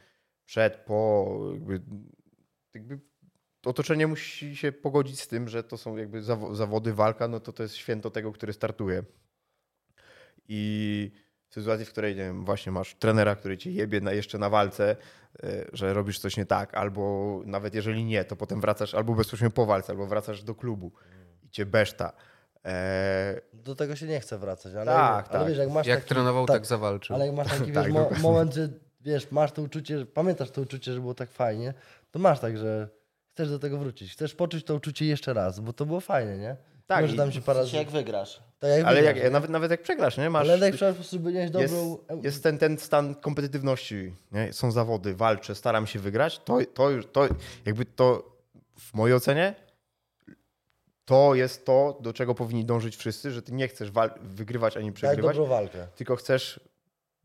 A: przed, po, jakby, jakby otoczenie musi się pogodzić z tym, że to są jakby zawo- zawody, walka, no to to jest święto tego, który startuje. I w sytuacji, w której nie wiem, właśnie masz trenera, który cię jebie na, jeszcze na walce, e, że robisz coś nie tak, albo nawet jeżeli nie, to potem wracasz albo bezpośrednio po walce, albo wracasz do klubu i cię beszta. E,
E: Do tego się nie chce wracać, ale,
A: Tak,
E: ale
A: tak.
E: wiesz, jak masz
D: Jak
E: taki,
D: trenował, tak, zawalczył.
E: Ale jak masz taki <laughs>
A: Tak,
E: wiesz, mo-
A: dokładnie.
E: moment, że wiesz, masz to uczucie, pamiętasz to uczucie, że było tak fajnie, to masz tak, że chcesz do tego wrócić. Chcesz poczuć to uczucie jeszcze raz, bo to było fajnie, nie?
A: Tak,
E: Może
A: i-
E: tam się parę
C: sensie jak wygrasz.
E: Tak jak
A: ale
E: wygrasz,
A: jak, nawet, nawet jak przegrasz, nie? Masz,
E: Ale jak po prostu mieć
A: jest,
E: dobrą...
A: jest ten, ten stan kompetytywności, nie? są zawody, walczę, staram się wygrać, to, to, już- to jakby to w mojej ocenie to jest to, do czego powinni dążyć wszyscy, że ty nie chcesz wal- wygrywać ani
E: Daj
A: przegrywać,
E: dobrą walkę.
A: tylko chcesz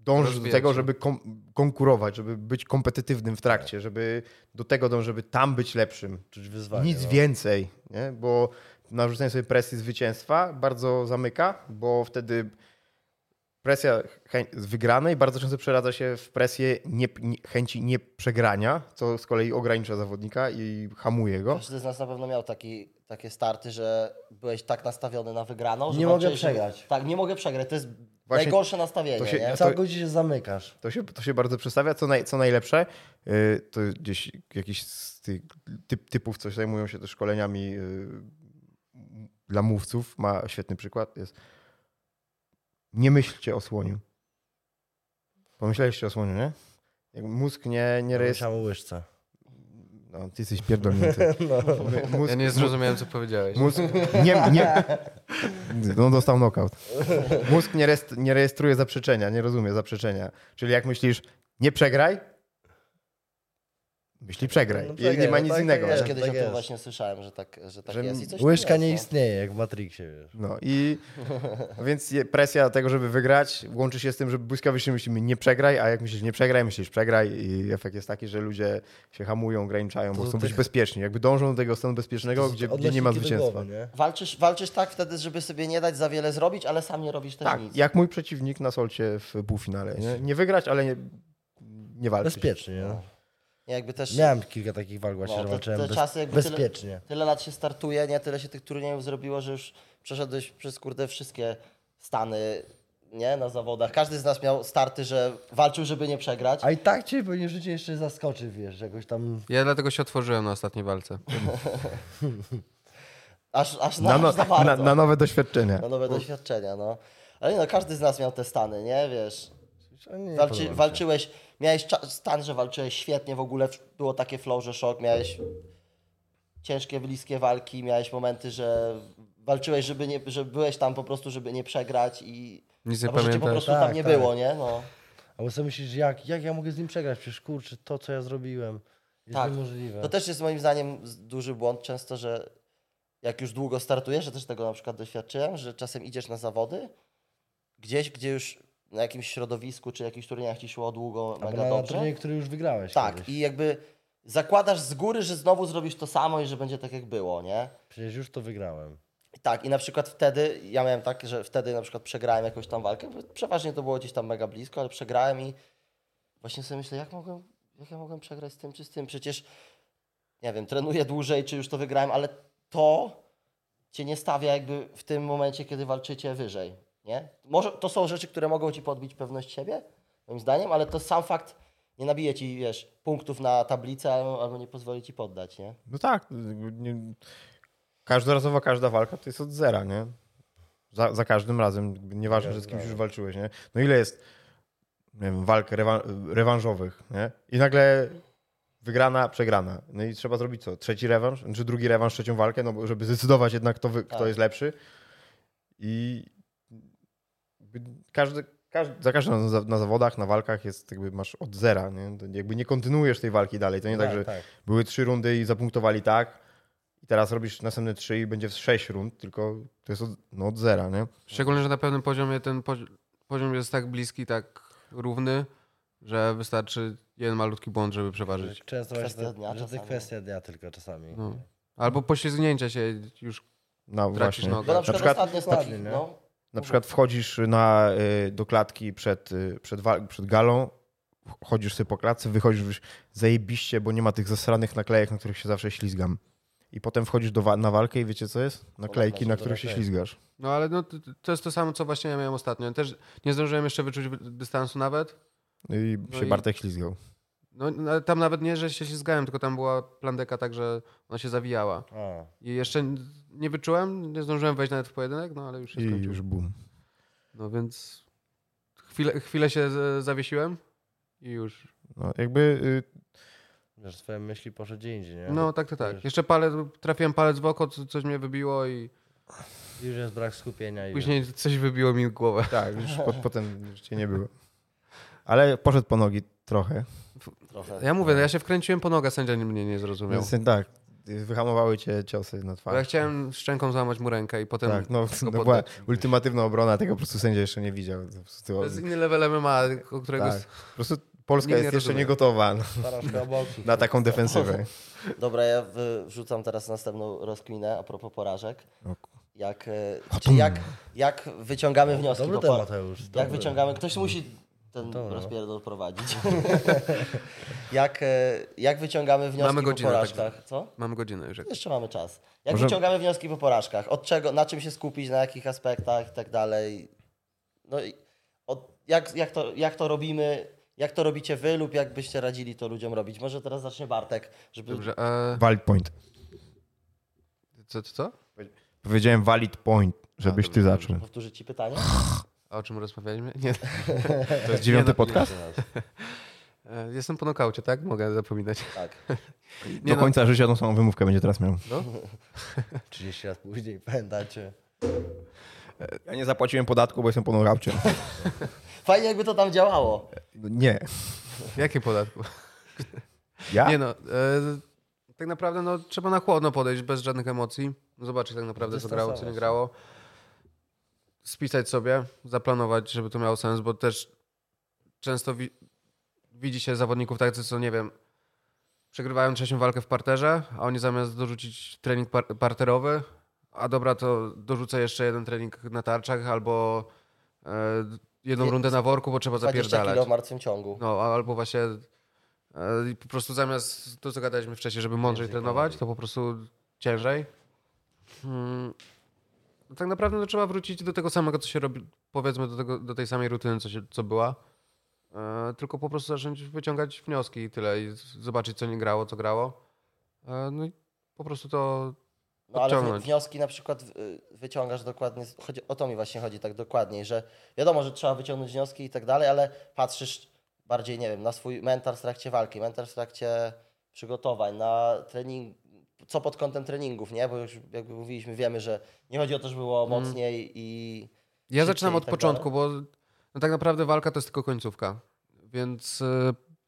A: dążyć do tego,
D: się.
A: żeby kom- konkurować, żeby być kompetytywnym w trakcie, żeby do tego dążyć, żeby tam być lepszym.
E: Czuć wyzwanie.
A: Nic
E: no.
A: więcej, nie? bo narzucenie sobie presji zwycięstwa bardzo zamyka, bo wtedy presja wygranej bardzo często przeradza się w presję nie, nie, chęci nie przegrania, co z kolei ogranicza zawodnika i hamuje go.
C: Każdy z nas na pewno miał taki, takie starty, że byłeś tak nastawiony na wygraną, że
E: Nie mogę
C: walczyłeś, że-
E: przegrać.
C: Tak, nie mogę przegrać. To jest
A: Właśnie
C: najgorsze nastawienie,
A: to się-
C: nie?
E: Całkowicie się zamykasz.
A: To się, to się bardzo przedstawia. Co, naj, co najlepsze, yy, to gdzieś jakiś z tych typ, typów, co zajmują się też szkoleniami yy, dla mówców, ma świetny przykład. Jest nie myślcie o słoniu. Pomyśleliście o słoniu, nie? Mózg nie, nie rejestruje...
E: O łyżce.
A: No, ty jesteś pierdolnięty. <laughs> Mózg,
D: Ja nie zrozumiałem, co powiedziałeś.
A: Mózg nie, nie. No dostał knockout. Mózg nie, rest, nie rejestruje zaprzeczenia, nie rozumie zaprzeczenia. Czyli jak myślisz, nie przegraj, myśli przegraj.
E: No
A: I
E: przegraj,
A: nie ma
E: no
A: nic
E: tak,
A: innego.
E: tak
C: Też
E: jest.
C: kiedyś o tym
E: jest.
C: właśnie słyszałem, że tak, że tak
A: Że
C: jest. I coś
E: Łyżka
C: tym
E: nie
C: jest, no.
E: istnieje, jak w Matrixie, wiesz.
A: No i <laughs> więc presja tego, żeby wygrać, łączy się z tym, że błyskawicznie myślimy nie przegraj, a jak myślisz nie przegraj, myślisz przegraj i efekt jest taki, że ludzie się hamują, ograniczają, bo
E: To
A: chcą
E: tych-
A: być bezpieczni. Jakby dążą do tego stanu bezpiecznego, gdzie, gdzie nie ma zwycięstwa.
E: Głowy, nie?
C: Walczysz, walczysz tak wtedy, żeby sobie nie dać za wiele zrobić, ale sam nie robisz też
A: Tak,
C: nic.
A: jak mój przeciwnik na solcie w półfinale. Nie, nie wygrać, ale nie, nie walczyć.
E: Bezpiecznie, nie?
C: Nie, jakby też
E: Miałem kilka takich walk właśnie,
C: No,
E: że
C: te-
E: walczyłem
C: te
E: bez,
C: czasy jakby tyle-
E: bezpiecznie.
C: tyle lat się startuje, nie? Tyle się tych turniejów zrobiło, że już przeszedłeś przez kurde wszystkie stany, nie? Na zawodach. Każdy z nas miał starty, że walczył, żeby nie przegrać.
E: A i tak cię pewnie życie jeszcze zaskoczy, wiesz, jakoś tam...
D: Ja dlatego się otworzyłem na ostatniej walce. <laughs>
C: Aż, aż
A: Na,
C: na,
A: no,
C: aż
A: na,
C: bardzo.
A: na nowe doświadczenia.
C: Na nowe doświadczenia, no. Ale nie, no, każdy z nas miał te stany, nie? Wiesz, walczy, walczyłeś, miałeś stan, że walczyłeś świetnie, w ogóle było takie flow, że szok, miałeś ciężkie, bliskie walki, miałeś momenty, że walczyłeś, żeby nie, że byłeś tam po prostu, żeby nie przegrać i
D: Nic nie
C: po prostu
E: Tak,
C: tam nie
E: tak.
C: było, nie? No.
E: Albo sobie myślisz, jak, jak ja mogę z nim przegrać? Przecież kurczę, to co ja zrobiłem jest
C: Tak.
E: niemożliwe.
C: To też jest moim zdaniem duży błąd często, że jak już długo startujesz, że też tego na przykład doświadczyłem, że czasem idziesz na zawody gdzieś, gdzie już na jakimś środowisku czy jakichś turniejach ci szło długo,
E: Albo
C: mega
E: na, na
C: dobrze.
E: turnieju, który już wygrałeś
C: Tak,
E: kiedyś.
C: i jakby zakładasz z góry, że znowu zrobisz to samo i że będzie tak jak było, nie?
E: Przecież już to wygrałem.
C: tak, i na przykład wtedy, ja miałem tak, że wtedy na przykład przegrałem jakąś tam walkę, przeważnie to było gdzieś tam mega blisko, ale przegrałem i właśnie sobie myślę, jak mogłem, jak ja mogłem przegrać z tym czy z tym, przecież nie wiem, trenuję dłużej, czy już to wygrałem, ale to cię nie stawia jakby w tym momencie, kiedy walczycie wyżej, nie? Może to są rzeczy, które mogą ci podbić pewność siebie, moim zdaniem, ale to sam fakt nie nabije ci, wiesz, punktów na tablicę albo, albo nie pozwoli ci poddać, nie?
A: No tak. Nie, każdorazowa każda walka to jest od zera, nie? Za, za każdym razem. Nieważne, że z kimś już walczyłeś, nie? No ile jest nie wiem, walk rewan- rewanżowych, nie? I nagle wygrana, przegrana. No i trzeba zrobić co? Trzeci rewanż? Czy drugi rewanż, trzecią walkę? No żeby zdecydować jednak, kto, wy, kto
C: Tak.
A: jest lepszy. I każdy, każdy, za każdym na, na zawodach, na walkach jest jakby masz od zera, nie? Jakby nie kontynuujesz tej walki dalej. To nie tak, że
E: tak.
A: były trzy rundy i zapunktowali tak i teraz robisz następne trzy i będzie w sześć rund, tylko to jest od, no, od zera, nie?
D: Szczególnie, że na pewnym poziomie ten pozi- poziom jest tak bliski, tak równy, że wystarczy jeden malutki błąd, żeby przeważyć.
E: Często
C: Kwestia dnia
E: to, że kwestia dnia tylko czasami.
D: No. Albo poślizgnięcia się już
A: No
D: Tracisz
A: właśnie.
D: nogę.
C: Bo na
D: Na
C: przykład,
A: przykład-
C: ostatnio jest taki, no,
A: Na przykład wchodzisz na, y, do klatki przed, y, przed, przed galą, chodzisz sobie po klatce, wychodzisz zajebiście, bo nie ma tych zasranych naklejek, na których się zawsze ślizgam. I potem wchodzisz do wa- na walkę i wiecie co jest? Naklejki, na których się ślizgasz.
D: No ale no, to, jest to samo, co właśnie ja miałem ostatnio. Też nie zdążyłem jeszcze wyczuć wy- dystansu nawet.
A: I
D: No
A: się
D: i-
A: Bartek ślizgał.
D: No, no, tam nawet nie, że się ślizgałem, tylko tam była plandeka tak, że ona się zawijała.
E: A,
D: I jeszcze nie wyczułem, nie zdążyłem wejść nawet w pojedynek, no ale już się
A: I
D: skończył.
A: już bum.
D: No więc chwilę, chwilę się zawiesiłem i już.
A: No, jakby y,
E: wiesz, twoje myśli poszły gdzie indziej, nie?
D: No tak, to tak.
E: Wiesz,
D: Jeszcze palec, trafiłem palec w oko, co- coś mnie wybiło i
E: Już jest brak skupienia i
D: później coś wybiło mi głowę.
A: tak, już po, potem już cię nie było. Ale poszedł po nogi trochę.
C: Trochę.
D: Ja mówię, no ja się wkręciłem po nogę, sędzia mnie nie zrozumiał.
A: Więc tak, wyhamowały cię ciosy na twarz.
D: ja chciałem szczęką złamać mu rękę i potem
A: Tak, no, to była ultimatywna obrona, tego po prostu sędzia jeszcze nie widział. To
D: jest inny level MMA, o którego...
A: tak. Po prostu Polska
D: nie
A: jest jeszcze
D: rozumie.
A: nie gotowa no, na taką defensywę. <laughs>
C: Dobra, ja wrzucam teraz następną rozkminę a propos porażek. Jak, e, czy jak, jak wyciągamy wnioski
E: Dobry
C: po
E: temat, Mateusz.
C: Jak
E: dobry.
C: wyciągamy, ktoś musi ten
E: Dobra.
C: rozpierdol prowadzić. <laughs> jak, e, jak wyciągamy wnioski
D: Mamy
C: po
D: godzinę, tak.
C: porażkach? Co?
D: Mamy godzinę już.
C: Jeszcze mamy czas. Jak
A: Może-
C: wyciągamy wnioski po porażkach? Od czego, na czym się skupić, na jakich aspektach i tak dalej? No i od, jak, jak, to, jak to robimy? Jak to robicie wy lub jak byście radzili to ludziom robić? Może teraz zacznie Bartek, żeby...
D: Dobrze, e,
A: Valid point.
D: co, co, co?
A: Powiedziałem valid point, żebyś
D: A,
A: ty
D: dobrze,
A: zaczął.
C: Powtórzyć ci pytanie? <laughs>
D: A o czym rozmawialiśmy? Nie.
A: To jest dziewiąty
D: Nie, no,
A: podcast?
D: E, Jestem po nokaucie, tak? Mogę zapominać.
C: Tak. <laughs>
D: Nie
A: Do
D: no,
A: końca życia tą samą wymówkę będzie teraz miał.
D: no. <laughs>
E: 30 lat później, pamiętacie?
A: Ja nie zapłaciłem podatku, bo jestem po nogaucie. <laughs>
C: Fajnie jakby to tam działało.
A: Nie.
D: Jakie podatku?
A: Ja?
D: Nie no, e, tak naprawdę no, trzeba na chłodno podejść, bez żadnych emocji. Zobaczyć tak naprawdę, co grało, co nie grało. Spisać sobie, zaplanować, żeby to miało sens, bo też często wi- widzi się zawodników tacy, co nie wiem, przegrywają trzecią walkę w parterze, a oni zamiast dorzucić trening par- parterowy, a dobra, to dorzucę jeszcze jeden trening na tarczach albo e, jedną rundę na worku, bo trzeba
C: 20
D: zapierdalać.
C: kilo w martwym ciągu.
D: No, albo właśnie e, po prostu zamiast to, co gadaliśmy wcześniej, żeby mądrzej trenować, to po prostu ciężej. Hmm. No Tak naprawdę trzeba wrócić do tego samego, co się robi, powiedzmy do, tego, do tej samej rutyny, co, się, co była. E, tylko po prostu zacząć wyciągać wnioski i tyle. I zobaczyć, co nie grało, co grało. E, no i po prostu to
C: No ale wnioski na przykład y, wyciągasz dokładnie, chodzi, o to mi właśnie chodzi tak dokładniej, że wiadomo, że trzeba wyciągnąć wnioski i tak dalej, ale patrzysz bardziej, nie wiem, na swój mental w trakcie walki, mental w trakcie przygotowań, na trening, co pod kątem treningów, nie? Bo już jakby mówiliśmy, wiemy, że nie chodzi o to, żeby było
D: Mhm.
C: mocniej i
D: Ja zaczynam od
C: tak
D: początku, bo no tak naprawdę walka to jest tylko końcówka. Więc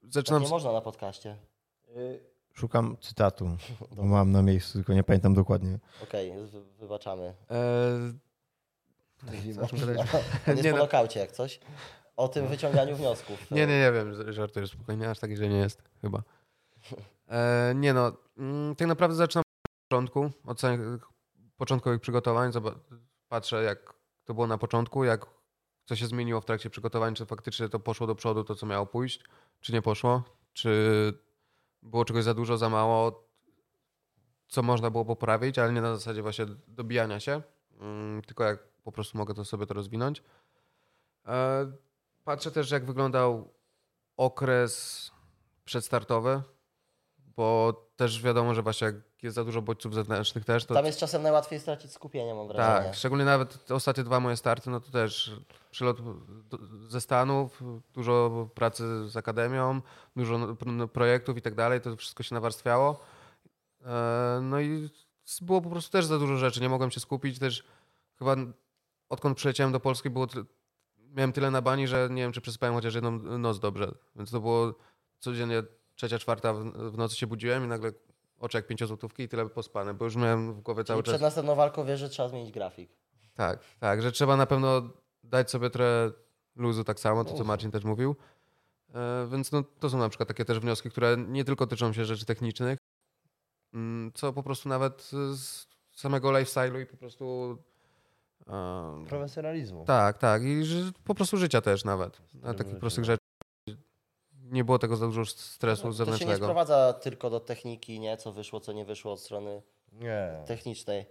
C: tak
D: zaczynam.
C: nie można na podcaście.
A: Szukam cytatu, bo mam na miejscu, tylko nie pamiętam dokładnie.
C: Okej, wy, wybaczamy.
D: E? <laughs>
C: On <laughs> jest
D: Nie
C: po
D: no.
C: nokaucie jak coś. O tym wyciąganiu wniosków.
D: Nie, nie, nie wiem, żartuję spokojnie, aż tak źle nie jest, chyba. <laughs> E, nie no, mm, tak naprawdę zaczynam od początku, od początkowych przygotowań, patrzę jak to było na początku, jak co się zmieniło w trakcie przygotowań, czy faktycznie to poszło do przodu, to co miało pójść, czy nie poszło, czy było czegoś za dużo, za mało, co można było poprawić, ale nie na zasadzie właśnie dobijania się, mm, tylko jak po prostu mogę to sobie to rozwinąć. E, Patrzę też, jak wyglądał okres przedstartowy, bo też wiadomo, że właśnie jak jest za dużo bodźców zewnętrznych też, to
C: Tam jest czasem najłatwiej stracić skupienie, mam wrażenie.
D: tak, szczególnie nawet te ostatnie dwa moje starty, no to też przylot ze Stanów, dużo pracy z akademią, dużo projektów i tak dalej, to wszystko się nawarstwiało. E, No i było po prostu też za dużo rzeczy, nie mogłem się skupić, też chyba odkąd przyleciałem do Polski było miałem tyle na bani, że nie wiem, czy przespałem chociaż jedną noc dobrze, więc to było codziennie trzecia, czwarta w nocy się budziłem i nagle oczy jak pięciozłotówki i tyle pospane, bo już miałem w głowie
C: Czyli
D: cały czas...
C: przed następną walką wiesz, że trzeba zmienić grafik.
D: Tak, tak, że trzeba na pewno dać sobie trochę luzu tak samo, to co Marcin też mówił. E, Więc no, to są na przykład takie też wnioski, które nie tylko tyczą się rzeczy technicznych, mm, co po prostu nawet z samego lifestyle'u i po prostu... e,
B: Profesjonalizmu.
D: tak, tak. I po prostu życia też nawet. Na takich prostych rzeczy. Nie było tego za dużo stresu
C: To się nie
D: zewnętrznego.
C: sprowadza tylko do techniki, nie? Co wyszło, co nie wyszło od strony
B: Nie.
C: technicznej.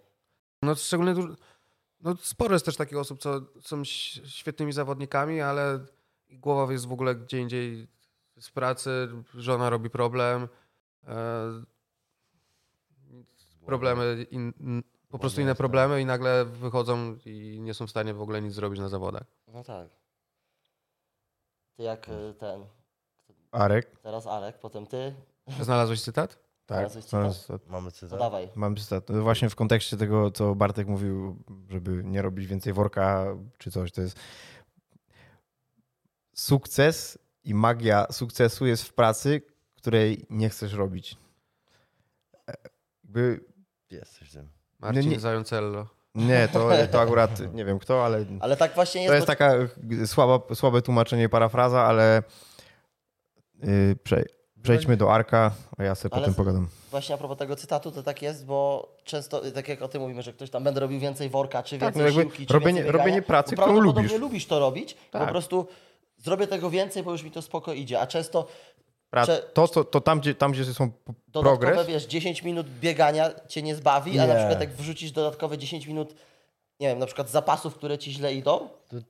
D: No szczególnie dużo, no sporo jest też takich osób, co są świetnymi zawodnikami, ale głowa jest w ogóle gdzie indziej z pracy, żona robi problem, e, problemy, in, po prostu inne problemy i nagle wychodzą i nie są w stanie w ogóle nic zrobić na zawodach.
C: No tak. Ty jak y, ten,
A: Arek,
C: teraz Arek, potem ty,
D: Znalazłeś cytat?
A: tak.
C: Znalazłeś cytat?
B: Mamy cytat.
C: dawaj.
A: Mam cytat. No Właśnie w kontekście tego, co Bartek mówił, żeby nie robić więcej worka czy coś, to jest sukces i magia sukcesu jest w pracy, której nie chcesz robić. E, Jakby,
B: Jesteś tym.
D: Marcin
A: nie-
D: Zającello.
A: nie, to, <laughs> to akurat nie wiem kto, ale
C: Ale tak właśnie jest,
A: to jest
C: bo
A: taka słaba, słabe tłumaczenie, parafraza, ale prze, przejdźmy do Arka, a ja sobie
C: Ale
A: potem pogadam.
C: właśnie a propos tego cytatu, to tak jest, bo często, tak jak o tym mówimy, że ktoś tam będę robił więcej worka, czy
A: Tak,
C: więcej
A: no
C: siłki, czy
A: robienie-
C: więcej biegania,
A: robienie pracy, którą lubisz.
C: lubisz to robić i po
A: Tak.
C: prostu zrobię tego więcej, bo już mi to spoko idzie, a często
A: Pra, to, to, to tam, gdzie, tam, gdzie są p-
C: dodatkowe,
A: progres,
C: wiesz, 10 minut biegania cię nie zbawi, a na
B: Nie.
C: przykład jak wrzucisz dodatkowe 10 minut, nie wiem, na przykład zapasów, które ci źle idą,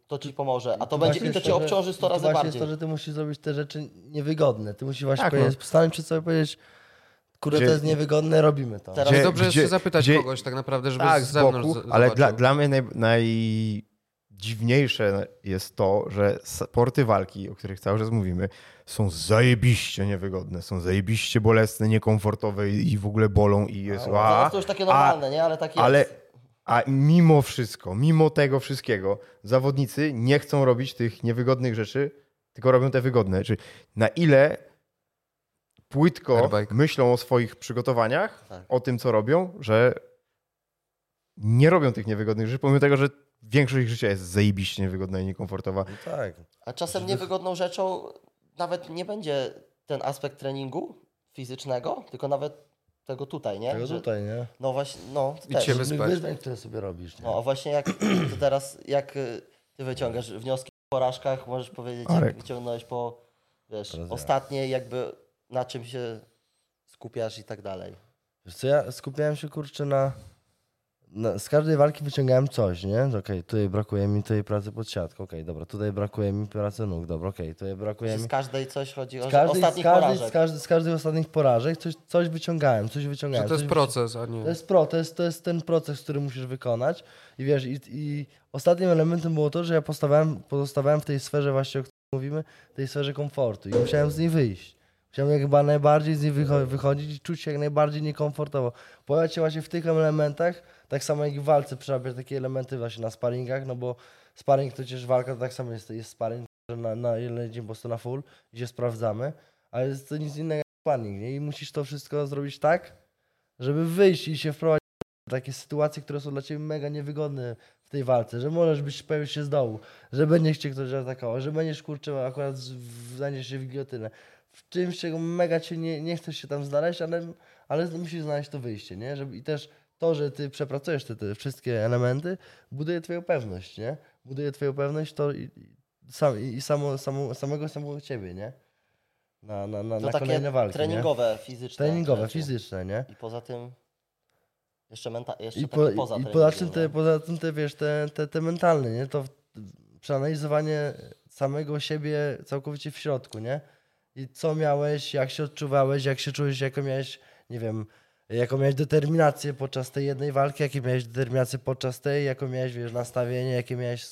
C: to ci pomoże, a to będzie, i to cię obciąży 100 razy bardziej.
B: jest to, że ty musisz zrobić te rzeczy niewygodne. Ty musisz właśnie
A: Tak, no.
B: powiedzieć, stanąć przed sobą powiedzieć, kurde,
A: Gdzie-
B: to jest niewygodne, robimy to.
C: Teraz-
A: Gdzie-
D: Dobrze jest
A: gdzie-
D: się zapytać
A: gdzie-
D: kogoś tak naprawdę, żeby
A: tak,
D: z zewnątrz
A: boku, ale dla, dla mnie naj, najdziwniejsze jest to, że sporty walki, o których cały czas mówimy, są zajebiście niewygodne, są zajebiście bolesne, niekomfortowe i, w ogóle bolą i jest...
C: No,
A: a,
C: Zaraz to już takie normalne, nie? Ale tak jest.
A: ale a mimo wszystko, mimo tego wszystkiego, zawodnicy nie chcą robić tych niewygodnych rzeczy, tylko robią te wygodne. Czyli na ile płytko
D: Airbike.
A: myślą o swoich przygotowaniach,
C: Tak.
A: o tym, co robią, że nie robią tych niewygodnych rzeczy, pomimo tego, że większość ich życia jest zajebiście niewygodna i niekomfortowa.
B: No tak.
C: A czasem niewygodną rzeczą nawet nie będzie ten aspekt treningu fizycznego, tylko nawet tego tutaj, nie?
B: Tego
C: Że-
B: tutaj, nie?
C: No właśnie, no
D: I
C: też.
B: wyzwań, które sobie robisz. Nie?
C: No a właśnie jak to teraz, jak y, ty wyciągasz wnioski po porażkach, możesz powiedzieć,
A: Arek.
C: jak wyciągnąłeś po, wiesz,
B: Teraz ja.
C: ostatnie jakby na czym się skupiasz i tak dalej.
B: Wiesz co, ja skupiałem się kurczę na, na z każdej walki wyciągałem coś, nie? Okej, tutaj brakuje mi tej pracy pod siatką, okej, dobra, tutaj brakuje mi pracy nóg, dobra, okej, tutaj brakuje mi...
C: Z każdej coś chodzi o
B: Z
C: że
B: każdej, z,
C: ostatnich
B: każdej,
C: porażek.
B: z, każdej, z każdych ostatnich porażek coś, coś wyciągałem, coś
D: Że
B: wyciągałem.
D: to jest
B: coś
D: proces, a nie...
B: To jest pro, to jest, to jest ten proces, który musisz wykonać. I wiesz, i, i ostatnim elementem było to, że ja pozostawałem w tej sferze właśnie, o której mówimy, tej sferze komfortu i musiałem z niej wyjść. Jak chyba najbardziej z niej wycho- wychodzić i czuć się jak najbardziej niekomfortowo. Pojawia się właśnie w tych elementach, tak samo jak w walce przerabiać takie elementy właśnie na sparingach, no bo sparring to przecież walka to tak samo jest, jest sparring, że na, na lecimy po prostu na full, gdzie sprawdzamy, ale jest to nic innego jak sparring, nie? I musisz to wszystko zrobić tak, żeby wyjść i się wprowadzić w takie sytuacje, które są dla ciebie mega niewygodne w tej walce, że możesz być pojawić się z dołu, że będzie cię ktoś atakował, że będziesz kurczę akurat znajdziesz się w gilotynę. W czymś, czego mega cię nie, nie chcesz się tam znaleźć, ale, ale musisz znaleźć to wyjście, nie? Żeby, I też to, że ty przepracujesz te, te wszystkie elementy, buduje twoją pewność, nie? Buduje twoją pewność to i, i, sam, i samo, samo, samego samego ciebie, nie? Na, na, na, na
C: takie
B: kolejne walki, nie?
C: treningowe, fizyczne.
B: Treningowe,
C: rzeczy.
B: fizyczne, nie?
C: I poza tym jeszcze, menta- jeszcze
B: I, po,
C: poza
B: i poza tym,
C: treningiem,
B: te,
C: nie?
B: poza tym te, wiesz, te, te, te mentalne, nie? To przeanalizowanie samego siebie całkowicie w środku, nie? I co miałeś, jak się odczuwałeś, jak się czułeś, jaką miałeś, nie wiem, jaką miałeś determinację podczas tej jednej walki, jakie miałeś determinację podczas tej, jaką miałeś, wiesz, nastawienie, jakie miałeś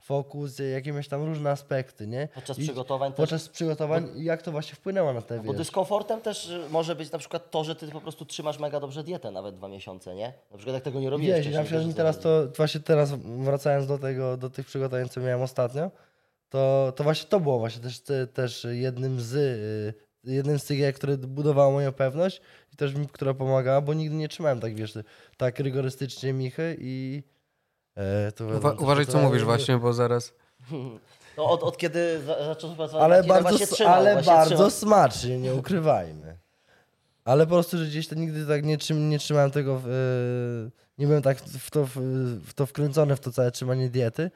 B: fokus, jakie miałeś tam różne aspekty, nie?
C: Podczas
B: I
C: przygotowań też
B: Podczas przygotowań i jak to właśnie wpłynęło na te,
C: Bo
B: wiesz,
C: dyskomfortem też y, może być na przykład to, że ty po prostu trzymasz mega dobrze dietę nawet dwa miesiące, nie? Na przykład jak tego nie robiłeś
B: Wiesz, i na przykład mi teraz to, właśnie teraz wracając do tego, do tych przygotowań, co miałem ostatnio, to, to właśnie to było właśnie też, te, też jednym z, y, jednym z tych, które budowało moją pewność i też mi, która pomagała, bo nigdy nie trzymałem tak, wiesz, tak rygorystycznie michy i e, to
D: Uwa-
B: wiadomo,
D: uważaj, co
B: to-
D: mówisz właśnie, bo zaraz...
C: No od, od kiedy za, zaczął pracować,
B: Ale
C: kiedy
B: bardzo,
C: trzymał,
B: ale
C: właśnie
B: bardzo
C: trzymał.
B: smacznie, nie ukrywajmy. Ale po prostu, że gdzieś to nigdy tak nie, trzym, nie trzymałem tego, w, e, nie byłem tak w to, w, w to wkręcony, w to całe trzymanie diety,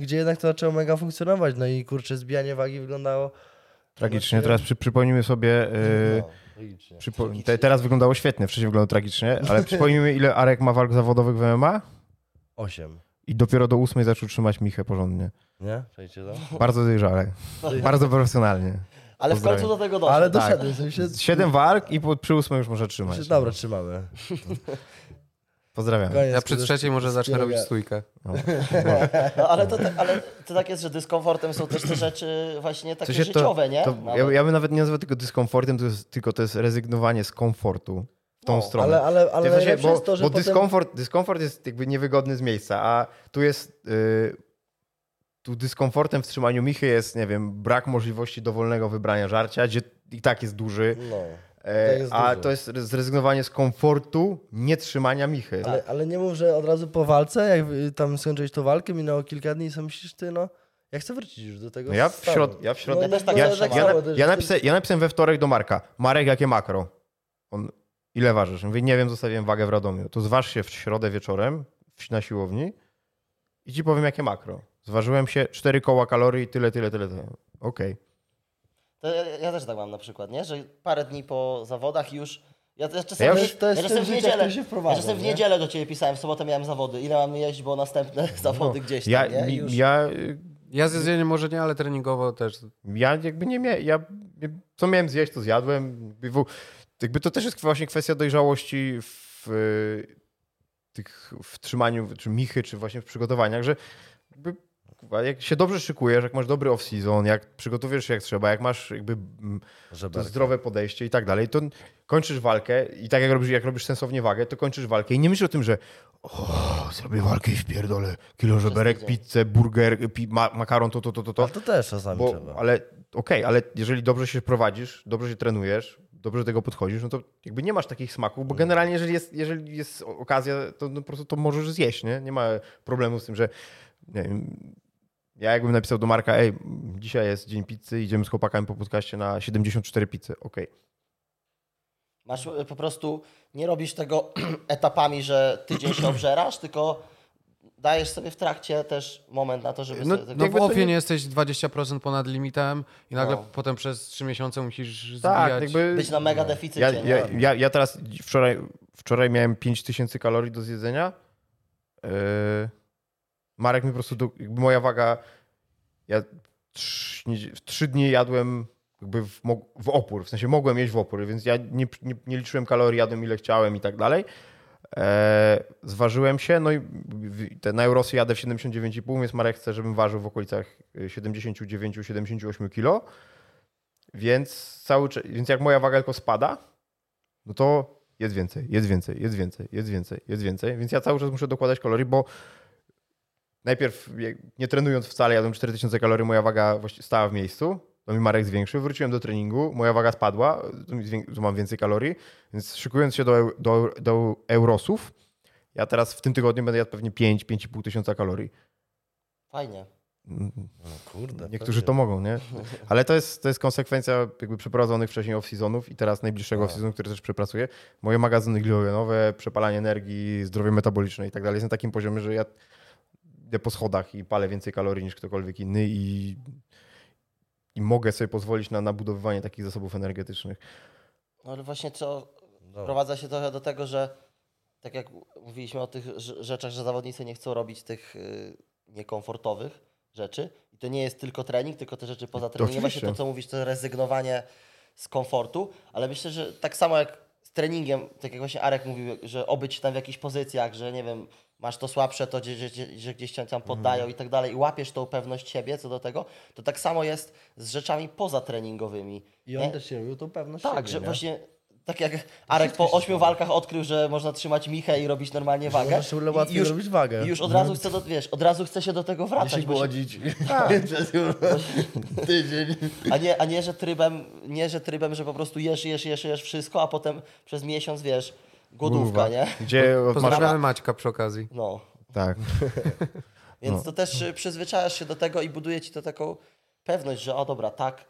B: gdzie jednak to zaczęło mega funkcjonować. No i kurczę, zbijanie wagi wyglądało...
A: Tragicznie. Teraz przy, przypomnijmy sobie. Yy,
B: No,
A: przypo- te, teraz wyglądało świetnie, wcześniej wyglądało tragicznie, ale przypomnijmy, <laughs> ile Arek ma walk zawodowych w MMA
B: Osiem.
A: i dopiero do ósmej zaczął trzymać Michę porządnie.
B: Nie? Przejdzie to?
A: Bardzo dojrzale. <laughs> Bardzo profesjonalnie.
C: Ale w końcu do tego doszło.
B: Ale doszedłem. Tak. Się,
A: Siedem walk i po, przy ósmej już może trzymać.
B: się, dobra, trzymamy. <laughs>
A: Pozdrawiam.
B: Koniec
D: Ja przy trzeciej może zacznę robić stójkę.
A: No.
C: No, <laughs> ale, to, ale to tak jest, że dyskomfortem są też te rzeczy właśnie takie życiowe, nie?
A: To,
C: Nawet.
A: ja, ja bym nawet nie nazwał tego dyskomfortem, to jest, tylko to jest rezygnowanie z komfortu w tą
C: No,
A: stronę.
B: Ale, ale, ale
A: W sensie, bo
B: jest to, że
A: bo
B: potem...
A: dyskomfort, dyskomfort jest jakby niewygodny z miejsca, a tu jest. Yy, tu dyskomfortem w trzymaniu michy jest, nie wiem, brak możliwości dowolnego wybrania żarcia, gdzie i tak jest duży.
B: No.
A: E,
B: jest
A: a
B: duży.
A: to jest zrezygnowanie z komfortu nie trzymania michy.
B: Ale, ale nie mów, że od razu po walce, jak tam skończyłeś tą walkę, minęło kilka dni i sobie myślisz, ty no, ja chcę wrócić już do tego
A: No ja w środ- ja w środ-
B: No,
C: Ja też tak
B: no,
A: Ja,
B: tak
A: ja, na, ja, ja napisałem we wtorek do Marka, Marek, jakie makro? On, ile ważysz? Mówię, nie wiem, zostawiłem wagę w Radomiu. To zważ się w środę wieczorem w- na siłowni i ci powiem, jakie makro. Zważyłem się 4 koła kalorii, tyle, tyle, tyle. tyle. Okej.
C: To ja, ja też tak mam na przykład, nie? Że parę dni po zawodach już. Ja, ja czasem,
A: Ja już-
B: to jest
C: ja czasem w niedzielę,
B: się
C: ja czasem w
B: nie?
C: niedzielę do ciebie pisałem, w sobotę miałem zawody. Ile mam jeść, bo następne <laughs> zawody gdzieś tam,
A: Ja,
C: nie? Już.
A: ja,
D: Ja z jedzeniem może nie, ale treningowo też.
A: ja jakby nie miałem, ja, co miałem zjeść, to zjadłem. Jakby to też jest właśnie kwestia dojrzałości w, tych, w trzymaniu, czy michy, czy właśnie w przygotowaniach, że jakby, jak się dobrze szykujesz, jak masz dobry off-season, jak przygotowujesz się jak trzeba, jak masz jakby to zdrowe podejście i tak dalej, to kończysz walkę i tak jak robisz, jak robisz sensownie wagę, to kończysz walkę i nie myślisz o tym, że o, zrobię walkę i wpierdolę kilo żeberek, pizzę, burger, pi, ma, makaron, to, to, to, to, to.
B: Ale to też czasami
A: Bo,
B: trzeba.
A: ale okej, ale jeżeli dobrze się prowadzisz, dobrze się trenujesz, dobrze do tego podchodzisz, no to jakby nie masz takich smaków, bo generalnie jeżeli jest, jeżeli jest okazja, to no po prostu to możesz zjeść, nie? Nie ma problemu z tym, że nie wiem, ja jakbym napisał do Marka, ej, dzisiaj jest dzień pizzy, idziemy z chłopakami po podcaście na 74 pizzy, okej.
C: Masz y, po prostu, nie robisz tego <clears throat> etapami, że tydzień się obżerasz, <clears throat> tylko dajesz sobie w trakcie też moment na to, żeby
A: No,
C: sobie.
D: No w łopie
A: nie-
D: nie jesteś 20% ponad limitem i nagle
C: No.
D: potem przez 3 miesiące musisz zbijać.
A: Tak, jakby...
C: być na mega deficycie.
A: Ja,
C: nie?
A: ja, ja, ja teraz wczoraj, wczoraj miałem 5000 kalorii do zjedzenia. Yy, Marek mi po prostu, do, moja waga, ja trz, w trzy dni jadłem jakby w, w opór, w sensie mogłem jeść w opór, więc ja nie, nie, nie liczyłem kalorii, jadłem ile chciałem i tak dalej. E, zważyłem się, no i te, na Eurosy jadę w 79,5, więc Marek chce, żebym ważył w okolicach 79-78 kg. Więc cały więc jak moja waga tylko spada, no to jest więcej, jest więcej, jest więcej, jest więcej, jest więcej. Więc ja cały czas muszę dokładać kalorii, bo najpierw nie trenując wcale, jadłem 4000 kalorii, moja waga stała w miejscu. To mi Marek zwiększył, wróciłem do treningu, moja waga spadła, to mam więcej kalorii, więc szykując się do, do, do Eurosów, ja teraz w tym tygodniu będę jadł pewnie 5-5,5 tysiąca kalorii.
C: Fajnie.
B: Kurde.
A: Niektórzy to mogą, nie? <laughs> Ale to jest, to jest konsekwencja jakby przeprowadzonych wcześniej off-seasonów i teraz najbliższego off-seasonu, który też przepracuję. Moje magazyny glikogenowe, przepalanie energii, zdrowie metaboliczne i tak dalej jest na takim poziomie, że ja idę po schodach i palę więcej kalorii niż ktokolwiek inny i, i mogę sobie pozwolić na nabudowywanie takich zasobów energetycznych.
C: No ale właśnie co
B: Dobra.
C: sprowadza się trochę do tego, że tak jak mówiliśmy o tych rz- rzeczach, że zawodnicy nie chcą robić tych y, niekomfortowych rzeczy. I to nie jest tylko trening, tylko te rzeczy poza treningiem. Właśnie to, co mówisz, to rezygnowanie z komfortu, ale myślę, że tak samo jak z treningiem, tak jak właśnie Arek mówił, że obyć tam w jakichś pozycjach, że nie wiem, masz to słabsze, to gdzie, że, że gdzieś cię tam poddają i tak dalej i łapiesz tą pewność siebie co do tego, to tak samo jest z rzeczami pozatreningowymi.
E: I on
C: nie?
E: też się robił tą pewność
C: Tak,
E: siebie,
C: że
E: nie?
C: właśnie tak jak Arek po ośmiu walkach odkrył, że można trzymać michę i robić normalnie wagę.
E: Można sobie łatwiej
C: i już,
E: robić wagę.
C: I już od razu chce do, wiesz, od razu chce się do tego wracać.
E: się
C: się,
E: głodzić. Przez tydzień.
C: a, nie, a nie, że trybem, nie, że trybem, że po prostu jesz, jesz, jesz, jesz wszystko, a potem przez miesiąc, wiesz, głodówka, nie?
A: Gdzie <laughs> masz...
D: Pozdrawiamy Maćka przy okazji.
C: No.
A: Tak. <laughs>
C: Więc
A: No.
C: to też y, przyzwyczajasz się do tego i buduje ci to taką pewność, że o dobra, tak,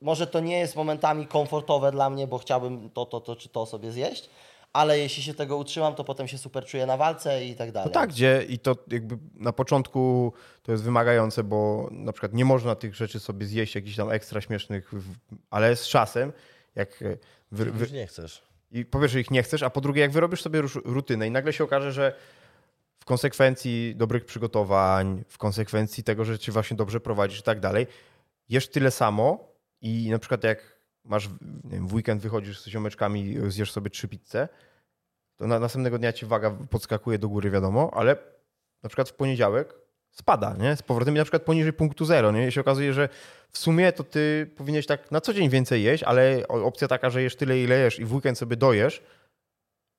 C: może to nie jest momentami komfortowe dla mnie, bo chciałbym to, to, to czy to sobie zjeść, ale jeśli się tego utrzymam, to potem się super czuję na walce i tak
A: No
C: dalej.
A: tak, gdzie i to jakby na początku to jest wymagające, bo na przykład nie można tych rzeczy sobie zjeść jakichś tam ekstra śmiesznych, ale z czasem, jak e, wy, wy,
B: Już nie chcesz.
A: I po pierwsze ich nie chcesz, a po drugie jak wyrobisz sobie rutynę i nagle się okaże, że w konsekwencji dobrych przygotowań, w konsekwencji tego, że cię właśnie dobrze prowadzisz i tak dalej, jesz tyle samo i na przykład jak masz wiem, w weekend wychodzisz z ziomeczkami, zjesz sobie trzy pizze, to na następnego dnia ci waga podskakuje do góry, wiadomo, ale na przykład w poniedziałek spada, nie? Z powrotem na przykład poniżej punktu zero, nie? I się okazuje, że w sumie to ty powinieneś tak na co dzień więcej jeść, ale opcja taka, że jesz tyle, ile jesz i w weekend sobie dojesz,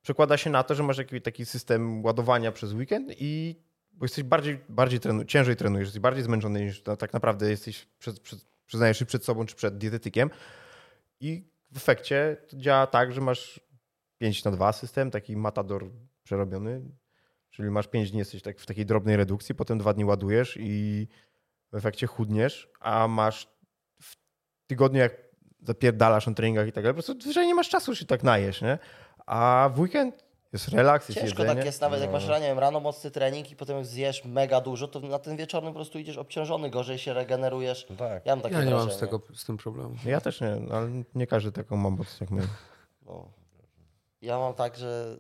A: przekłada się na to, że masz jakiś taki system ładowania przez weekend i bo jesteś bardziej, bardziej trenu, ciężej trenujesz, jesteś bardziej zmęczony niż na, tak naprawdę jesteś, przed, przed, przyznajesz się przed sobą czy przed dietetykiem i w efekcie to działa tak, że masz 5 na 2 system, taki matador przerobiony, czyli masz 5 dni, jesteś tak w takiej drobnej redukcji, potem dwa dni ładujesz i w efekcie chudniesz, a masz w tygodniu, jak zapierdalasz na treningach i tak dalej, po prostu zwyczajnie nie masz czasu się tak najesz, nie? A w weekend jest relaks, jest
C: Ciężko
A: jedzenie.
C: tak jest nawet, jak
A: No.
C: masz rano, nie wiem, rano mocny trening i potem jak zjesz mega dużo, to na ten wieczorny po prostu idziesz obciążony, gorzej się regenerujesz.
B: No tak.
C: Ja mam takie
D: Ja nie mam z, tego, z tym problemu.
A: Ja też nie, ale nie każdy taką ma moc jak my.
C: No. Ja mam tak, że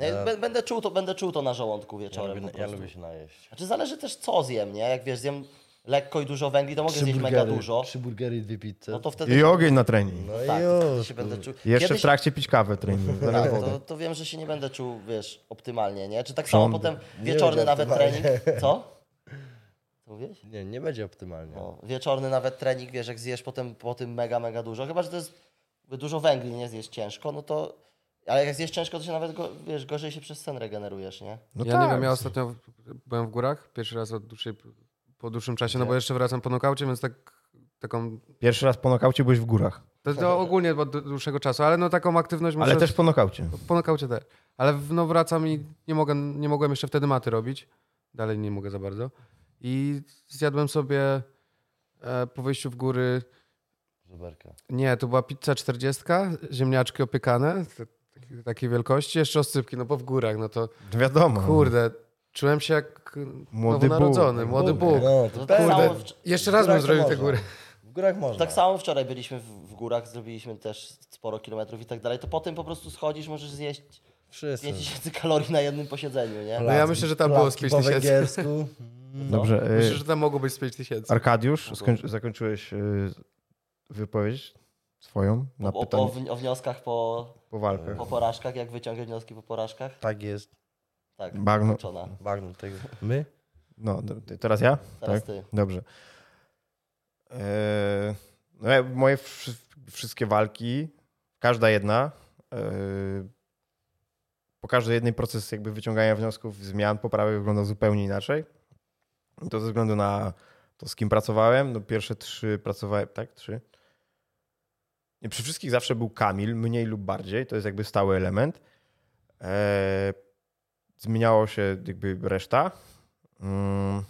C: ja
B: Ja-
C: b- będę, czuł to, będę czuł to na żołądku
B: Ja
C: wieczorem
B: ja
C: prostu.
B: lubię się najeść.
C: Znaczy zależy też co zjem, nie? Jak wiesz, zjem lekko i dużo węgli, to mogę
E: Trzy
C: zjeść mega
E: burgery,
C: dużo.
E: Trzy burgery i dwie pizze.
C: No to wtedy...
A: I ogień na trening.
E: No
C: tak,
E: i
C: to wtedy
E: już.
C: się będę czuł.
A: Jeszcze
C: Kiedyś-
A: w trakcie pić kawę trening.
C: Tak, to, to wiem, że się nie będę czuł, wiesz, optymalnie, nie? Czy tak samo potem wieczorny nawet
E: optymalnie.
C: trening. Co? Mówiłeś?
B: Nie, nie będzie optymalnie.
C: No, wieczorny nawet trening, wiesz, jak zjesz potem po tym mega, mega dużo, chyba, że to jest dużo węgli, nie zjesz ciężko, no to... Ale jak zjesz ciężko, to się nawet, go, wiesz, gorzej się przez sen regenerujesz, nie?
A: No
D: ja
A: tak.
D: nie wiem, ja ostatnio byłem w górach, pierwszy raz od dłuższej, po dłuższym czasie, no bo jeszcze wracam po nokaucie, więc tak, taką,
A: Pierwszy raz po nokaucie byłeś w górach,
D: to, to ogólnie od dłuższego czasu, ale no taką aktywność muszę...
A: ale też po nokaucie.
D: Po nokaucie też. Ale no wracam i nie, mogę, nie mogłem jeszcze wtedy maty robić. Dalej nie mogę za bardzo. I zjadłem sobie e, po wyjściu w góry,
B: Żuberka.
D: nie, to była pizza 40, ziemniaczki opiekane, takiej wielkości, jeszcze oscypki, no bo w górach, no to
A: Wiadomo.
D: kurde, czułem się jak
A: Młody
D: nowonarodzony,
A: Bóg.
D: młody Bóg.
E: No,
C: tak
E: kurde.
D: Jeszcze raz bym zrobił te góry.
E: W górach można.
C: tak samo wczoraj byliśmy w, w górach, zrobiliśmy też sporo kilometrów i tak dalej, to potem po prostu schodzisz, możesz zjeść
B: Wszyscy.
C: 5000 kalorii na jednym posiedzeniu, nie?
D: No ja myślę, że tam było z
E: Placki
D: 5
E: po
D: tysięcy.
E: węgiersku. <laughs>
A: Dobrze. y,
D: Myślę, że tam mogło być z 5 tysięcy.
A: Arkadiusz,
C: No
A: skończy, zakończyłeś y, wypowiedź swoją na
C: O,
A: pytanie
C: o, o wnioskach po,
A: po walkach.
C: po porażkach, jak wyciągać wnioski po porażkach?
B: Tak jest.
C: Tak,
A: Bagno.
B: Bagno tego. My?
A: No, d- teraz ja?
C: Teraz
A: tak?
C: ty.
A: Dobrze. Eee, no ja, moje wszy- wszystkie walki, każda jedna, eee, po każdej jednej proces jakby wyciągania wniosków, zmian, poprawy wyglądał zupełnie inaczej. I to ze względu na to, z kim pracowałem. No pierwsze trzy pracowałem, tak? Trzy. Przy wszystkich zawsze był Kamil, mniej lub bardziej. To jest jakby stały element. Eee, zmieniało się jakby reszta. Mm.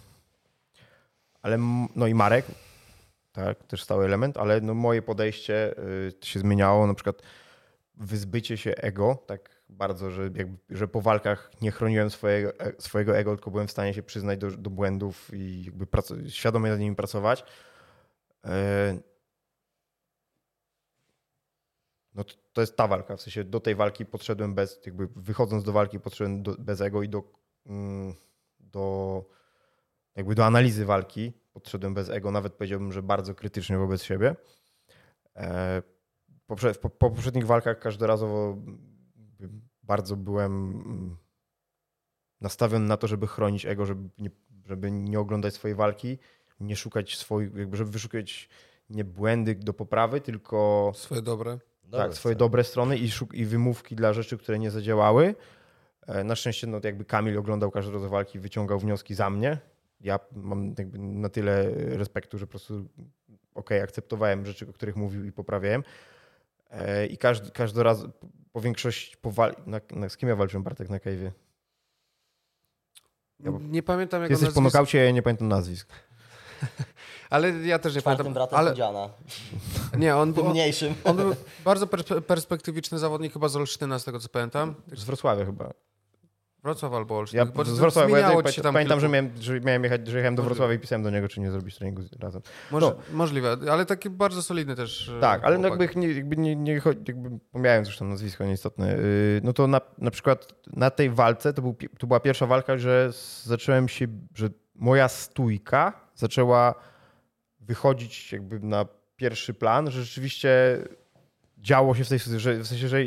A: ale no i Marek, tak, też stały element, ale no moje podejście y, się zmieniało, na przykład wyzbycie się ego, tak bardzo, że, jakby, że po walkach nie chroniłem swojego, e- swojego ego, tylko byłem w stanie się przyznać do, do błędów i jakby świadomie nad nimi pracować. E, No to, to jest ta walka, w sensie do tej walki podszedłem bez, jakby wychodząc do walki podszedłem do, bez ego i do, mm, do jakby do analizy walki podszedłem bez ego, nawet powiedziałbym, że bardzo krytycznie wobec siebie. E, poprze- po, po poprzednich walkach każdorazowo bardzo byłem mm, nastawiony na to, żeby chronić ego, żeby nie, żeby nie oglądać swojej walki, nie szukać swoich, żeby wyszukać nie błędy do poprawy, tylko
D: Swoje dobre.
C: Dobra,
A: tak, swoje dobre strony i, szuk- i wymówki dla rzeczy, które nie zadziałały. E, Na szczęście no, jakby Kamil oglądał każdy rodzaj walki, wyciągał wnioski za mnie. Ja mam jakby na tyle respektu, że po prostu okej, akceptowałem rzeczy, o których mówił i poprawiałem. E, I każdy, każdy raz po większości po wal- na, na, z kim ja walczyłem Bartek na Kajwie? Ja
D: Nie pamiętam
A: Ty
D: jak
A: jesteś po
D: nazwisko,
A: nokaucie, ja nie pamiętam nazwisk. <laughs>
D: ale ja też nie
C: Czwartym
D: pamiętam.
C: bratem
D: Ale nie, on, on, <laughs>
C: mniejszym.
D: on był bardzo perspe- perspektywiczny zawodnik, chyba z Olsztyna, z tego co pamiętam.
A: Z Wrocławia chyba.
D: Wrocław albo Olsztyn.
A: Ja
D: Bo
A: z Wrocławia, bo ja
D: tam
A: pamiętam,
D: kilku-
A: że miałem, że miałem jechać, że jechałem do. Wrocławia i pisałem do niego, czy nie zrobić treningu razem.
D: Może,
A: No.
D: Możliwe, ale taki bardzo solidny też. e,
A: Tak, ale no
D: chłopak.
A: jakby, nie, jakby, nie, nie, chodzi- jakby pomijając już tam nazwisko nieistotne, yy, no to na, na przykład na tej walce to, był, to była pierwsza walka, że zacząłem się, że moja stójka zaczęła wychodzić jakby na pierwszy plan, że rzeczywiście działo się w tej że w sensie, że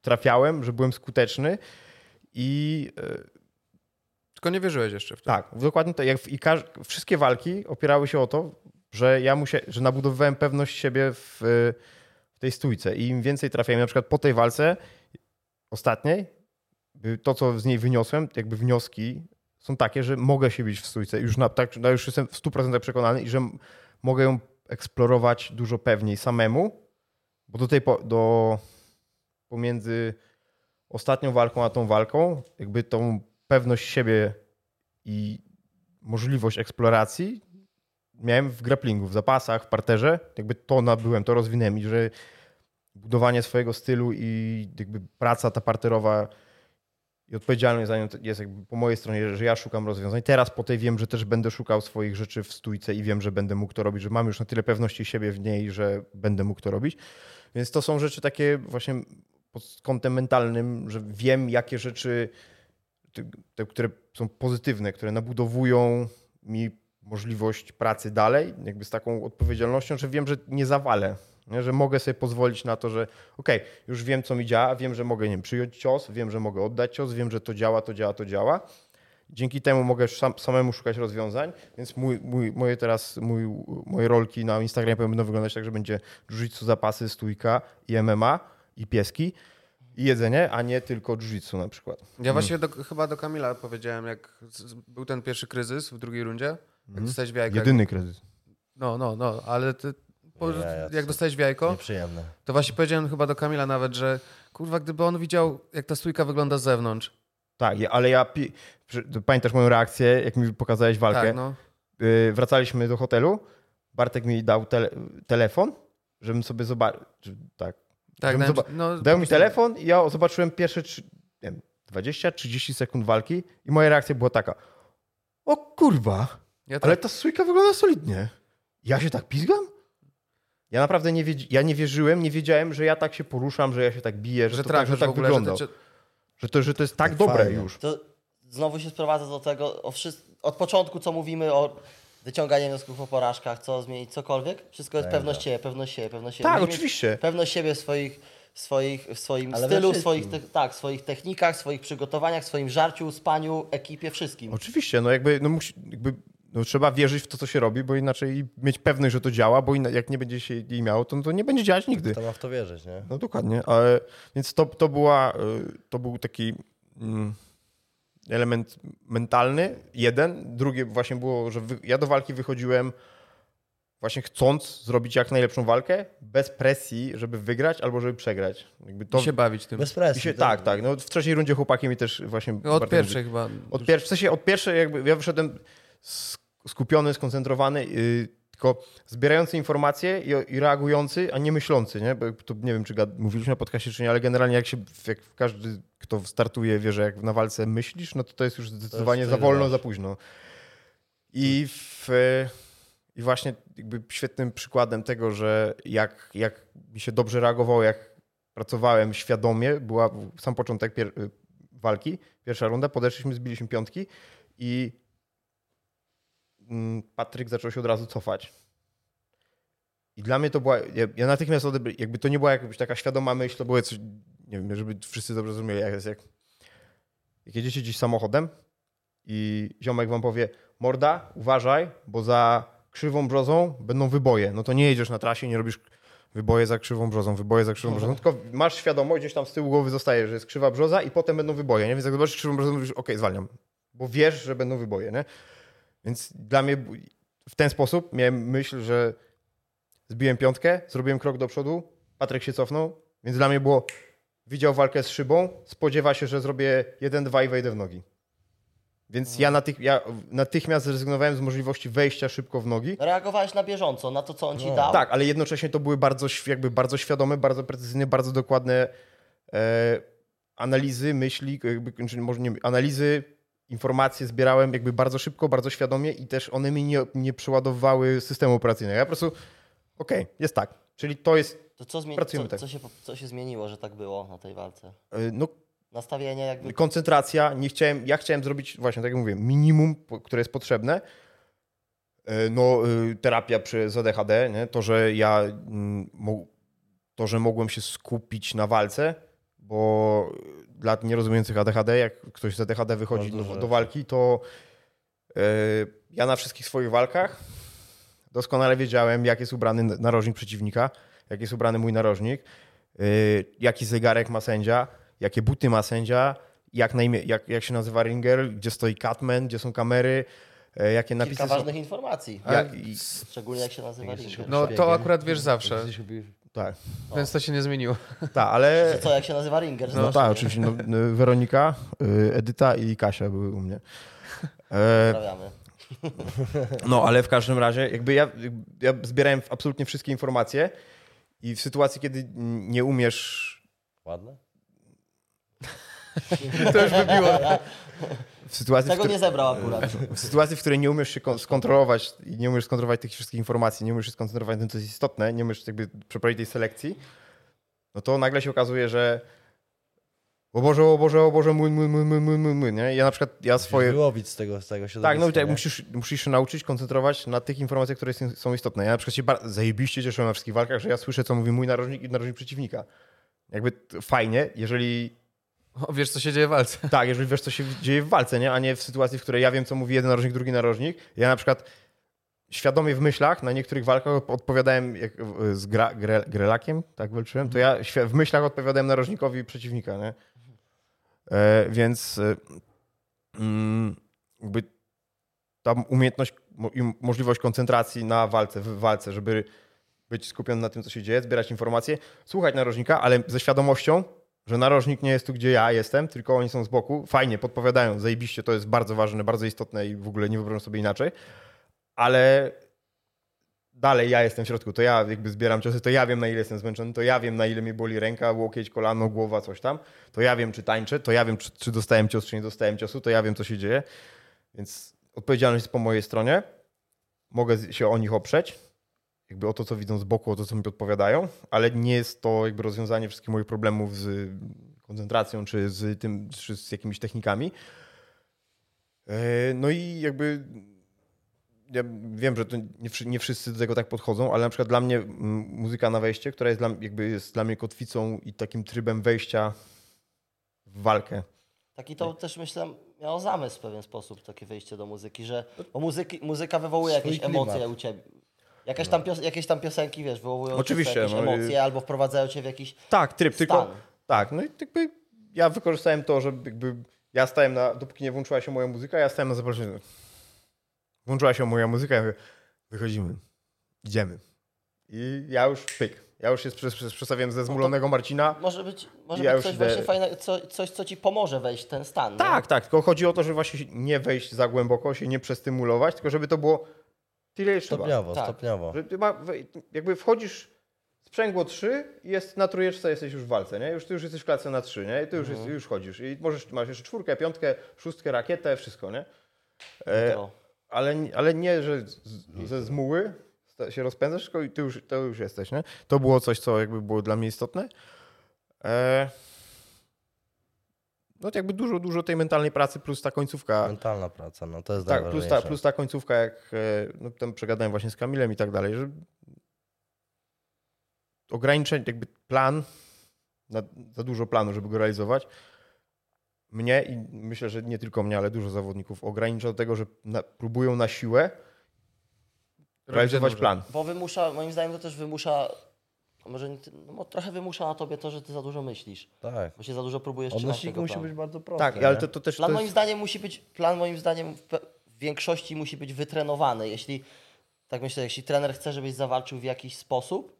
A: trafiałem, że byłem skuteczny i yy,
D: Tylko nie wierzyłeś jeszcze w to.
A: tak, dokładnie to. Jak, I każ, wszystkie walki opierały się o to, że ja musia, że nabudowywałem pewność siebie w, w tej stójce. I im więcej trafiałem, na przykład po tej walce ostatniej, to, co z niej wyniosłem, jakby wnioski są takie, że mogę się bić w stójce. Już, na, tak, no już jestem w 100% przekonany i że mogę ją eksplorować dużo pewniej samemu, bo do tej po, do pomiędzy ostatnią walką a tą walką, jakby tą pewność siebie i możliwość eksploracji miałem w grapplingu, w zapasach, w parterze. Jakby to nabyłem, to rozwinąłem i że budowanie swojego stylu i jakby praca ta parterowa i odpowiedzialność za nią jest jakby po mojej stronie, że ja szukam rozwiązań. Teraz po tej wiem, że też będę szukał swoich rzeczy w stójce i wiem, że będę mógł to robić, że mam już na tyle pewności siebie w niej, że będę mógł to robić. Więc to są rzeczy takie właśnie pod kątem mentalnym, że wiem, jakie rzeczy te, które są pozytywne, które nabudowują mi możliwość pracy dalej, jakby z taką odpowiedzialnością, że wiem, że nie zawalę, nie? że mogę sobie pozwolić na to, że okej, już wiem, co mi działa, wiem, że mogę nie wiem, przyjąć cios, wiem, że mogę oddać cios, wiem, że to działa, to działa, to działa. Dzięki temu mogę sam, samemu szukać rozwiązań, więc mój, mój, moje teraz mój, moje rolki na Instagramie będą wyglądać tak, że będzie jiu zapasy, stójka i MMA i pieski i jedzenie, a nie tylko jiu na przykład.
D: Ja właśnie do, chyba do Kamila powiedziałem, jak był ten pierwszy kryzys w drugiej rundzie, jak dostałeś w.
A: Jedyny kryzys.
D: No, no, no, ale ty, po,
C: ja
D: jak dostałeś w jajko,
C: Nieprzyjemne.
D: to właśnie powiedziałem chyba do Kamila nawet, że kurwa, gdyby on widział, jak ta stójka wygląda z zewnątrz.
A: Tak, ale ja. Pamiętasz moją reakcję, jak mi pokazałeś walkę?
D: Tak, no.
A: Y, wracaliśmy do hotelu. Bartek mi dał tele, telefon, żebym sobie zobaczył. Tak.
D: Tak, dałem,
A: zoba-
D: no,
A: Dał mi telefon i ja zobaczyłem pierwsze trzy- nie wiem, 20-30 sekund walki i moja reakcja była taka. O kurwa,
D: Ja tak,
A: ale ta stójka wygląda solidnie. Ja się tak pizgam? Ja naprawdę nie, ja nie wierzyłem, nie wiedziałem, że ja tak się poruszam, że ja się tak biję, że,
D: że
A: to tak, że tak
D: ogóle,
A: wygląda.
D: że,
A: Że, to, że to jest tak,
E: Tak
A: dobre
E: fajnie.
A: już.
C: To znowu się sprowadza do tego, od początku co mówimy o wyciąganiu wniosków po porażkach, co zmienić, cokolwiek, wszystko jest
E: Prawda.
C: pewność siebie, pewność siebie, pewność siebie.
A: Tak,
C: mieć
A: oczywiście.
C: Pewność siebie w swoich, swoich, w swoim
E: Ale
C: stylu, w swoich, te, tak, swoich technikach, swoich przygotowaniach, swoim żarciu, spaniu, ekipie, wszystkim.
A: Oczywiście, no jakby, no musi, jakby no trzeba wierzyć w to, co się robi, bo inaczej mieć pewność, że to działa, bo jak nie będzie się jej miało, to, no to nie będzie działać nigdy.
E: To ma w to wierzyć, nie?
A: No dokładnie, ale więc to, to, była, y, to był taki mm, element mentalny, jeden. Drugie właśnie było, że wy, ja do walki wychodziłem właśnie chcąc zrobić jak najlepszą walkę, bez presji, żeby wygrać albo żeby przegrać. Jakby to,
D: się bawić tym.
E: Bez
A: i
E: presji.
A: się,
E: to-
A: tak, tak. No, w trzeciej rundzie chłopaki mi też właśnie...
D: No, od pierwszej chyba.
A: od, pier- w sensie od pierwszej jakby ja wyszedłem z, skupiony, skoncentrowany, yy, tylko zbierający informacje i, i reagujący, a nie myślący, nie? Bo to nie wiem, czy gad- mówiliśmy na podcastie, czy nie, ale generalnie jak się, jak każdy, kto startuje, wie, że jak na walce myślisz, no to to jest już zdecydowanie za
E: wtedy
A: wolno,
E: masz.
A: za późno. I, w, I właśnie jakby świetnym przykładem tego, że jak, jak mi się dobrze reagowało, jak pracowałem świadomie, była sam początek pier- y, walki, pierwsza runda, podeszliśmy, zbiliśmy piątki i mm, Patryk zaczął się od razu cofać. I dla mnie to była, ja, ja natychmiast odebry, jakby to nie była jakaś taka świadoma myśl, to było coś, nie wiem, żeby wszyscy dobrze zrozumieli, jak jest jak, jak jedziecie gdzieś samochodem i ziomek wam powie, morda, uważaj, bo za krzywą brzozą będą wyboje. No to nie jedziesz na trasie, nie robisz wyboje za krzywą brzozą, wyboje za krzywą brzozą, tylko masz świadomość, gdzieś tam z tyłu głowy zostaje, że jest krzywa brzoza i potem będą wyboje, nie? Więc jak zobaczysz krzywą brzozę, mówisz, okej, zwalniam, bo wiesz, że będą wyboje, nie? Więc dla mnie w ten sposób miałem myśl, że zbiłem piątkę, zrobiłem krok do przodu, Patryk się cofnął, więc dla mnie było, widział walkę z szybą, spodziewa się, że zrobię jeden, dwa i wejdę w nogi. Więc ja, natych, ja natychmiast zrezygnowałem z możliwości wejścia szybko w nogi.
C: Reagowałeś na bieżąco, na to, co on ci dał?
A: Tak, ale jednocześnie to były bardzo, jakby bardzo świadome, bardzo precyzyjne, bardzo dokładne e, analizy, myśli, jakby, czy może nie, analizy, informacje zbierałem jakby bardzo szybko, bardzo świadomie i też one mi nie, nie przeładowywały systemu operacyjnego. Ja po prostu, okej, jest tak. Czyli to jest,
C: To co, zmieni-
A: Pracujemy
C: co,
A: tak.
C: co, się, co się zmieniło, że tak było na tej walce?
A: e, no
C: Nastawienie jakby...
A: koncentracja, nie chciałem, ja chciałem zrobić, właśnie tak jak mówię, minimum, które jest potrzebne. E, No, y, terapia przy ZDHD, nie? to, że ja mm, to, że mogłem się skupić na walce, bo dla nierozumiejących ADHD, jak ktoś z ADHD wychodzi do, do walki, to e, ja na wszystkich swoich walkach doskonale wiedziałem, jak jest ubrany narożnik przeciwnika, jak jest ubrany mój narożnik, y, jaki zegarek ma sędzia, jakie buty ma sędzia, jak, na imię, jak, jak się nazywa ringer, gdzie stoi catman, gdzie są kamery, e, jakie napisy
C: Kilka
A: są.
C: ważnych informacji.
A: Jak,
C: Szczególnie jak się nazywa ringer.
D: No to akurat wiesz zawsze,
E: Jesteś ubi-
A: tak,
D: więc to się nie zmieniło. <laughs>
A: tak, ale...
C: Co, jak się nazywa ringer?
A: No tak, oczywiście. No, y, Weronika, y, Edyta i Kasia były u mnie. E,
C: Pozdrawiamy. <laughs>
A: No, ale w każdym razie, jakby ja, ja zbierałem absolutnie wszystkie informacje i w sytuacji, kiedy nie umiesz
B: Ładne?
D: To już wybiło. <laughs>
A: w sytuacji, w,
C: Tego
A: której,
C: nie zebrał akurat. <laughs>
A: w sytuacji, w której nie umiesz się kon- skontrolować i nie umiesz skontrolować tych wszystkich informacji, nie umiesz się skoncentrować na tym, co jest istotne, nie umiesz jakby przeprowadzić tej selekcji, no to nagle się okazuje, że o Boże, o Boże, o Boże, mój, mój, mój, mój, mój, mój, mój, nie? Ja na przykład, ja
E: Musisz
A: swoje...
E: wyłowić z tego, z tego środowiska.
A: Tak, no tak, musisz, musisz się nauczyć koncentrować na tych informacjach, które są- istotne. Ja na przykład się bar- zajebiście cieszę na wszystkich walkach, że ja słyszę, co mówi mój narożnik i narożnik przeciwnika. Jakby fajnie, jeżeli
D: O, wiesz, co się dzieje w walce. <laughs>
A: tak, jeżeli wiesz, co się dzieje w walce, nie? a nie w sytuacji, w której ja wiem, co mówi jeden narożnik, drugi narożnik. Ja na przykład świadomie w myślach na niektórych walkach odpowiadałem jak, z gra, gre, grelakiem, tak walczyłem, to ja w myślach odpowiadałem narożnikowi przeciwnika, nie? E, więc e, mm, jakby ta umiejętność i możliwość koncentracji na walce, w walce, żeby być skupiony na tym, co się dzieje, zbierać informacje, słuchać narożnika, ale ze świadomością, że narożnik nie jest tu, gdzie ja jestem, tylko oni są z boku. Fajnie, podpowiadają, zajebiście, to jest bardzo ważne, bardzo istotne i w ogóle nie wyobrażam sobie inaczej, ale dalej ja jestem w środku, to ja jakby zbieram ciosy, to ja wiem, na ile jestem zmęczony, to ja wiem, na ile mi boli ręka, łokieć, kolano, głowa, coś tam, to ja wiem, czy tańczę, to ja wiem, czy, czy dostałem cios, czy nie dostałem ciosu, to ja wiem, co się dzieje, więc odpowiedzialność jest po mojej stronie, mogę się o nich oprzeć, jakby o to, co widzą z boku, o to, co mi podpowiadają, ale nie jest to jakby rozwiązanie wszystkich moich problemów z koncentracją, czy z tym, czy z jakimiś technikami. E, No i jakby ja wiem, że to nie, wszy- nie wszyscy do tego tak podchodzą, ale na przykład dla mnie muzyka na wejście, która jest dla, jakby jest dla mnie kotwicą i takim trybem wejścia w walkę.
C: Taki to też myślę miał zamysł w pewien sposób, takie wyjście do muzyki, że bo muzyki, muzyka wywołuje
E: Swój
C: jakieś
E: klimat.
C: emocje u ciebie. Jakieś tam, pios- jakieś tam piosenki, wiesz, wywołują
A: Oczywiście,
C: jakieś
A: no i-
C: emocje albo wprowadzają cię w jakiś
A: Tak, tryb, tylko
C: stan.
A: tak, no i jakby ja wykorzystałem to, że jakby ja stałem na, dopóki nie włączyła się moja muzyka, ja stałem na zaproszeniu. Włączyła się moja muzyka, ja mówię, wychodzimy, idziemy. I ja już pyk. Ja już się przes- przes- przestawiłem ze zmulonego Marcina.
C: Może być, może
A: Ja
C: być coś właśnie fajnego, co, coś, co ci pomoże wejść w ten stan. nie?
A: Tak, tak, tylko chodzi o to, żeby właśnie nie wejść za głęboko, się nie przestymulować, tylko żeby to było tyle trzeba.
E: Stopniowo,
C: Tak.
E: stopniowo.
A: Że ty ma, jakby wchodzisz sprzęgło 3 i jest na trójeczce, jesteś już w walce, nie? Już, ty już jesteś w klatce na 3, nie? I ty już, jest, już chodzisz. I możesz, masz jeszcze czwórkę, piątkę, szóstkę, rakietę, wszystko, nie? E,
C: To.
A: ale, ale nie, że z, ze zmuły się rozpędzasz, tylko i ty już, to już jesteś, nie? To było coś, co jakby było dla mnie istotne. E, no to jakby dużo, dużo tej mentalnej pracy plus ta końcówka.
E: Mentalna praca, no to jest
A: Tak, plus ta, plus ta końcówka, jak e, no, tam przegadałem właśnie z Kamilem i tak dalej, że ograniczeń, jakby plan, na, za dużo planu, żeby go realizować, mnie i myślę, że nie tylko mnie, ale dużo zawodników ogranicza do tego, że na, próbują na siłę realizować plan.
C: Bo wymusza, moim zdaniem to też wymusza, może nie, no, trochę wymusza na tobie to, że ty za dużo myślisz.
E: Tak.
C: Bo się za dużo próbujesz
E: Odnośnik musi
C: planu.
E: być bardzo prosty.
A: Tak, ale to, to też
C: Plan
A: to
C: moim
A: jest,
C: zdaniem musi być, plan moim zdaniem w, większości musi być wytrenowany. Jeśli, tak myślę, jeśli trener chce, żebyś zawalczył w jakiś sposób,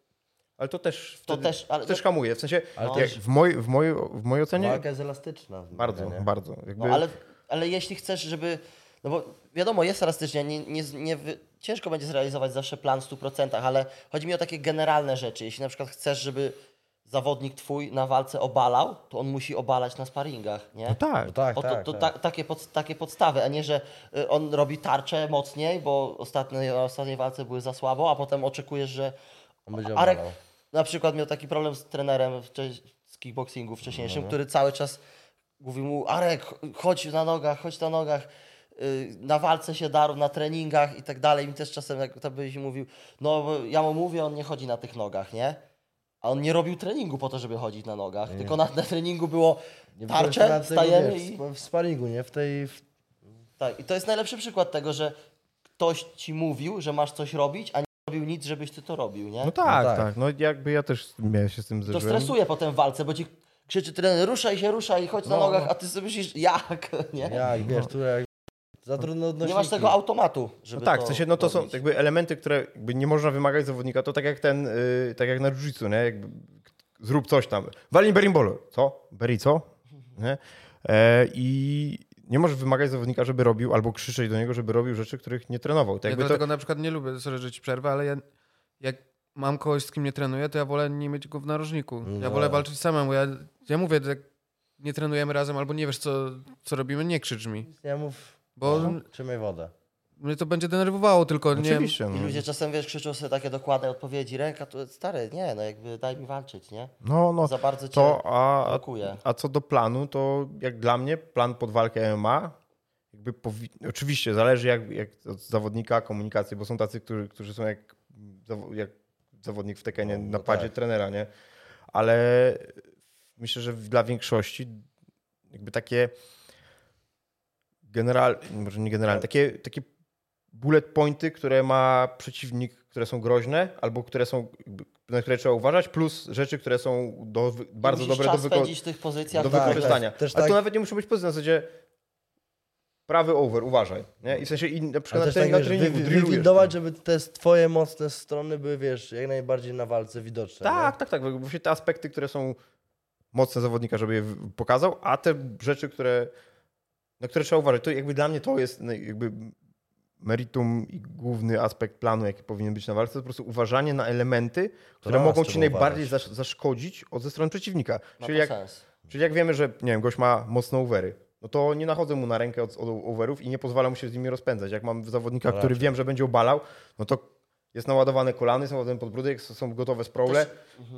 A: ale to też,
C: to
A: wtedy,
C: też, ale,
A: też hamuje. W sensie,
E: Ale
A: jak w, moj, w, mojej, w mojej ocenie
E: Walka jest elastyczna.
A: bardzo,
E: nie?
A: bardzo. Jakby,
C: no, ale, ale jeśli chcesz, żeby, no bo wiadomo, jest elastycznie, nie, nie, nie, wy- ciężko będzie zrealizować zawsze plan w 100%, ale chodzi mi o takie generalne rzeczy. Jeśli na przykład chcesz, żeby zawodnik twój na walce obalał, to on musi obalać na sparingach, nie?
A: no tak.
E: No tak,
C: O, to,
E: tak,
C: to
E: tak.
C: ta, takie, pod, takie podstawy, a nie, że y, on robi tarczę mocniej, bo ostatnie, ostatniej walce były za słabo, a potem oczekujesz, że
E: On będzie
C: Arek
E: obalał.
C: na przykład miał taki problem z trenerem z kickboxingu wcześniejszym,
E: No.
C: który cały czas mówił mu Arek, chodź na nogach, chodź na nogach, na walce się darł, na treningach i tak dalej. Mi też czasem jak to byś mówił, no ja mu mówię, on nie chodzi na tych nogach, nie? A on nie robił treningu po to, żeby chodzić na nogach, tylko na, na treningu było
E: Nie tego,
C: stajemy
E: wiesz,
C: i...
E: W sparingu, nie? W tej... W...
C: Tak, i to jest najlepszy przykład tego, że ktoś ci mówił, że masz coś robić, a nie robił nic, żebyś ty to robił, nie?
A: No tak,
E: No tak.
A: tak. No jakby ja też miałem się z tym
C: to
A: zderzyłem.
C: stresuje potem w walce, bo ci krzyczy trener, ruszaj się, ruszaj, chodź na
A: No,
C: nogach,
A: no.
C: a ty sobie myślisz, jak, <laughs> nie?
E: Jak, wiesz, tu jak... Za trudno odnośniki.
C: Nie masz tego automatu,
A: No
C: żeby
A: tak,
C: to
A: w sensie, no to są
C: robić.
A: jakby elementy, które jakby nie można wymagać zawodnika, to tak jak ten, yy, tak jak na jiu-jitsu, nie? Jakby, zrób coś tam. Walnij berimbolo. Co? Beri co? Nie? E, I nie możesz wymagać zawodnika, żeby robił, albo krzyczeć do niego, żeby robił rzeczy, których nie trenował. To
D: Ja
A: jakby to,
D: dlatego na przykład nie lubię, sorry, że ci przerwę, ale ja, jak mam kogoś, z kim nie trenuję, to ja wolę nie mieć go w narożniku. Ja
E: No.
D: wolę walczyć samemu. Ja, ja mówię, jak nie trenujemy razem albo nie wiesz, co, co robimy, nie krzycz mi.
E: Nie mów,
D: Bo
E: no, trzymaj wodę.
D: mnie to będzie denerwowało, tylko nie...
A: Oczywiście.
C: I
A: No.
C: ludzie czasem, wiesz, krzyczą sobie takie dokładne odpowiedzi, ręka tu stary, nie, no jakby daj mi walczyć, nie?
A: No, no.
C: Za bardzo cię
A: To, a,
C: blokuje.
A: a co do planu, to jak dla mnie plan pod walkę MMA, jakby powi- oczywiście zależy jak, jak od zawodnika komunikacji, bo są tacy, którzy, którzy są jak, jak zawodnik w tekenie
E: No, no
A: napadzie
E: tak.
A: trenera, nie? Ale myślę, że dla większości jakby takie general, może nie generalne, takie, takie bullet pointy, które ma przeciwnik, które są groźne, albo które są, na które trzeba uważać, plus rzeczy, które są do, bardzo dobre do, wyko-
C: tych pozycjach.
A: do
E: tak,
A: wykorzystania.
E: tak. Też
A: Ale to
E: tak-
A: nawet nie musi być pozycja na zasadzie prawy over, uważaj. Nie? I w sensie i na przykład
E: Ale
A: na,
E: też tak,
A: trening, na
E: wiesz, wy,
A: treningu
E: wy,
A: drillujesz
E: wywindować,
A: to.
E: żeby te twoje mocne strony były, wiesz, jak najbardziej na walce widoczne.
A: Tak, tak, tak. Właśnie te aspekty, które są mocne zawodnika, żeby je pokazał, a te rzeczy, które, na które trzeba uważać. To jakby dla mnie to jest jakby meritum i główny aspekt planu, jaki powinien być na walce, to po prostu uważanie na elementy, które mogą ci najbardziej zasz- zaszkodzić od ze strony przeciwnika.
C: Ma
A: Czyli jak,
C: sens.
A: Czyli jak wiemy, że nie wiem, gość ma mocne overy, no to nie nachodzę mu na rękę od, od overów i nie pozwalam mu się z nimi rozpędzać. Jak mam zawodnika, który
E: raczej.
A: wiem, że będzie obalał, no to jest naładowane kolany, są naładowane podbródek, są gotowe sprowle.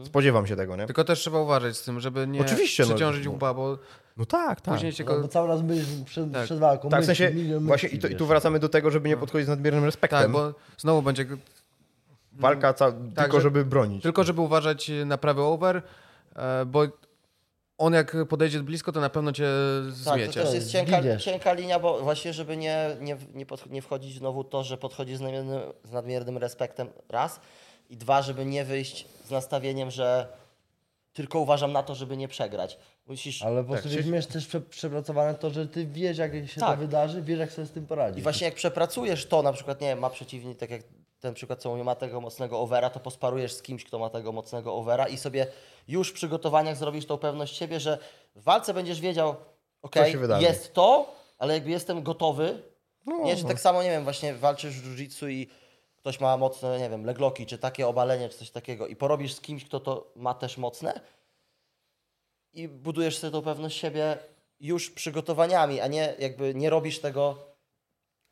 A: Spodziewam się tego, nie?
D: Tylko też trzeba uważać z tym, żeby nie
A: Oczywiście, no.
D: przeciążyć łba, bo
A: No tak, tak.
D: później się
E: No, bo cały raz byś przed,
D: Tak.
E: przed walką.
A: Tak, w sensie właśnie i, to, i tu wracamy do tego, żeby nie podchodzić z nadmiernym respektem.
D: Tak, bo znowu będzie...
A: Walka ca- tylko,
D: że-
A: żeby bronić.
D: Tylko żeby uważać na prawy over, e, bo on jak podejdzie blisko, to na pewno cię
C: Tak,
D: zmiecie.
C: to też jest cienka, cienka linia, bo właśnie, żeby nie, nie, nie, podch- nie wchodzić znowu to, że podchodzi z nadmiernym, z nadmiernym respektem raz i dwa, żeby nie wyjść z nastawieniem, że tylko uważam na to, żeby nie przegrać. Musisz...
E: Ale po
A: Tak,
E: prostu mieć też prze, przepracowane to, że ty wiesz, jak się
C: Tak.
E: to wydarzy, wiesz, jak sobie z tym poradzić.
C: I właśnie jak przepracujesz to, na przykład, nie wiem, ma przeciwnik, tak jak ten przykład, co mówię, ma tego mocnego overa, to posparujesz z kimś, kto ma tego mocnego overa i sobie już w przygotowaniach zrobisz tą pewność siebie, że w walce będziesz wiedział,
A: wydarzy.
C: jest to, ale jakby jestem gotowy.
A: No,
C: nie, czy
A: no.
C: tak samo, nie wiem, właśnie walczysz w jiu-jitsu i ktoś ma mocne, nie wiem, legloki, czy takie obalenie, czy coś takiego i porobisz z kimś, kto to ma też mocne i budujesz sobie tą pewność siebie już przygotowaniami, a nie jakby nie robisz tego, nie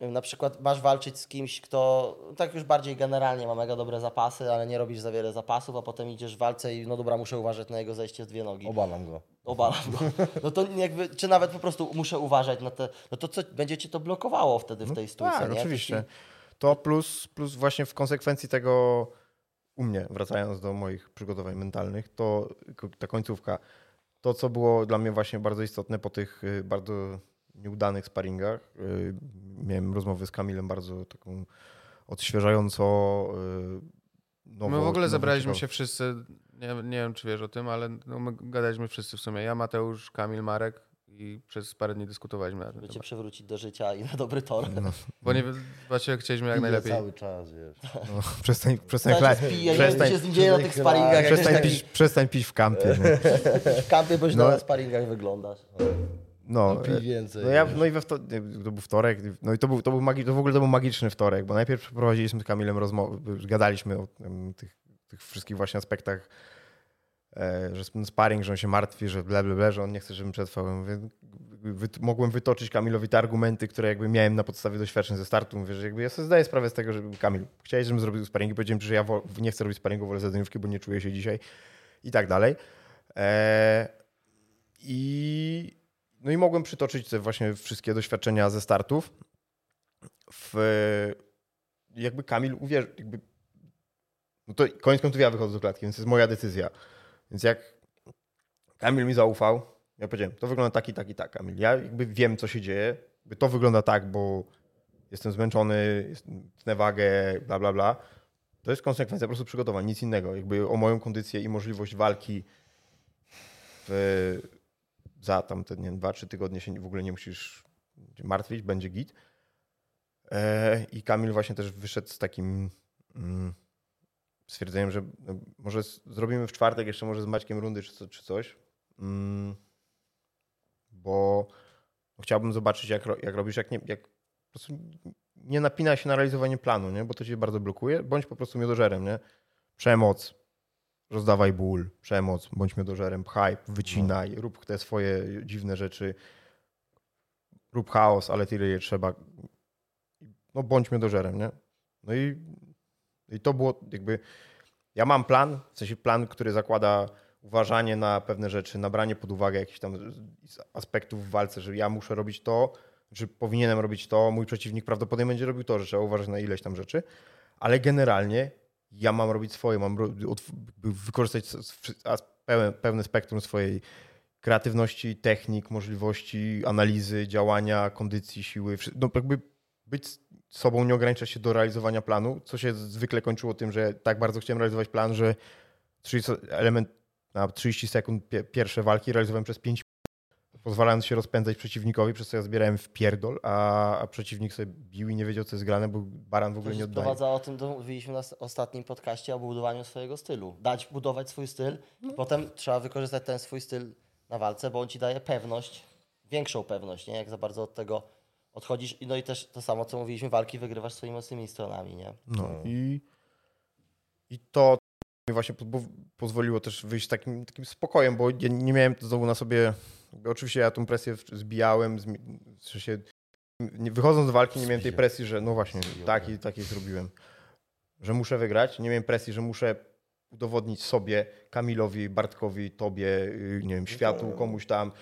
C: na przykład masz walczyć z kimś, kto tak już bardziej generalnie ma mega dobre zapasy, ale nie robisz za wiele zapasów, a potem idziesz w walce i no dobra, muszę uważać na jego zejście z dwie nogi.
B: Obalam go.
C: Obalam go. No to jakby, czy nawet po prostu muszę uważać na te, no to co, będzie cię to blokowało wtedy w tej stójce,
A: Tak,
C: nie?
A: oczywiście. To plus, plus właśnie w konsekwencji tego u mnie, wracając do moich przygotowań mentalnych, to ta końcówka, to co było dla mnie właśnie bardzo istotne po tych y, bardzo nieudanych sparingach, y, miałem rozmowę z Kamilem bardzo taką odświeżająco y, nową.
D: My w ogóle zebraliśmy się wszyscy, nie, nie wiem czy wiesz o tym, ale no my gadaliśmy wszyscy w sumie. Ja, Mateusz, Kamil, Marek i przez parę dni dyskutowaliśmy
C: Żeby cię
D: temat.
C: przywrócić do życia i na dobry tor.
A: No,
D: Bo nie, właśnie chcieliśmy jak najlepiej.
B: cały czas, wiesz.
A: no, przestań, przestań,
C: Cały czas
A: kla-
C: pije,
A: przestań,
C: się z nim dzieje na tych sparingach.
A: przestań,
C: taki
A: pić, przestań pić w kampie. Nie? <laughs>
C: w kampie, bo
A: No.
C: na sparingach wyglądasz.
A: No,
B: Pij więcej.
A: No, ja, no i we wto- nie, to był wtorek, no i to był, to był magi- to w ogóle to był magiczny wtorek, bo najpierw przeprowadziliśmy z Kamilem rozmowę, gadaliśmy o em, tych, tych wszystkich właśnie aspektach, e, że sp- sparring, że on się martwi, że ble, ble, ble, że on nie chce, żebym przetrwał. Mówię, wy, mogłem wytoczyć Kamilowi te argumenty, które jakby miałem na podstawie doświadczeń ze startu. Mówię, że jakby ja sobie zdaję sprawę z tego, że Kamil, chciałeś, żebym zrobił sparingi, powiedziałem ci, że ja nie chcę robić sparingu, wolę zadaniówki, bo nie czuję się dzisiaj i tak dalej. E, I no i mogłem przytoczyć te właśnie wszystkie doświadczenia ze startów. W, jakby Kamil uwierzył, jakby, no to koniec końców ja wychodzę do klatki, więc to jest moja decyzja. Więc jak Kamil mi zaufał, ja powiedziałem, to wygląda tak i tak i tak, Kamil. Ja jakby wiem, co się dzieje. Jakby to wygląda tak, bo jestem zmęczony, tnę wagę, bla, bla, bla. To jest konsekwencja po prostu przygotowań, nic innego. Jakby o moją kondycję i możliwość walki w, za tam te nie wiem, dwa, trzy tygodnie się w ogóle nie musisz martwić, będzie git. E, I Kamil właśnie też wyszedł z takim mm, stwierdzeniem, że no, może zrobimy w czwartek jeszcze może z Maćkiem rundy czy, co, czy coś. Mm, bo chciałbym zobaczyć, jak, jak robisz, jak nie, jak po prostu nie napina się na realizowanie planu, nie? bo to cię bardzo blokuje. Bądź po prostu miodożerem, nie? Przemoc, rozdawaj ból, przemoc, bądź miodożerem, pchaj, wycinaj, rób te swoje dziwne rzeczy, rób chaos, ale tyle je trzeba. No bądź miodożerem, nie? No i, i to było jakby, ja mam plan, w sensie plan, który zakłada uważanie na pewne rzeczy, nabranie pod uwagę jakichś tam aspektów w walce, że ja muszę robić to, że powinienem robić to, mój przeciwnik prawdopodobnie będzie robił to, że trzeba uważać na ileś tam rzeczy, ale generalnie ja mam robić swoje, mam wykorzystać pełne, spektrum swojej kreatywności, technik, możliwości analizy, działania, kondycji, siły, no jakby być sobą, nie ograniczać się do realizowania planu, co się zwykle kończyło tym, że tak bardzo chciałem realizować plan, że 30 element na 30 sekund pie- pierwsze walki realizowałem przez 5 pozwalając się rozpędzać przeciwnikowi, przez co ja zbierałem w pierdol, a, a przeciwnik sobie bił i nie wiedział, co jest grane, bo baran w ogóle nie oddaje.
C: sprowadza o tym, mówiliśmy na ostatnim podcaście o budowaniu swojego stylu. Dać budować swój styl,
A: No.
C: potem trzeba wykorzystać ten swój styl na walce, bo on ci daje pewność, większą pewność, nie? Jak za bardzo od tego odchodzisz. I No i też to samo, co mówiliśmy, walki wygrywasz swoimi mocnymi stronami, nie?
A: No i, i to mi właśnie po, pozwoliło też wyjść takim, takim spokojem, bo ja nie miałem znowu na sobie, oczywiście ja tą presję zbijałem, zmi, wychodząc z walki nie miałem tej presji, że no właśnie,
B: Zbijał,
A: tak
B: tak.
A: i tak i zrobiłem, że muszę wygrać, nie miałem presji, że muszę udowodnić sobie, Kamilowi, Bartkowi, tobie, yy, nie wiem, światu, komuś tam,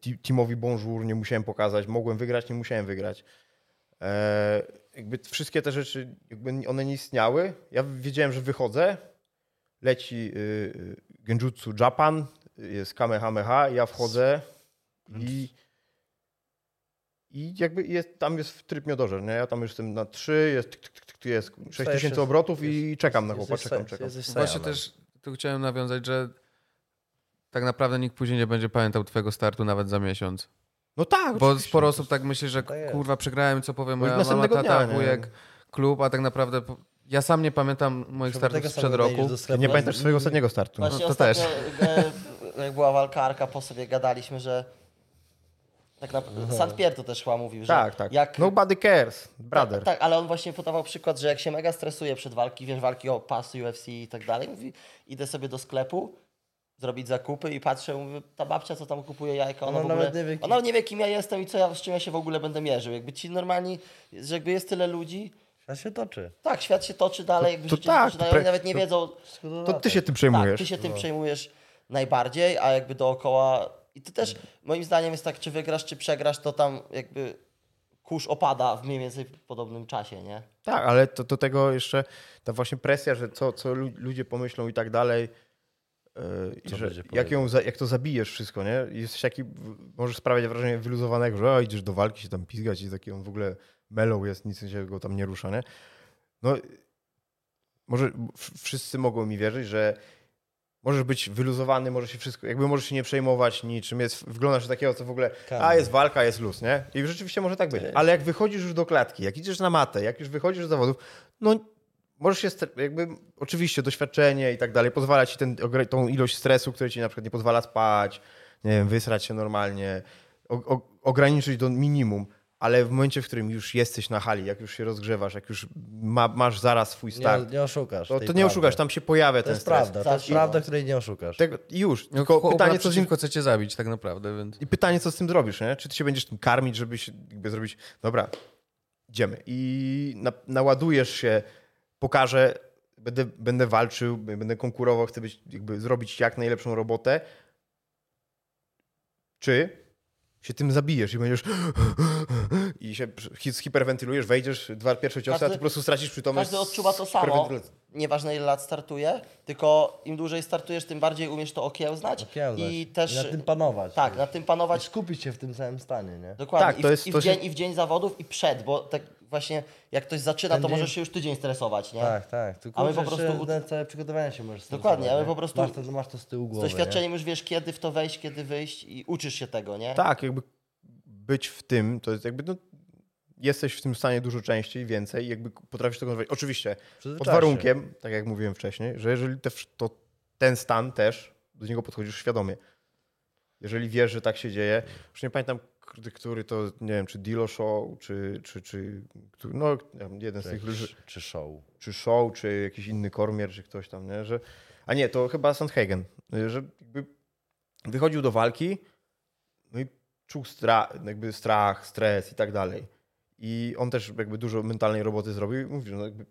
A: Ti- Timowi Bonjour nie musiałem pokazać, mogłem wygrać, nie musiałem wygrać. E, jakby wszystkie te rzeczy, jakby one nie istniały. Ja wiedziałem, że wychodzę, leci y, y, Genjutsu Japan, jest Kamehameha, ja wchodzę i i jakby jest, tam jest w tryb miodożer, nie? Ja tam już jestem na 3, jest, tyk, tyk, tyk, tyk, jest 6
E: Stajesz
A: tysięcy
E: się-
A: obrotów i czekam na chłopa, czekam, czekam.
D: Właśnie też tu chciałem nawiązać, że tak naprawdę nikt później nie będzie pamiętał twojego startu nawet za miesiąc.
A: No tak,
D: Bo
A: oczywiście.
D: sporo osób tak myśli, że
E: jest.
D: kurwa przegrałem, co powie
A: Bo
D: moja mama, tata,
A: dnia,
D: wujek, klub, a tak naprawdę ja sam nie pamiętam moich
E: tego
D: startów sprzed roku.
A: Nie pamiętasz swojego ostatniego startu.
C: Właśnie
D: to
C: ostatnio, e, jak była walka Arka, po sobie gadaliśmy, że tak naprawdę, St. Pierre to też chyba mówił, że
A: Tak, tak.
C: jak...
A: Nobody cares, brother.
C: Tak, ale on właśnie podawał przykład, że jak się mega stresuje przed walki, wiesz, walki o pas UFC i tak dalej, mówi, idę sobie do sklepu, zrobić zakupy i patrzę, mówię, ta babcia, co tam kupuje jajka, ona,
E: Ona
C: ogóle,
E: nawet nie wie, kim-
C: ona nie wie, kim ja jestem i co ja, z czym ja się w ogóle będę mierzył. Jakby ci normalni, że jakby jest tyle ludzi,
E: A się toczy.
C: tak, świat się toczy dalej, jakby
A: to
C: życie
A: tak,
C: się toczy
A: to
C: dalej,
A: pre-
C: oni nawet nie
A: to-
C: wiedzą,
A: To ty się tym
C: tak,
A: przejmujesz.
C: ty się tym przejmujesz najbardziej, a jakby dookoła. I ty też, moim zdaniem, jest tak, czy wygrasz, czy przegrasz, to tam jakby kurz opada w mniej więcej podobnym czasie, nie?
A: Tak, ale to, do tego jeszcze ta właśnie presja, że co, co lu- ludzie pomyślą i tak dalej. yy, i
E: Co
A: że jak, ją, jak to zabijesz wszystko, nie? Jesteś taki, możesz sprawiać wrażenie wyluzowanego, że o, idziesz do walki się tam pizgać i taki on w ogóle mellow jest, nic się go tam nie rusza, nie? No, może wszyscy mogą mi wierzyć, że możesz być wyluzowany, może się wszystko, jakby możesz się nie przejmować niczym, jest, wyglądasz takiego, co w ogóle, a jest walka, jest luz, nie? I rzeczywiście może tak być. Ale jak wychodzisz już do klatki, jak idziesz na matę, jak już wychodzisz z zawodów, no możesz się, jakby, oczywiście doświadczenie i tak dalej, pozwala ci ten, tą ilość stresu, który ci na przykład nie pozwala spać, nie wiem, wysrać się normalnie, o, o, ograniczyć do minimum, ale w momencie, w którym już jesteś na hali, jak już się rozgrzewasz, jak już ma, masz zaraz swój start,
E: Nie, nie oszukasz.
A: to, to nie
E: prawdy.
A: oszukasz, tam się pojawia
E: To
A: ten
E: jest
A: stres.
E: prawda, to jest prawda, której nie oszukasz.
A: Tego, i już,
D: No,
A: tylko pytanie, co z nim
D: chce cię zabić tak naprawdę, więc...
A: i pytanie, co z tym zrobisz, nie? Czy ty się będziesz tym karmić, żeby się jakby zrobić, dobra, idziemy. I na, naładujesz się, pokażę, będę, będę walczył, będę konkurował, chcę być, jakby zrobić jak najlepszą robotę. Czy się tym zabijesz i będziesz <gasps> i się hi- hiperwentylujesz, wejdziesz, dwa pierwsze ciosy, a ty
C: Każdy-
A: po prostu stracisz przytomność.
C: Każdy odczuwa to samo, nieważne ile lat startuje, tylko im dłużej startujesz, tym bardziej umiesz to okiełznać
E: Okiełznać.
C: i też...
E: I nad tym panować.
C: Tak,
E: wiesz.
C: nad tym
E: I
C: panować
E: skupić się w tym samym stanie, nie?
C: Dokładnie.
A: Tak,
C: I,
A: to
C: w,
A: jest-
C: i, w
A: to się-
C: dzień, I w dzień zawodów i przed, bo tak właśnie jak ktoś zaczyna,
E: Ten
C: to
E: dzień-
C: możesz się już tydzień stresować, nie?
E: Tak, tak. Tylko
C: A my po prostu-
E: na całe przygotowanie się możesz
C: Dokładnie,
E: stresować,
C: a my
E: nie?
C: po prostu
E: Masz to, masz to z tyłu
C: Z
E: głowy,
C: doświadczeniem już wiesz, kiedy w to wejść, kiedy wyjść i uczysz się tego, nie?
A: Tak, jakby być w tym, to jest jakby, no, jesteś w tym stanie dużo częściej, więcej, jakby potrafisz to kontrolować. Oczywiście,
E: Nie?
A: pod warunkiem, tak jak mówiłem wcześniej, że jeżeli te, to ten stan też, do niego podchodzisz świadomie. Jeżeli wiesz, że tak się dzieje, już nie pamiętam, który to, nie wiem, czy Dilo Show, czy, czy, czy no, jeden z tych ludzi,
E: Czy, show.
A: czy Show, czy jakiś inny Kormier, czy ktoś tam, nie? Że, a nie, to chyba Sandhagen, że jakby wychodził do walki, no i czuł strach, jakby strach, stres i tak dalej. I on też jakby dużo mentalnej roboty zrobił i mówił, no jakby,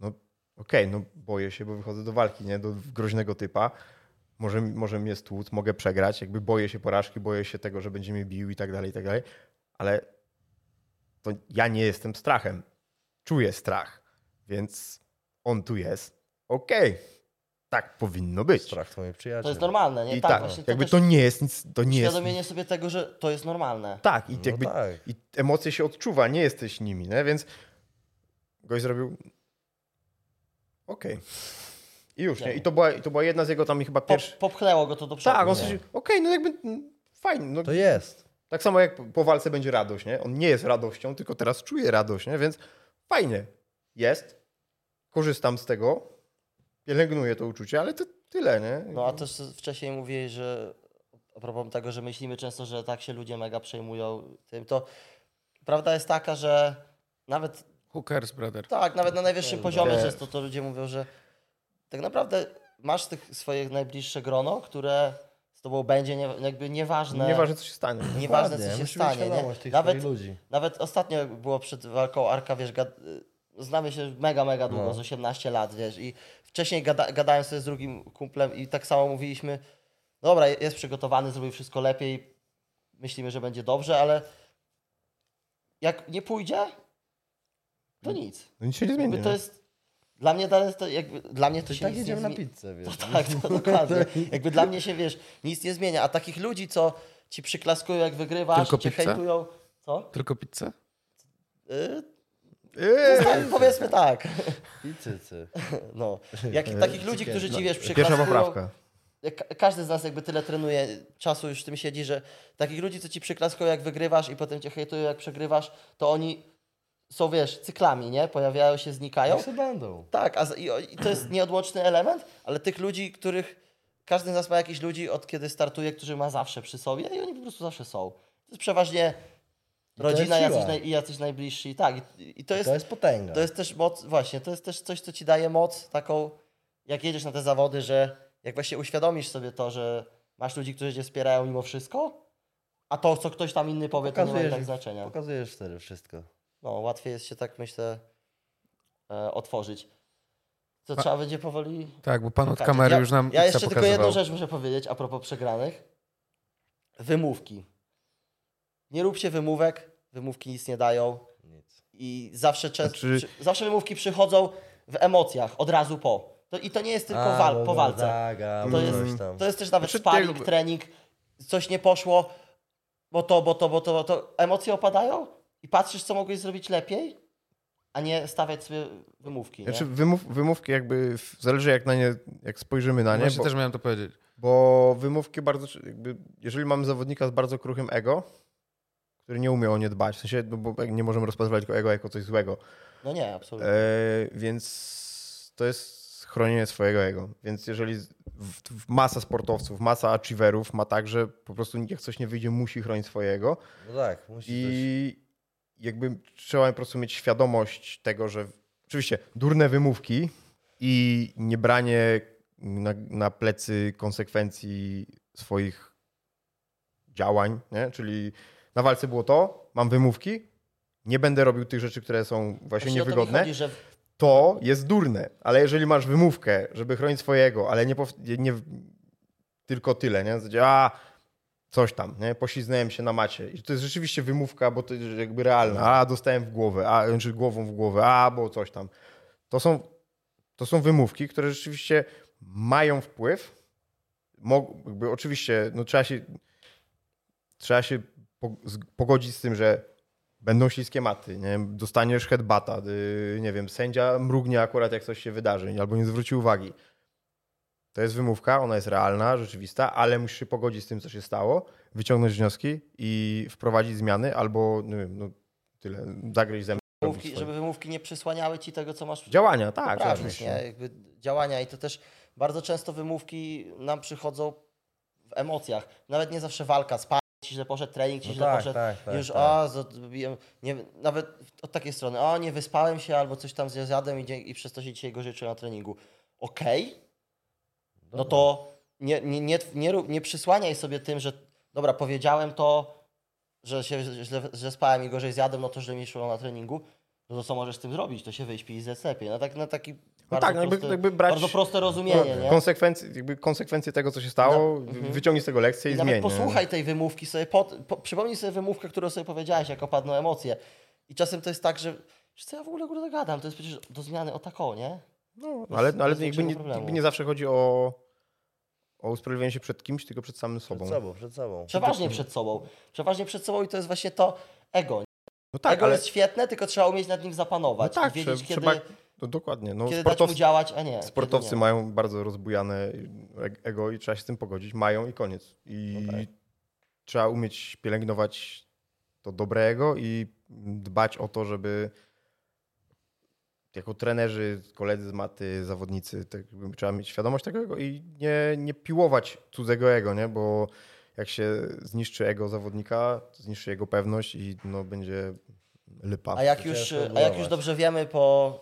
A: no okej, no boję się, bo wychodzę do walki, nie? Do groźnego typa. Może, może mnie stłuc, mogę przegrać, jakby boję się porażki, boję się tego, że będzie mnie bił i tak dalej, i tak dalej. Ale to ja nie jestem strachem. Czuję strach, więc on tu jest. Okej, tak powinno być.
E: Strach to mój przyjaciel.
C: To jest normalne, nie?
A: I
C: tak,
A: tak, jakby to nie jest nic, to nie jest
C: uświadomienie sobie tego, że to jest normalne.
A: tak, i
E: No
A: jakby
E: tak.
A: i emocje się odczuwa, nie jesteś nimi, nie? więc gość zrobił okej. I już, nie? I to, była, I to była jedna z jego tam chyba
C: Pop,
A: pierwszych...
C: popchnęło go to do przodu.
A: Tak, on sobie, okej, no jakby mm, fajnie. No,
E: To jest.
A: tak samo jak po walce będzie radość, nie? On nie jest radością, tylko teraz czuje radość, nie? Więc fajnie. Jest. Korzystam z tego. Pielęgnuję to uczucie, ale to tyle, nie?
C: No a też wcześniej mówiłeś, że a propos tego, że myślimy często, że tak się ludzie mega przejmują tym, to prawda jest taka, że nawet
D: Who cares, brother?
C: tak, nawet na najwyższym poziomie często to ludzie mówią, że tak naprawdę masz tych swoje najbliższe grono, które z tobą będzie nie, jakby nieważne.
A: Nieważne, co się stanie. <clears throat>
C: Nieważne, co się stanie. Nie? Nawet,
E: ludzi.
C: nawet ostatnio było przed walką Arka, wiesz, gad... znamy się mega, mega długo,
E: No.
C: z 18 lat, wiesz, i wcześniej gada... gadałem sobie z drugim kumplem i tak samo mówiliśmy, dobra, jest przygotowany, zrobił wszystko lepiej, myślimy, że będzie dobrze, ale jak nie pójdzie, to nic.
A: No nic się nie zmieni.
C: To jest, dla mnie to, jest, to jakby, dla mnie to się
E: tak
C: nic
E: jedziemy
C: nie
E: na
C: zmieni.
E: pizzę, wiesz. <laughs>
C: Tak, to <laughs> dokładnie. Jakby dla mnie się, wiesz, nic nie zmienia, a takich ludzi, co ci przyklaskują, jak wygrywasz,
D: Tylko
C: cię
D: pizzę?
C: hejtują, co?
D: Tylko pizzę?
C: Yy,
A: Eee,
C: tak, powiedzmy tak.
E: I cycy. <laughs>
C: No. Jak, takich ludzi, którzy ci wiesz,
A: Pierwsza
C: przyklaskują.
A: poprawka.
C: Jak ka- każdy z nas jakby tyle trenuje, czasu już w tym siedzi, że takich ludzi, co ci przyklaskują, jak wygrywasz i potem cię hejtują, jak przegrywasz, to oni są, wiesz, cyklami, nie? Pojawiają się, znikają.
E: Jak se będą.
C: Tak, a z- i, i to jest nieodłączny element, ale tych ludzi, których każdy z nas ma jakichś ludzi od kiedy startuje, którzy ma zawsze przy sobie i oni po prostu zawsze są. To jest przeważnie rodzina
E: jest
C: jacyś, naj, i jacyś najbliżsi. Tak, i, i to, jest,
E: To jest potęga.
C: to jest też moc, właśnie, to jest też coś, co ci daje moc taką, jak jedziesz na te zawody, że jak właśnie uświadomisz sobie to, że masz ludzi, którzy cię wspierają mimo wszystko, a to, co ktoś tam inny powie, to nie ma i
E: Pokazujesz,
C: tak znaczenia.
E: pokazujesz wtedy wszystko.
C: No, łatwiej jest się tak, myślę, e, otworzyć. To trzeba będzie powoli
D: Tak, bo pan od kamery
C: ja,
D: już nam
C: Ja jeszcze tylko
D: pokazywał.
C: jedną rzecz muszę powiedzieć a propos przegranych. Wymówki. Nie róbcie wymówek, wymówki nic nie dają
E: Nic.
C: i zawsze, często,
A: Znaczy-
C: przy, zawsze wymówki przychodzą w emocjach, od razu po. To, I to nie jest tylko
E: A,
C: wal,
E: bo
C: po walce.
E: Gonzaga,
C: To
E: bo
C: jest-. To jest też nawet
A: Znaczy,
C: sparring, trening, coś nie poszło, bo to, bo to, bo to, bo to. Emocje opadają i patrzysz, co mogłeś zrobić lepiej, a nie stawiać sobie wymówki. Nie?
A: Znaczy wymów, wymówki jakby, zależy jak na nie, jak spojrzymy na nie,
D: Właśnie
A: bo,
D: też miałem to powiedzieć.
A: bo wymówki bardzo, jakby, jeżeli mamy zawodnika z bardzo kruchym ego, który nie umie o nie dbać, w sensie, no bo nie możemy rozpatrywać go ego jako coś złego,
C: No nie, absolutnie.
A: e, więc to jest chronienie swojego ego, więc jeżeli w, w masa sportowców, masa achieverów ma tak, że po prostu jak coś nie wyjdzie, musi chronić swojego,
E: No tak, musi coś...
A: Jakby trzeba po prostu mieć świadomość tego, że oczywiście durne wymówki i nie branie na, na plecy konsekwencji swoich działań, nie? czyli na walce było to, mam wymówki, nie będę robił tych rzeczy, które są właśnie
C: Właśnie o to
A: niewygodne,
C: chodzi, że
A: to jest durne, ale jeżeli masz wymówkę, żeby chronić swojego, ale nie, nie tylko tyle, nie? A, coś tam, nie? Pośliznąłem się na macie. I to jest rzeczywiście wymówka, bo to jest jakby realna. A, dostałem w głowę, a, znaczy głową w głowę, a, bo coś tam. To są, to są wymówki, które rzeczywiście mają wpływ. Mo, jakby oczywiście, no trzeba się, trzeba się pogodzić z tym, że będą śliskie maty, nie? dostaniesz headbata, y, nie wiem, sędzia mrugnie akurat jak coś się wydarzy, albo nie zwróci uwagi. To jest wymówka, ona jest realna, rzeczywista, ale musisz się pogodzić z tym, co się stało, wyciągnąć wnioski i wprowadzić zmiany, albo nie wiem, no tyle, zagryźć zęby.
C: wymówki, żeby wymówki nie przysłaniały ci tego, co masz
A: Działania, tak,
C: poprawić,
A: oczywiście.
C: nie? Jakby działania i to też bardzo często wymówki nam przychodzą w emocjach. Nawet nie zawsze walka, sparring ci źle poszedł, trening ci
E: No
C: źle
E: tak,
C: poszedł.
E: tak, tak,
C: już,
E: tak.
C: a, nie, nawet od takiej strony, o, nie wyspałem się albo coś tam zjadłem i, i przez to się dzisiaj gorzej czuję na treningu. Okej, no to nie, nie, nie, nie, nie przysłaniaj sobie tym, że dobra, powiedziałem to, że się źle, że spałem i gorzej zjadłem, no to źle mi szło na treningu. No to co możesz z tym zrobić? To się wyśpi i zjedz lepiej. No tak, na taki bardzo,
A: tak, no jakby-
C: prosty,
A: jakby brać-
C: bardzo proste rozumienie, nie?
A: Konsekwencje, jakby konsekwencje tego, co się stało,
C: No, mhm.
A: wyciągnij z tego lekcję i,
C: I
A: zmień.
C: posłuchaj tej wymówki sobie, pod, po, przypomnij sobie wymówkę, którą sobie powiedziałeś, jak opadną emocje. I czasem to jest tak, że co ja w ogóle gadam, to jest przecież do zmiany o tako, nie?
A: No, ale, ale jakby nie, jakby nie zawsze chodzi o, o usprawiedliwienie się przed kimś, tylko przed samym sobą.
E: Przed sobą, przed sobą.
C: Przeważnie przed sobą. Przeważnie przed sobą i to jest właśnie to ego.
A: No tak,
C: ego
A: ale
C: jest świetne, tylko trzeba umieć nad nim zapanować
A: no tak,
C: i wiedzieć,
A: trzeba,
C: kiedy,
A: trzeba, no dokładnie. No,
C: kiedy dać mu
A: sportowcy,
C: działać, a nie.
A: sportowcy
C: nie.
A: mają bardzo rozbujane e- ego i trzeba się z tym pogodzić. Mają i koniec. I
C: No tak.
A: trzeba umieć pielęgnować to dobre ego i dbać o to, żeby jako trenerzy, koledzy z maty, zawodnicy, tak trzeba mieć świadomość tego ego i nie, nie piłować cudzego ego, nie? bo jak się zniszczy ego zawodnika, to zniszczy jego pewność i no, będzie lipa.
C: A jak, już, a jak już dobrze wiemy po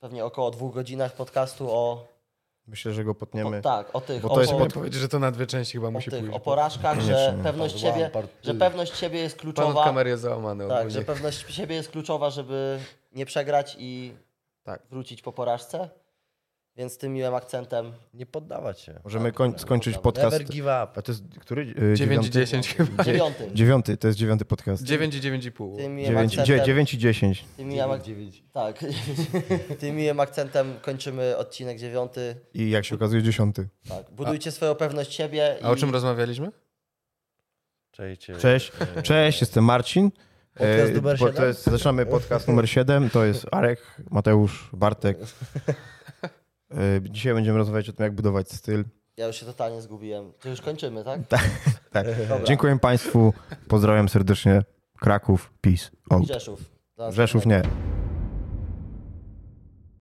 C: pewnie około dwóch godzinach podcastu o,
A: Myślę, że go
C: o
A: potniemy.
C: tak, o tych,
A: Bo
C: o,
A: to jest
C: o,
D: Chciałem powiedzieć, że to na dwie części chyba musi
C: tych,
D: pójść.
C: o porażkach, że pewność siebie, że pewność siebie jest
D: Pan od
C: kluczowa.
D: kamery jest załamany.
C: Tak,
D: ogólnie.
C: że pewność siebie jest kluczowa, żeby nie przegrać i
A: Tak.
C: wrócić po porażce. Więc tym miłym akcentem
E: Nie poddawać się.
A: Możemy
C: Tak,
A: koń-
C: tak,
A: skończyć podcast.
E: Never give up.
A: A to jest który? Y,
D: 9 i
A: dziewiąty?
D: 10 chyba.
C: dziewiąty.
A: Dziewiąty, to jest dziewiąty podcast.
D: 9 i 9,5.
C: Tym miłym
A: Dziewięć, dzie,
C: akcentem,
A: dziewięć i dziesięć.
C: tym miłym, ak- tak, <laughs> tym miłym akcentem kończymy odcinek dziewiąty.
A: I jak się okazuje, dziesiąty.
C: Tak. Budujcie swoją pewność siebie.
D: A o
C: i-
D: czym rozmawialiśmy?
E: Cześć.
A: Cześć, cześć, jestem Marcin.
E: Podcast
A: E,
E: numer
A: po-
E: siedem?
A: To jest, zaczynamy podcast numer 7. To jest Arek, Mateusz, Bartek. <laughs> E, Dzisiaj będziemy rozmawiać o tym, jak budować styl.
C: Ja już się totalnie zgubiłem. To już kończymy, tak? <laughs>
A: Tak.
C: Dobra.
A: Dziękuję Państwu. Pozdrawiam serdecznie. Kraków. Peace.
C: I
A: Out.
C: Rzeszów.
A: Rzeszów nie.